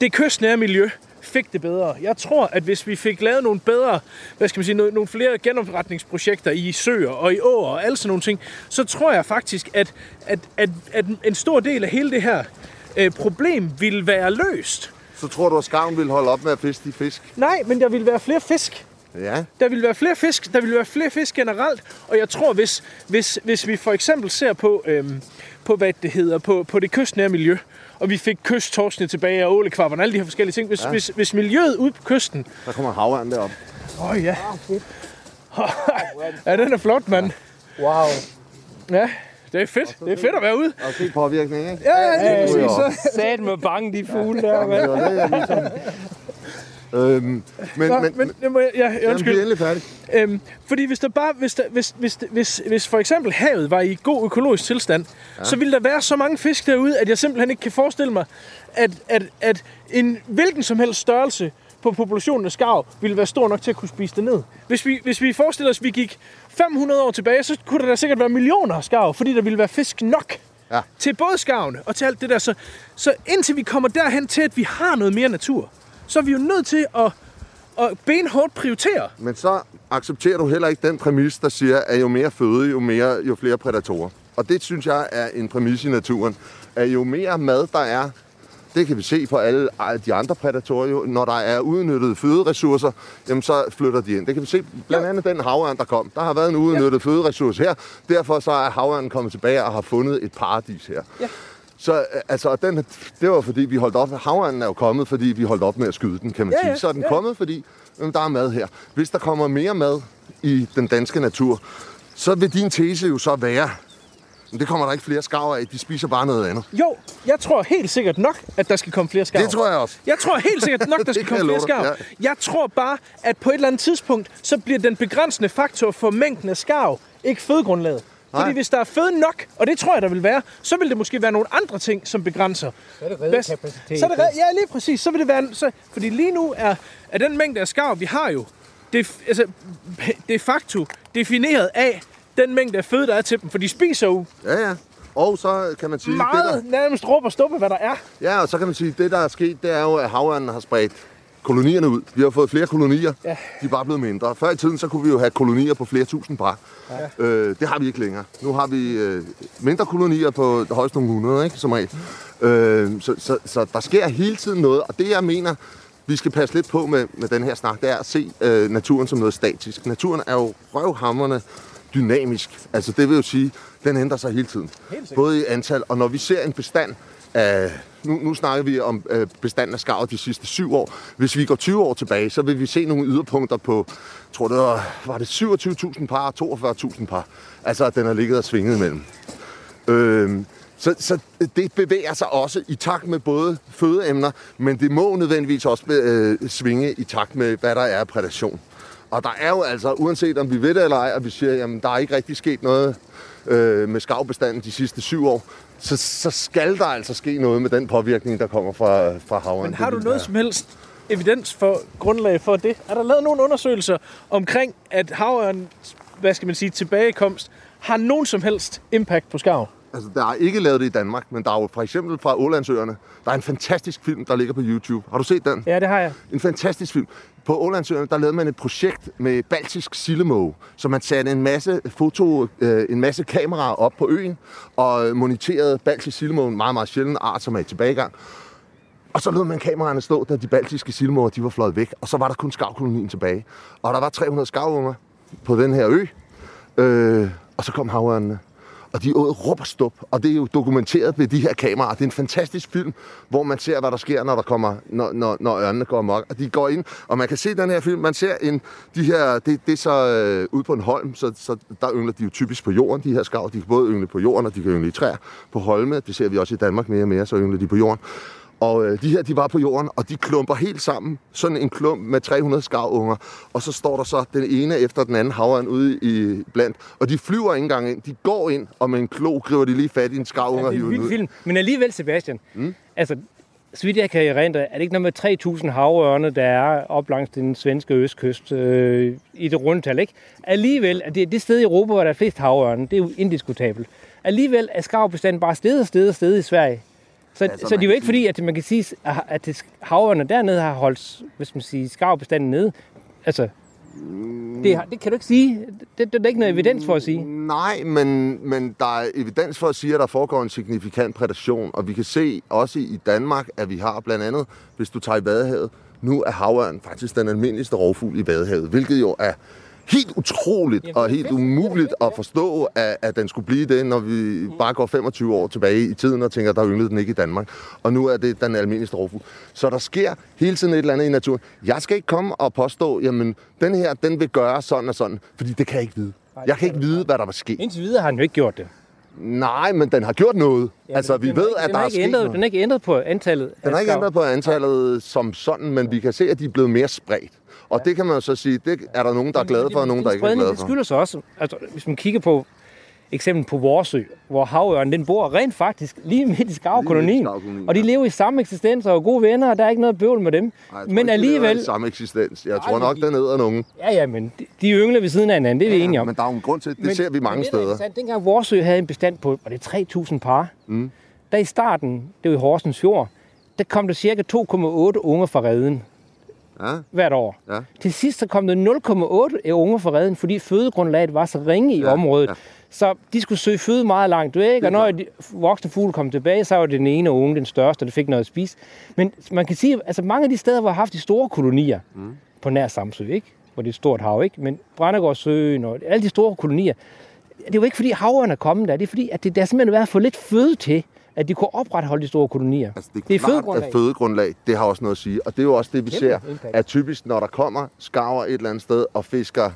det kystnære miljø fik det bedre. Jeg tror, at hvis vi fik lavet nogle bedre, hvad skal man sige, nogle flere genopretningsprojekter i søer og i åer og alle sådan nogle ting, så tror jeg faktisk, at, at, at, at en stor del af hele det her øh, problem ville være løst. Så tror du, at skarven vil holde op med at fiske de fisk? Nej, men der vil være flere fisk. Ja. Der vil være flere fisk, der vil være flere fisk generelt, og jeg tror, hvis, hvis, hvis vi for eksempel ser på, øhm, på hvad det hedder, på, på det kystnære miljø, og vi fik kysttorskene tilbage og ålekvaberne, alle de her forskellige ting. Hvis, ja. hvis, hvis miljøet ude på kysten... Der kommer havand derop. Åh oh, ja. ja, den er flot, mand. Wow. Ja, det er fedt. Det er fedt at være ude. Og se påvirkning, ikke? Ja, ja, ja, ja, så sat med bange, de fugle der. Det var det, jeg ligesom... Øhm, men, Nå, men, men, jeg må, ja, jeg Jamen, undskyld. bliv endelig færdig. Øhm, fordi hvis der bare, hvis, der, hvis, hvis, hvis, hvis for eksempel havet var i god økologisk tilstand, ja. så ville der være så mange fisk derude, at jeg simpelthen ikke kan forestille mig, at, at, at en hvilken som helst størrelse på populationen af skarv ville være stor nok til at kunne spise det ned. Hvis vi, hvis vi forestiller os, at vi gik 500 år tilbage, så kunne der da sikkert være millioner af skarv, fordi der ville være fisk nok Ja. til både skarvene og til alt det der. Så, så indtil vi kommer derhen til, at vi har noget mere natur, så er vi jo nødt til at, at benhårdt prioritere. Men så accepterer du heller ikke den præmis, der siger, at jo mere føde, jo, mere, jo flere prædatorer. Og det synes jeg er en præmis i naturen. At jo mere mad der er, det kan vi se på alle de andre prædatorer jo, når der er udnyttede føderessourcer, jamen så flytter de ind. Det kan vi se blandt andet den havørn, der kom. Der har været en udnyttet ja. føderessource her, derfor så er havørnen kommet tilbage og har fundet et paradis her. Ja. Så øh, altså, den, det var fordi, vi holdt op. Havørnen er jo kommet, fordi vi holdt op med at skyde den, kan man Ja, sige. ja, Så er den ja. kommet, fordi jamen, der er mad her. Hvis der kommer mere mad i den danske natur, så vil din tese jo så være, men det kommer der ikke flere skarver af, de spiser bare noget andet. Jo, jeg tror helt sikkert nok, at der skal komme flere skarv. Det tror jeg også. Jeg tror helt sikkert nok, der skal komme flere love skarv. dig, Jeg tror bare, at på et eller andet tidspunkt, så bliver den begrænsende faktor for mængden af skarv ikke fødegrundlaget. Fordi hvis der er føde nok, og det tror jeg, der vil være, så vil det måske være nogle andre ting, som begrænser. Så er det redekapacitet. Så er det red, ja, lige præcis. Så vil det være... Så, fordi lige nu er, er den mængde af skarv, vi har jo, det, altså, de facto defineret af den mængde af føde, der er til dem. For de spiser jo Ja, ja. Og så kan man sige, det meget der, nærmest råb og stuppe, hvad der er. ja, og så kan man sige, det der er sket, det er jo, at havørnen har spredt kolonierne ud. Vi har fået flere kolonier. Ja. De er bare blevet mindre. Før i tiden, så kunne vi jo have kolonier på flere tusind par. Ja. Øh, det har vi ikke længere. Nu har vi øh, mindre kolonier på højst nogle hundrede, ikke, som regel. Øh, så, så, så der sker hele tiden noget, og det jeg mener, vi skal passe lidt på med, med den her snak, det er at se øh, naturen som noget statisk. Naturen er jo røvhammerne dynamisk. Altså det vil jo sige, den ændrer sig hele tiden. Både i antal, og når vi ser en bestand af... Nu, nu snakker vi om øh, bestanden af skarv de sidste syv år. Hvis vi går 20 år tilbage, så vil vi se nogle yderpunkter på, tror det var, var det 27.000 par og 42.000 par. Altså, at den har ligget og svinget imellem. Øh, så, så det bevæger sig også i takt med både fødeemner, men det må nødvendigvis også øh, svinge i takt med, hvad der er af prædation. Og der er jo altså, uanset om vi ved det eller ej, og vi siger, jamen der er ikke rigtig sket noget øh, med skavbestanden de sidste syv år, så, så skal der altså ske noget med den påvirkning, der kommer fra, fra havren. Men har du noget som helst evidens for grundlag for det? Er der lavet nogle undersøgelser omkring, at havørens, hvad skal man sige, tilbagekomst har nogen som helst impact på skarv? Altså, der er ikke lavet det i Danmark, men der er jo for eksempel fra Ålandsøerne, der er en fantastisk film, der ligger på YouTube. Har du set den? Ja, det har jeg. En fantastisk film. På Ålandsøerne, der lavede man et projekt med baltisk sillemåge, så man satte en masse foto, øh, en masse kameraer op på øen, og moniterede baltisk sillemåge, en meget, meget sjælden art, som er i tilbagegang. Og så lod man kameraerne stå, da de baltiske sildemåger, de var fløjet væk, og så var der kun skavkolonien tilbage. Og der var 300 skavunger på den her ø, øh, og så kom havørnene. Og de åd råb og stup, og det er jo dokumenteret ved de her kameraer. Det er en fantastisk film, hvor man ser, hvad der sker, når der kommer, når, når, når ørnene går amok. Og de går ind, og man kan se den her film, man ser en, de her, det, det er så øh, ude på en holm, så, så der yngler de jo typisk på jorden, de her skav. De kan både yngle på jorden, og de kan yngle i træer på holme. Det ser vi også i Danmark mere og mere, så yngler de på jorden. Og øh, de her, de var på jorden, og de klumper helt sammen. Sådan en klump med 300 skavunger. Og så står der så den ene efter den anden havren ude i blandt. Og de flyver ikke engang ind. De går ind, og med en klo griber de lige fat i en skavunge Ja, det er en vild film. Men alligevel, Sebastian, mm. altså, så vidt jeg kan erindre, er det ikke noget med 3.000 havørne, der er op langs den svenske østkyst øh, i det rundtal, ikke? Alligevel, er det det sted i Europa, hvor der er flest havørne, det er jo indiskutabelt. Alligevel er skarvbestanden bare sted og sted og sted i Sverige. Så, Altså, så det er jo ikke fordi, at man kan sige, at havørne dernede har holdt, skal man sige, skarvbestanden nede. Altså, det, det kan du ikke sige. Det, det, det er der ikke noget evidens for at sige. Nej, men, men der er evidens for at sige, at der foregår en signifikant prædation. Og vi kan se også i Danmark, at vi har blandt andet, hvis du tager i Vadehavet, nu er havørn faktisk den almindeligste rovfugl i Vadehavet, hvilket jo er helt utroligt og er helt er umuligt at forstå, at, at den skulle blive det, når vi bare går 25 år tilbage i tiden og tænker, der ynglede den ikke i Danmark. Og nu er det den almindeligste rovfugl. Så der sker hele tiden et eller andet i naturen. Jeg skal ikke komme og påstå, jamen, den her, den vil gøre sådan og sådan, fordi det kan jeg ikke vide. Jeg kan ikke vide, hvad der vil ske. Indtil videre har han jo ikke gjort det. Nej, men den har gjort noget. Ja, altså, vi ved, ikke- at der er sket ændret, noget. Den har ikke ændret på antallet Den har ikke ændret på antallet som sådan, men vi kan se, at de er blevet mere spredt. Og det kan man jo så sige, det er der nogen, der er glade for, og nogen, der ikke er glade Det for. skyldes også, altså, hvis man kigger på eksempel på Vorsø, hvor havørnen den bor rent faktisk lige midt i skarvkolonien. Og de ja. lever i samme eksistens og er gode venner, og der er ikke noget bøvl med dem. Tror men ikke, alligevel, i samme eksistens. Jeg Nej, tror nok, men de- den æder nogen. ja ja, men de, de yngler ved siden af hinanden, det er vi enige om. men der er jo en grund til, det Men- ser vi mange men det, der er steder. Dengang Vorsø havde en bestand på, var det 3.000 par, mm. der i starten, det var i Horsens Fjord, der kom der cirka 2,8 unger fra redden Ja, hvert år. ja. Til sidst så kom der 0,8 unger fra redden, fordi fødegrundlaget var så ringe i Ja, området. ja. Så de skulle søge føde meget langt væk, og når de voksne fugle kom tilbage, så var det den ene unge den største, og det fik noget at spise. Men man kan sige, altså mange af de steder, hvor har haft de store kolonier, mm. på nær Samsø, ikke? hvor det er et stort hav, ikke? men Brændegårdsøen og alle de store kolonier, det er jo ikke fordi havørn er kommet der, det er fordi, at det, der simpelthen har været for lidt føde til, at de kunne opretholde de store kolonier. Altså, det er, Det er klart, fødegrundlag. at fødegrundlag, det har også noget at sige. Og det er jo også det, vi Kæmpe ser, impact. at typisk, når der kommer skarver et eller andet sted og fisker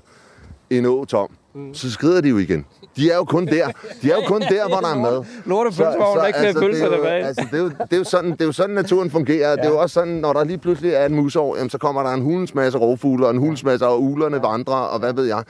en å tom, mm. så skrider de jo igen. De er jo kun der. De er jo kun der, hvor der er mad. Lortepølsevogn, der er ikke flere det pølser er tilbage. Altså, det, er jo, det, er jo sådan, det er jo sådan, naturen fungerer. Ja. Det er jo også sådan, når der lige pludselig er en musår, jamen, så kommer der en hulens masse rovfugle, og en hulens masse, og uglerne vandrer, og hvad ved jeg.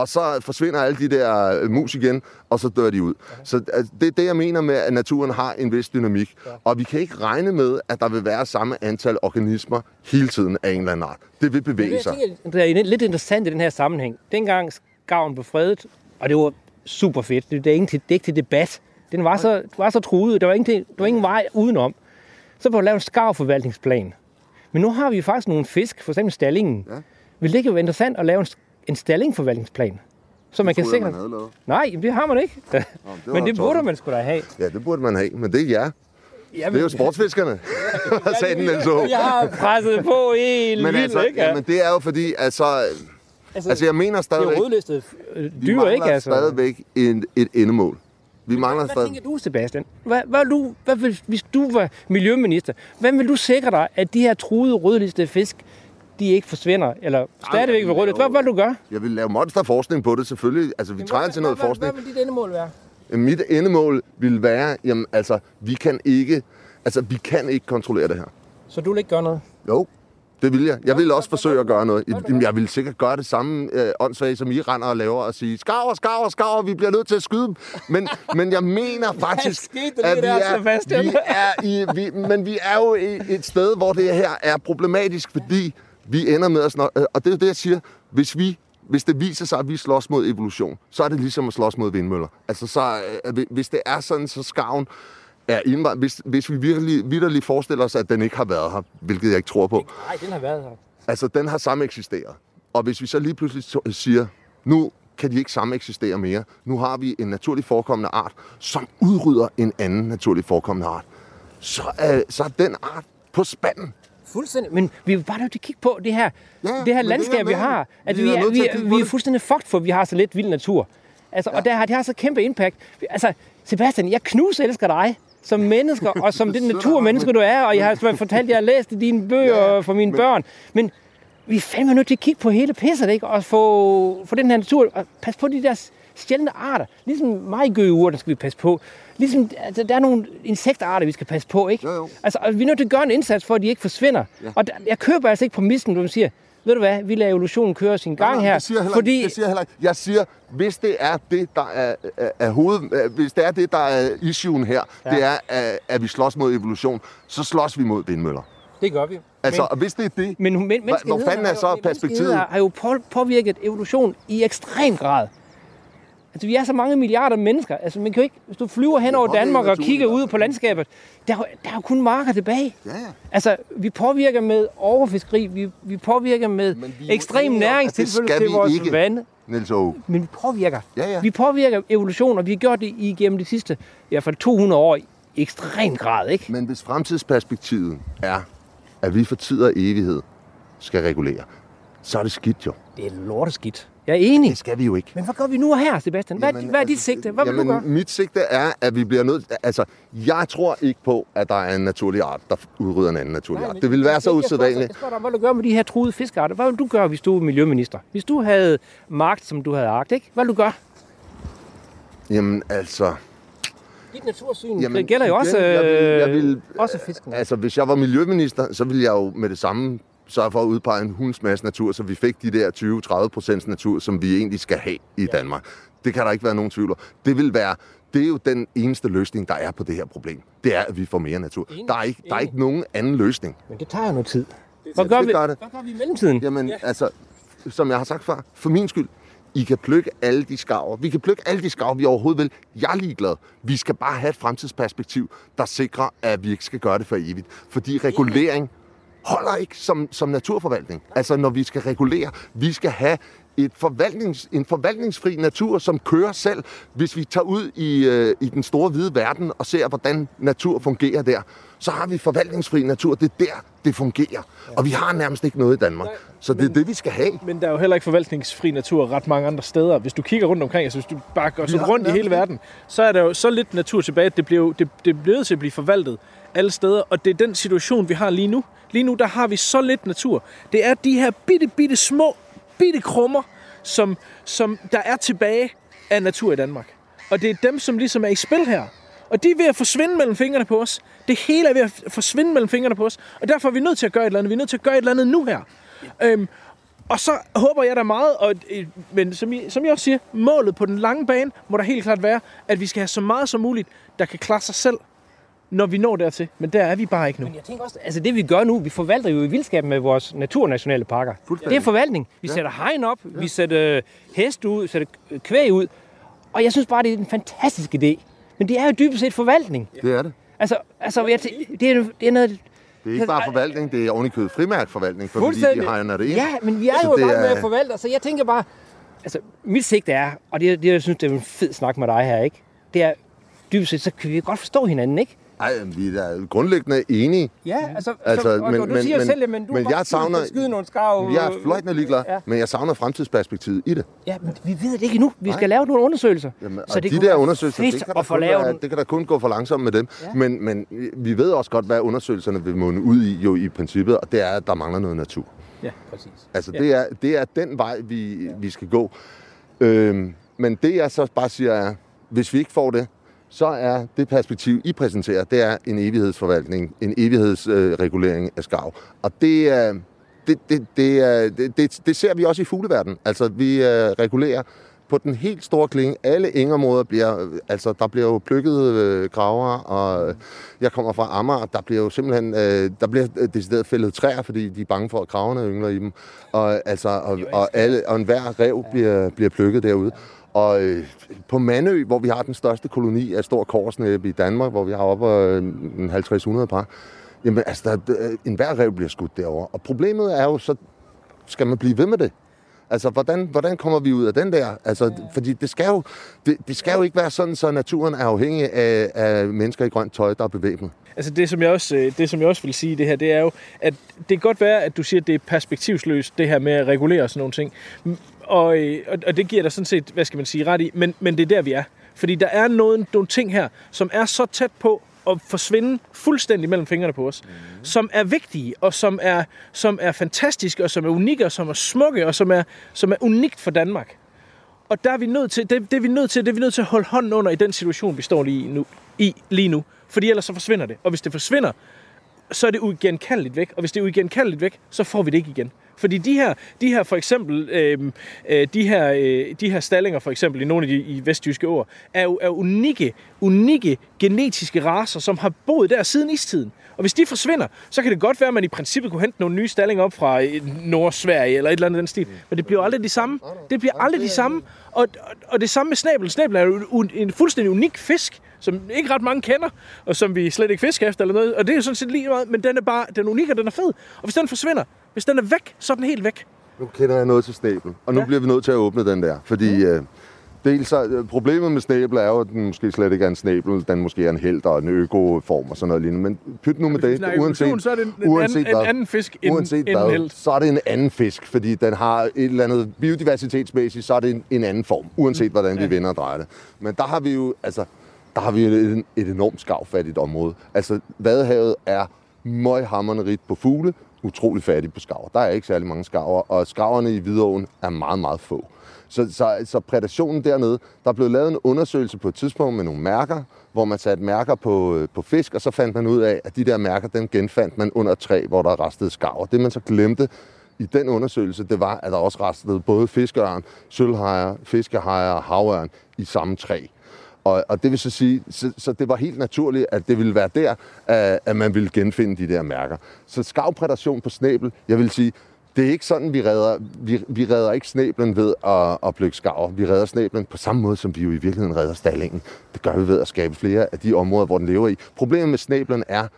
Og så forsvinder alle de der øh, mus igen, og så dør de ud. Så altså, det er det, jeg mener med, at naturen har en vis dynamik. Og vi kan ikke regne med, at der vil være samme antal organismer hele tiden af en eller anden art. Det vil bevæge sig. det er lidt interessant i den her sammenhæng. Dengang skarven blev fredet, og det var super fedt. Det, det, er, ikke til, det er ikke til debat. Den var så, var så truet. Der var, ingen, der var ingen vej udenom. Så blev der lavet en skarvforvaltningsplan. Men nu har vi faktisk nogle fisk, for eksempel stallingen. Ja. Vil det ikke være interessant at lave en, en stallingforvaltningsplan? Så man kan sikre... man. Nej, jamen, det har man ikke. var Men det burde man sgu da have. Ja, det burde man have, men det er jer. Jamen, Det er jo sportsfiskerne, sagde den Aage. Jeg har presset på helt Men vildt, altså, ikke? ja, men det er jo fordi, altså, altså jeg mener det er stadigvæk, rødlistet øh, vi dyr, ikke? Altså. stadigvæk en, et endemål. Vi mangler Hvad stadig... tænker du, Sebastian? Hvad, hvad, du, hvad vil, hvis du var miljøminister, hvordan vil du sikre dig, at de her truede rødlistede fisk, de ikke forsvinder, eller stadigvæk vil jamen, rødliste? Hvad, hvad vil du gøre? Jeg vil lave monsterforskning på det, selvfølgelig. Altså, vi trænger til noget hvad, forskning. Hvad, hvad vil dit endemål være? Mit endemål vil være, jamen altså, vi kan ikke, altså, vi kan ikke kontrollere det her. Så du vil ikke gøre noget? Jo, Det vil jeg. Jeg vil også forsøge at gøre noget. Jamen, Jeg vil sikkert gøre det samme øh, åndssvagt, som I render og laver og sige, skarver, skarver, skarver, vi bliver nødt til at skyde dem. Men, men jeg mener faktisk, at vi der, er, Sebastian? vi er i, vi, men vi er jo i et sted, hvor det her er problematisk, fordi vi ender med at snå, øh, og det er det, jeg siger, hvis vi hvis det viser sig, at vi slås mod evolution, så er det ligesom at slås mod vindmøller. Altså, så, øh, hvis det er sådan, så skarven er indvandret. Hvis, hvis vi virkelig, virkelig forestiller os, at den ikke har været her, hvilket jeg ikke tror på, Nej, den har været her. Altså, den har samme eksisteret. Og hvis vi så lige pludselig siger, nu kan de ikke samme eksistere mere. Nu har vi en naturlig forekommende art, som udrydder en anden naturlig forekommende art. Så er, så er den art på spanden. Fuldstændig. Men vi er bare nødt til at kigge på det her, Ja, det her det er landskab, jeg vi har. At Vi vi, er vi, er, vi er det. fuldstændig fucked, for vi har så lidt vild natur. Altså, ja. Og der har, det har så kæmpe impact. Altså, Sebastian, jeg knus elsker dig som mennesker, og som det af naturmenneske, du er, og jeg har fortalt, at jeg har læst dine bøger Ja, for mine men- børn. Men vi er fandme nødt til at kigge på hele pisset, ikke? Og få, få den her natur, og passe på de der sjældne arter. Ligesom majgøgeurter skal vi passe på. Ligesom, altså, der er nogle insektarter, vi skal passe på, ikke? Jo, jo. Altså, vi er nødt til at gøre en indsats, for at de ikke forsvinder. Ja. Og der, jeg køber altså ikke præmissen, når man siger, ved du hvad, vi lader evolutionen køre sin gang Nej, nej, her. Siger jeg heller, fordi, det siger jeg heller ikke. Jeg siger, hvis det er det, der er, er, er hoved, øh, hvis det er det, der er issuen her, ja. det er, at, at vi slås mod evolution, så slås vi mod vindmøller. det gør vi. Altså, men, og hvis det er det, men, men hvor fanden er så perspektivet? har jo på- påvirket evolution i ekstrem grad. Altså, vi er så mange milliarder mennesker. Altså, man kan jo ikke, hvis du flyver hen over Danmark og kigger ud på landskabet, der, er der er jo kun marker tilbage. Ja, ja. Altså, vi påvirker med overfiskeri, vi, vi påvirker med vi ekstrem næringstilførsel skal til vores ikke. vande. Niels Aage. Men vi påvirker. Ja, ja. Vi påvirker evolution, og vi har gjort det igennem de sidste, i hvert fald 200 år, i ekstrem grad, ikke? Men hvis fremtidsperspektivet er, at vi for tid og evighed skal regulere, så er det skidt jo. Det er lorteskidt. Jeg er enig. Det skal vi jo ikke. Men hvad gør vi nu og her, Sebastian? Hvad, Jamen, hvad er dit altså, sigte? Hvad vil jamen, du gøre? Mit sigte er, at vi bliver nødt... Altså, jeg tror ikke på, at der er en naturlig art, der udrydder en anden naturlig art. Det ville være så usædvanligt. Jeg spørger dig, hvad vil du gøre med de her truede fiskearter? Hvad vil du gøre, hvis du er miljøminister? Hvis du havde magt, som du havde agt, ikke? Hvad vil du gøre? Jamen, altså... Dit natursyn Jamen, det gælder jo igen, også, jeg vil- jeg øh, vil- også fisken. Altså, hvis jeg var miljøminister, så ville jeg jo med det samme sørge for at udpege en hunds masse natur, så vi fik de der 20-30 procents natur, som vi egentlig skal have i ja. Danmark. Det kan der ikke være nogen tvivl om. Det vil være det er jo den eneste løsning, der er på det her problem. Det er, at vi får mere natur. Enig. Der er ikke, der er ikke nogen anden løsning. Men det tager jo noget tid. Hvad gør, vi, gør det. hvad gør vi i mellemtiden? Jamen, ja. altså, som jeg har sagt før, for min skyld, I kan plukke alle de skarver. Vi kan plukke alle de skarver, vi overhovedet vil. Jeg er ligeglad. Vi skal bare have et fremtidsperspektiv, der sikrer, at vi ikke skal gøre det for evigt. Fordi regulering holder ikke som, som naturforvaltning. Altså, når vi skal regulere, vi skal have et forvaltnings, en forvaltningsfri natur, som kører selv. Hvis vi tager ud i, øh, i den store hvide verden og ser, hvordan natur fungerer der, så har vi forvaltningsfri natur. Det er der, det fungerer. Og vi har nærmest ikke noget i Danmark. Så det er det, vi skal have. Men der er jo heller ikke forvaltningsfri natur ret mange andre steder. Hvis du kigger rundt omkring, altså hvis du bare går sådan rundt i hele verden, så er der jo så lidt natur tilbage, at det, bliver, det, det er blevet til at blive forvaltet alle steder. Og det er den situation, vi har lige nu. Lige nu, der har vi så lidt natur. Det er de her bitte, bitte små, bitte krummer, som, som der er tilbage af natur i Danmark. Og det er dem, som ligesom er i spil her. Og de er ved at forsvinde mellem fingrene på os. Det hele er ved at forsvinde mellem fingrene på os. Og derfor er vi nødt til at gøre et eller andet. Vi er nødt til at gøre et eller andet nu her. Øhm, og så håber jeg da meget, og, øh, men som I, som jeg også siger, målet på den lange bane må da helt klart være, at vi skal have så meget som muligt, der kan klare sig selv, når vi når dertil. Men der er vi bare ikke nu. Men jeg tænker også, altså det vi gør nu, vi forvalter jo i vildskaben med vores naturnationale parker. Det er forvaltning. Vi sætter hegn op, vi sætter hest ud, sætter kvæg ud. Og jeg synes bare, det er en fantastisk idé. Men det er jo dybest set forvaltning. Det er det. Altså, altså jeg det, er, det er noget... Det er ikke bare forvaltning, det er ovenikøbet frimærk forvaltning, fordi de hegner det ind. Ja, men vi er Så jo i det gang med er- at forvalte, så jeg tænker bare... Altså, mit sigte er, og det, det jeg synes, det er en fed snak med dig her, ikke? Det er, dybest set, så kan vi godt forstå hinanden, ikke? Ej, vi er da grundlæggende enige. Ja, altså, Altså, så, og, men- og du men- siger men- selv, men du men jeg savner- skyde- nogle skarv. Jeg er fløjtende ligeglad, Ja. men jeg savner fremtidsperspektivet i det. Ja, men vi ved det ikke endnu. Vi skal lave nogle undersøgelser. Jamen, så det de der undersøgelser, det kan, kun være, det kan der kun gå for langsomt med dem. Ja. Men, men vi ved også godt, hvad undersøgelserne vil munde ud i, jo i princippet, og det er, at der mangler noget natur. Ja, præcis. Altså, Ja. det, er, det er den vej, vi, vi skal gå. Øhm, men det, jeg så bare siger, er, hvis vi ikke får det, så er det perspektiv, I præsenterer, det er en evighedsforvaltning, en evighedsregulering øh, af skarv. Og det det, det, det, det, det, det ser vi også i fugleverdenen. Altså, vi uh, regulerer på den helt store klinge. Alle engområder bliver, altså, der bliver jo plukket øh, graver, og øh, jeg kommer fra Amager, der bliver jo simpelthen, øh, der bliver øh, decideret fældet træer, fordi de er bange for, at kraverne yngler i dem. Og, altså, og, og, alle, og enhver rev bliver, bliver plukket derude. Og øh, på Mandø, hvor vi har den største koloni af stor korsnæb i Danmark, hvor vi har op øh, en 50-100 par, jamen altså, der, der, enhver rev bliver skudt derovre. Og problemet er jo, så skal man blive ved med det? Altså, hvordan, hvordan kommer vi ud af den der? Altså, fordi det skal, jo, det, det skal jo ikke være sådan, så naturen er afhængig af, af mennesker i grønt tøj, der er bevæbnet. Altså det som, jeg også, øh, det, som jeg også vil sige det her, det er jo, at det kan godt være, at du siger, at det er perspektivsløst, det her med at regulere og sådan nogle ting. Og, øh, og, og det giver dig sådan set, hvad skal man sige, ret i, men, men det er der, vi er. Fordi der er noget, nogle ting her, som er så tæt på at forsvinde fuldstændig mellem fingrene på os, mm. som er vigtige, og som er, som er fantastiske, og som er unikke, og som er smukke, og som er, som er unikt for Danmark. Og der er vi nødt til, det, det er vi nødt til, det er vi nødt til at holde hånden under i den situation, vi står lige nu, i lige nu. Fordi ellers så forsvinder det. Og hvis det forsvinder, så er det uigenkaldeligt væk. Og hvis det er uigenkaldeligt væk, så får vi det ikke igen. Fordi de her, de her for eksempel, øh, øh, de, her, øh, de her stallinger for eksempel i nogle af de i vestjyske år, er jo er unikke, unikke genetiske raser, som har boet der siden istiden. Og hvis de forsvinder, så kan det godt være, at man i princippet kunne hente nogle nye stallinger op fra øh, Nordsverige eller et eller andet den stil. Men det bliver aldrig de samme. Det bliver aldrig de samme. Og, og, og det samme med snabel. Snabel er jo en, en fuldstændig unik fisk, som ikke ret mange kender, og som vi slet ikke fisker efter eller noget. Og det er jo sådan set lige meget, men den er bare, den er unik, og den er fed. Og hvis den forsvinder, hvis den er væk, så er den helt væk. Nu kender jeg noget til snæbel, og nu Ja. bliver vi nødt til at åbne den der, fordi øh, dels så, øh, problemet med snæbel er jo, at den måske slet ikke er en snæbel, den måske er en held og en økoform og sådan noget lignende, men pyt nu med det, evolution, så er det en, en, uanset anden, en hvad. anden fisk end, Uanset end en hvad, held. så er det en anden fisk, fordi den har et eller andet biodiversitetsmæssigt, så er det en, en anden form, uanset hvordan vi Ja. vender og drejer det. Men der har vi jo, altså, der har vi et, et enormt skavfattigt område. Altså, Vadehavet er møghammerende rigt på fugle, utrolig fattig på skarver. Der er ikke særlig mange skarver, og skarverne i Hvidovren er meget, meget få. Så, så, så prædationen dernede, der blev lavet en undersøgelse på et tidspunkt med nogle mærker, hvor man satte mærker på, øh, på fisk, og så fandt man ud af, at de der mærker, dem genfandt man under træ, hvor der restede skarver. Det man så glemte i den undersøgelse, det var, at der også restede både fiskeørn, sølvhajer, fiskehajer og havørn i samme træ. Og, og det vil så sige, så, så det var helt naturligt, at det ville være der, at, at man ville genfinde de der mærker. Så skavprædation på snæbel, jeg vil sige, det er ikke sådan, vi redder, vi, vi redder ikke snæblen ved at, at plukke skarver. Vi redder snæblen på samme måde, som vi jo i virkeligheden redder stallingen. Det gør vi ved at skabe flere af de områder, hvor den lever i. Problemet med snæblen er,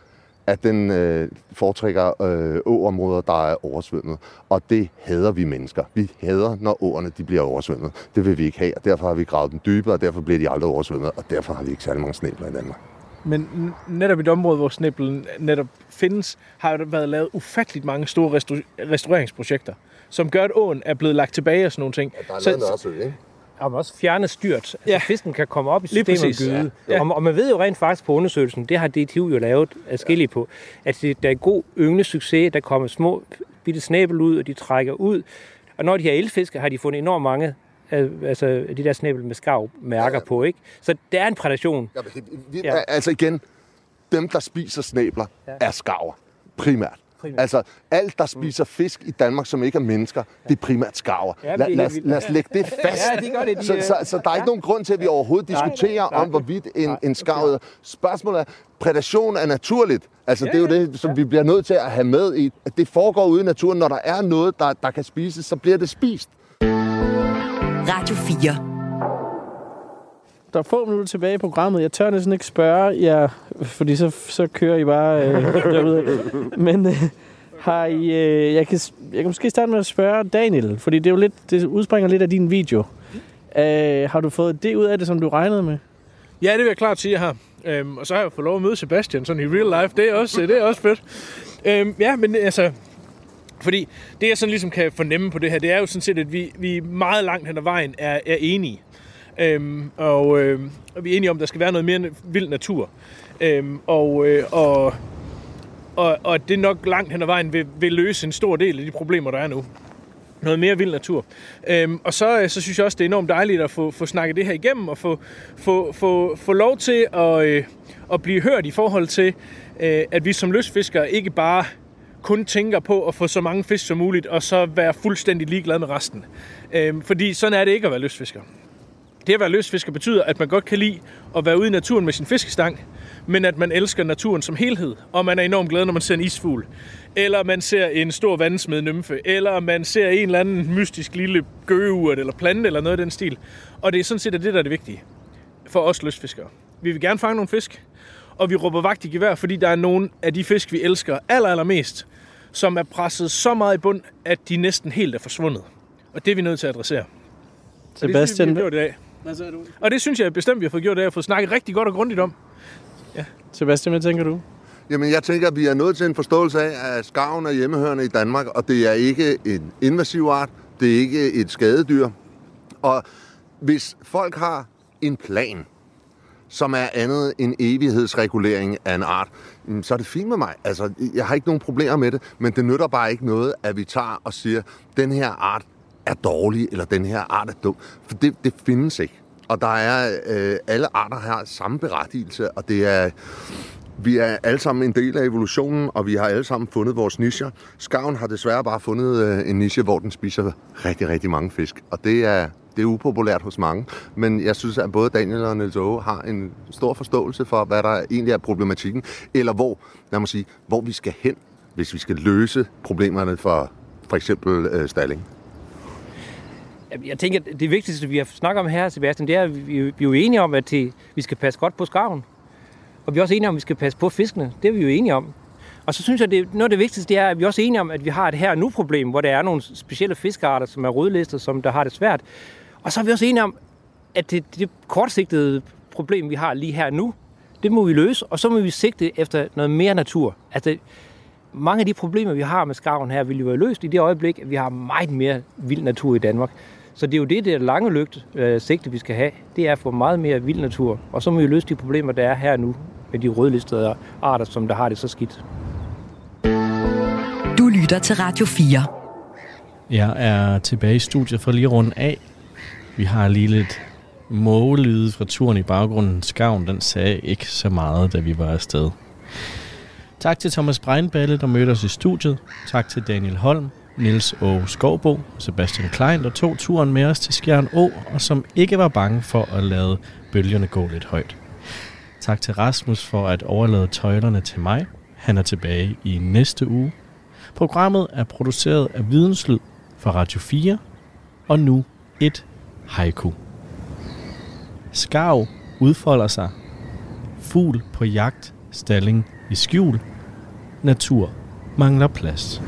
at den øh, foretrækker øh, åområder, der er oversvømmet. Og det hader vi mennesker. Vi hader, når åerne de bliver oversvømmet. Det vil vi ikke have, og derfor har vi gravet dem dybere, og derfor bliver de aldrig oversvømmet, og derfor har vi ikke særlig mange snæbler i Danmark. Men netop i et område, hvor snæblen netop findes, har der været lavet ufatteligt mange store restau- restaureringsprojekter, som gør, at åen er blevet lagt tilbage og sådan nogle ting. Der er Så- lavet en Øresø, ikke? Og man også fjerne styrt. Altså, Ja. ja. fisken kan komme op i systemet og gyde. Ja. Ja. Og, og man ved jo rent faktisk på undersøgelsen, det har DTU jo lavet adskilligt på, at det, der er god ynglesucces, der kommer små bitte snæbel ud, og de trækker ud. Og når de her elfisker, har de fundet enormt mange af, altså de der snæbel med skarv mærker på, ikke? Så der er en prædation. Ja, vi, vi, Ja. ja. Altså igen, dem, der spiser snæbler, ja. er skarver. Primært. Primært. Altså, alt, der spiser fisk i Danmark, som ikke er mennesker, det er primært skarver. Ja, lad, det lad, lad os lægge det fast. Ja, det gør det. De, Så, øh, så, så der er ikke nogen grund til, at vi overhovedet Nej, diskuterer nej, om, hvorvidt en, nej, en skarv er. Spørgsmålet er, prædation er naturligt. Altså, det er jo det, som vi bliver nødt til at have med i. At det foregår ude i naturen. Når der er noget, der, der kan spises, så bliver det spist. Radio 4. Der er få minutter tilbage i programmet. Jeg tør næsten ikke spørge jer, fordi så, så kører I bare øh, derudad. Men øh, har I... Øh, jeg, kan, jeg kan måske starte med at spørge Daniel, fordi det, er jo lidt, det udspringer lidt af din video. Øh, har du fået det ud af det, som du regnede med? Ja, det vil jeg klart sige, jeg har. Øhm, og så har jeg fået lov at møde Sebastian sådan i real life. Det er også, det er også fedt. Øhm, ja, men altså... Fordi det, jeg sådan ligesom kan fornemme på det her, det er jo sådan set, at vi, vi meget langt hen ad vejen er, er enige. Øhm, og, øh, og vi er enige om, at der skal være noget mere vild natur. Øhm, og, øh, og, og, og det nok langt hen ad vejen vil, vil løse en stor del af de problemer, der er nu noget mere vild natur. Øhm, og så, øh, så synes jeg også, det er enormt dejligt at få, få snakket det her igennem, og få, få, få, få lov til at, øh, at blive hørt i forhold til, øh, at vi som lystfiskere ikke bare kun tænker på at få så mange fisk som muligt, og så være fuldstændig ligeglad med resten. Øhm, fordi sådan er det ikke at være lystfisker. Det at være lystfisker betyder, at man godt kan lide at være ude i naturen med sin fiskestang, men at man elsker naturen som helhed, og man er enormt glad, når man ser en isfugl, eller man ser en stor vandsmed nymfe, eller man ser en eller anden mystisk lille gøgeurt eller plante eller noget af den stil. Og det er sådan set det, der er det vigtige for os lystfiskere. Vi vil gerne fange nogle fisk, og vi råber vagt i gevær, fordi der er nogle af de fisk, vi elsker aller, allermest, som er presset så meget i bund, at de næsten helt er forsvundet. Og det er vi nødt til at adressere. Sebastian, det, synes, vi, vi har gjort i dag. Hvad sagde du? Og det synes jeg bestemt, vi har fået gjort dag, og fået snakket rigtig godt og grundigt om. Sebastian, hvad tænker du? Jamen, jeg tænker, at vi er nødt til en forståelse af, at skarven er hjemmehørende i Danmark, og det er ikke en invasiv art, det er ikke et skadedyr. Og hvis folk har en plan, som er andet end evighedsregulering af en art, jamen, så er det fint med mig. Altså, jeg har ikke nogen problemer med det, men det nytter bare ikke noget, at vi tager og siger, den her art er dårlig, eller den her art er dum. For det, det findes ikke. Og der er, øh, alle arter har samme berettigelse, og det er, vi er alle sammen en del af evolutionen, og vi har alle sammen fundet vores nischer. Skarven har desværre bare fundet øh, en niche, hvor den spiser rigtig, rigtig mange fisk. Og det er, det er upopulært hos mange. Men jeg synes, at både Daniel og Niels Aage har en stor forståelse for, hvad der egentlig er problematikken, eller hvor, lad mig sige, hvor vi skal hen, hvis vi skal løse problemerne for for eksempel øh, stalling. Jeg tænker, at det vigtigste, vi har snakket om her, Sebastian, det er, at vi, er jo enige om, at vi skal passe godt på skarven. Og vi er også enige om, at vi skal passe på fiskene. Det er vi jo enige om. Og så synes jeg, at noget af det vigtigste det er, at vi er også enige om, at vi har et her og nu-problem, hvor der er nogle specielle fiskearter, som er rødlistet, som der har det svært. Og så er vi også enige om, at det, det kortsigtede problem, vi har lige her nu, det må vi løse, og så må vi sigte efter noget mere natur. Altså, mange af de problemer, vi har med skarven her, vil jo være løst i det øjeblik, at vi har meget mere vild natur i Danmark. Så det er jo det, det lange lygt øh, sigte, vi skal have. Det er at få meget mere vild natur. Og så må vi løse de problemer, der er her nu med de rødlistede arter, som der har det så skidt. Du lytter til Radio 4. Jeg er tilbage i studiet for lige at runde af. Vi har lige lidt mågelyde fra turen i baggrunden. Skavn, den sagde ikke så meget, da vi var afsted. Tak til Thomas Breinballe, der mødte os i studiet. Tak til Daniel Holm, Nils og Skovbo og Sebastian Klein, der tog turen med os til Skjern Å, og som ikke var bange for at lade bølgerne gå lidt højt. Tak til Rasmus for at overlade tøjlerne til mig. Han er tilbage i næste uge. Programmet er produceret af Videnslyd for Radio 4, og nu et haiku. Skarv udfolder sig. Fugl på jagt, stalling i skjul. Natur mangler plads.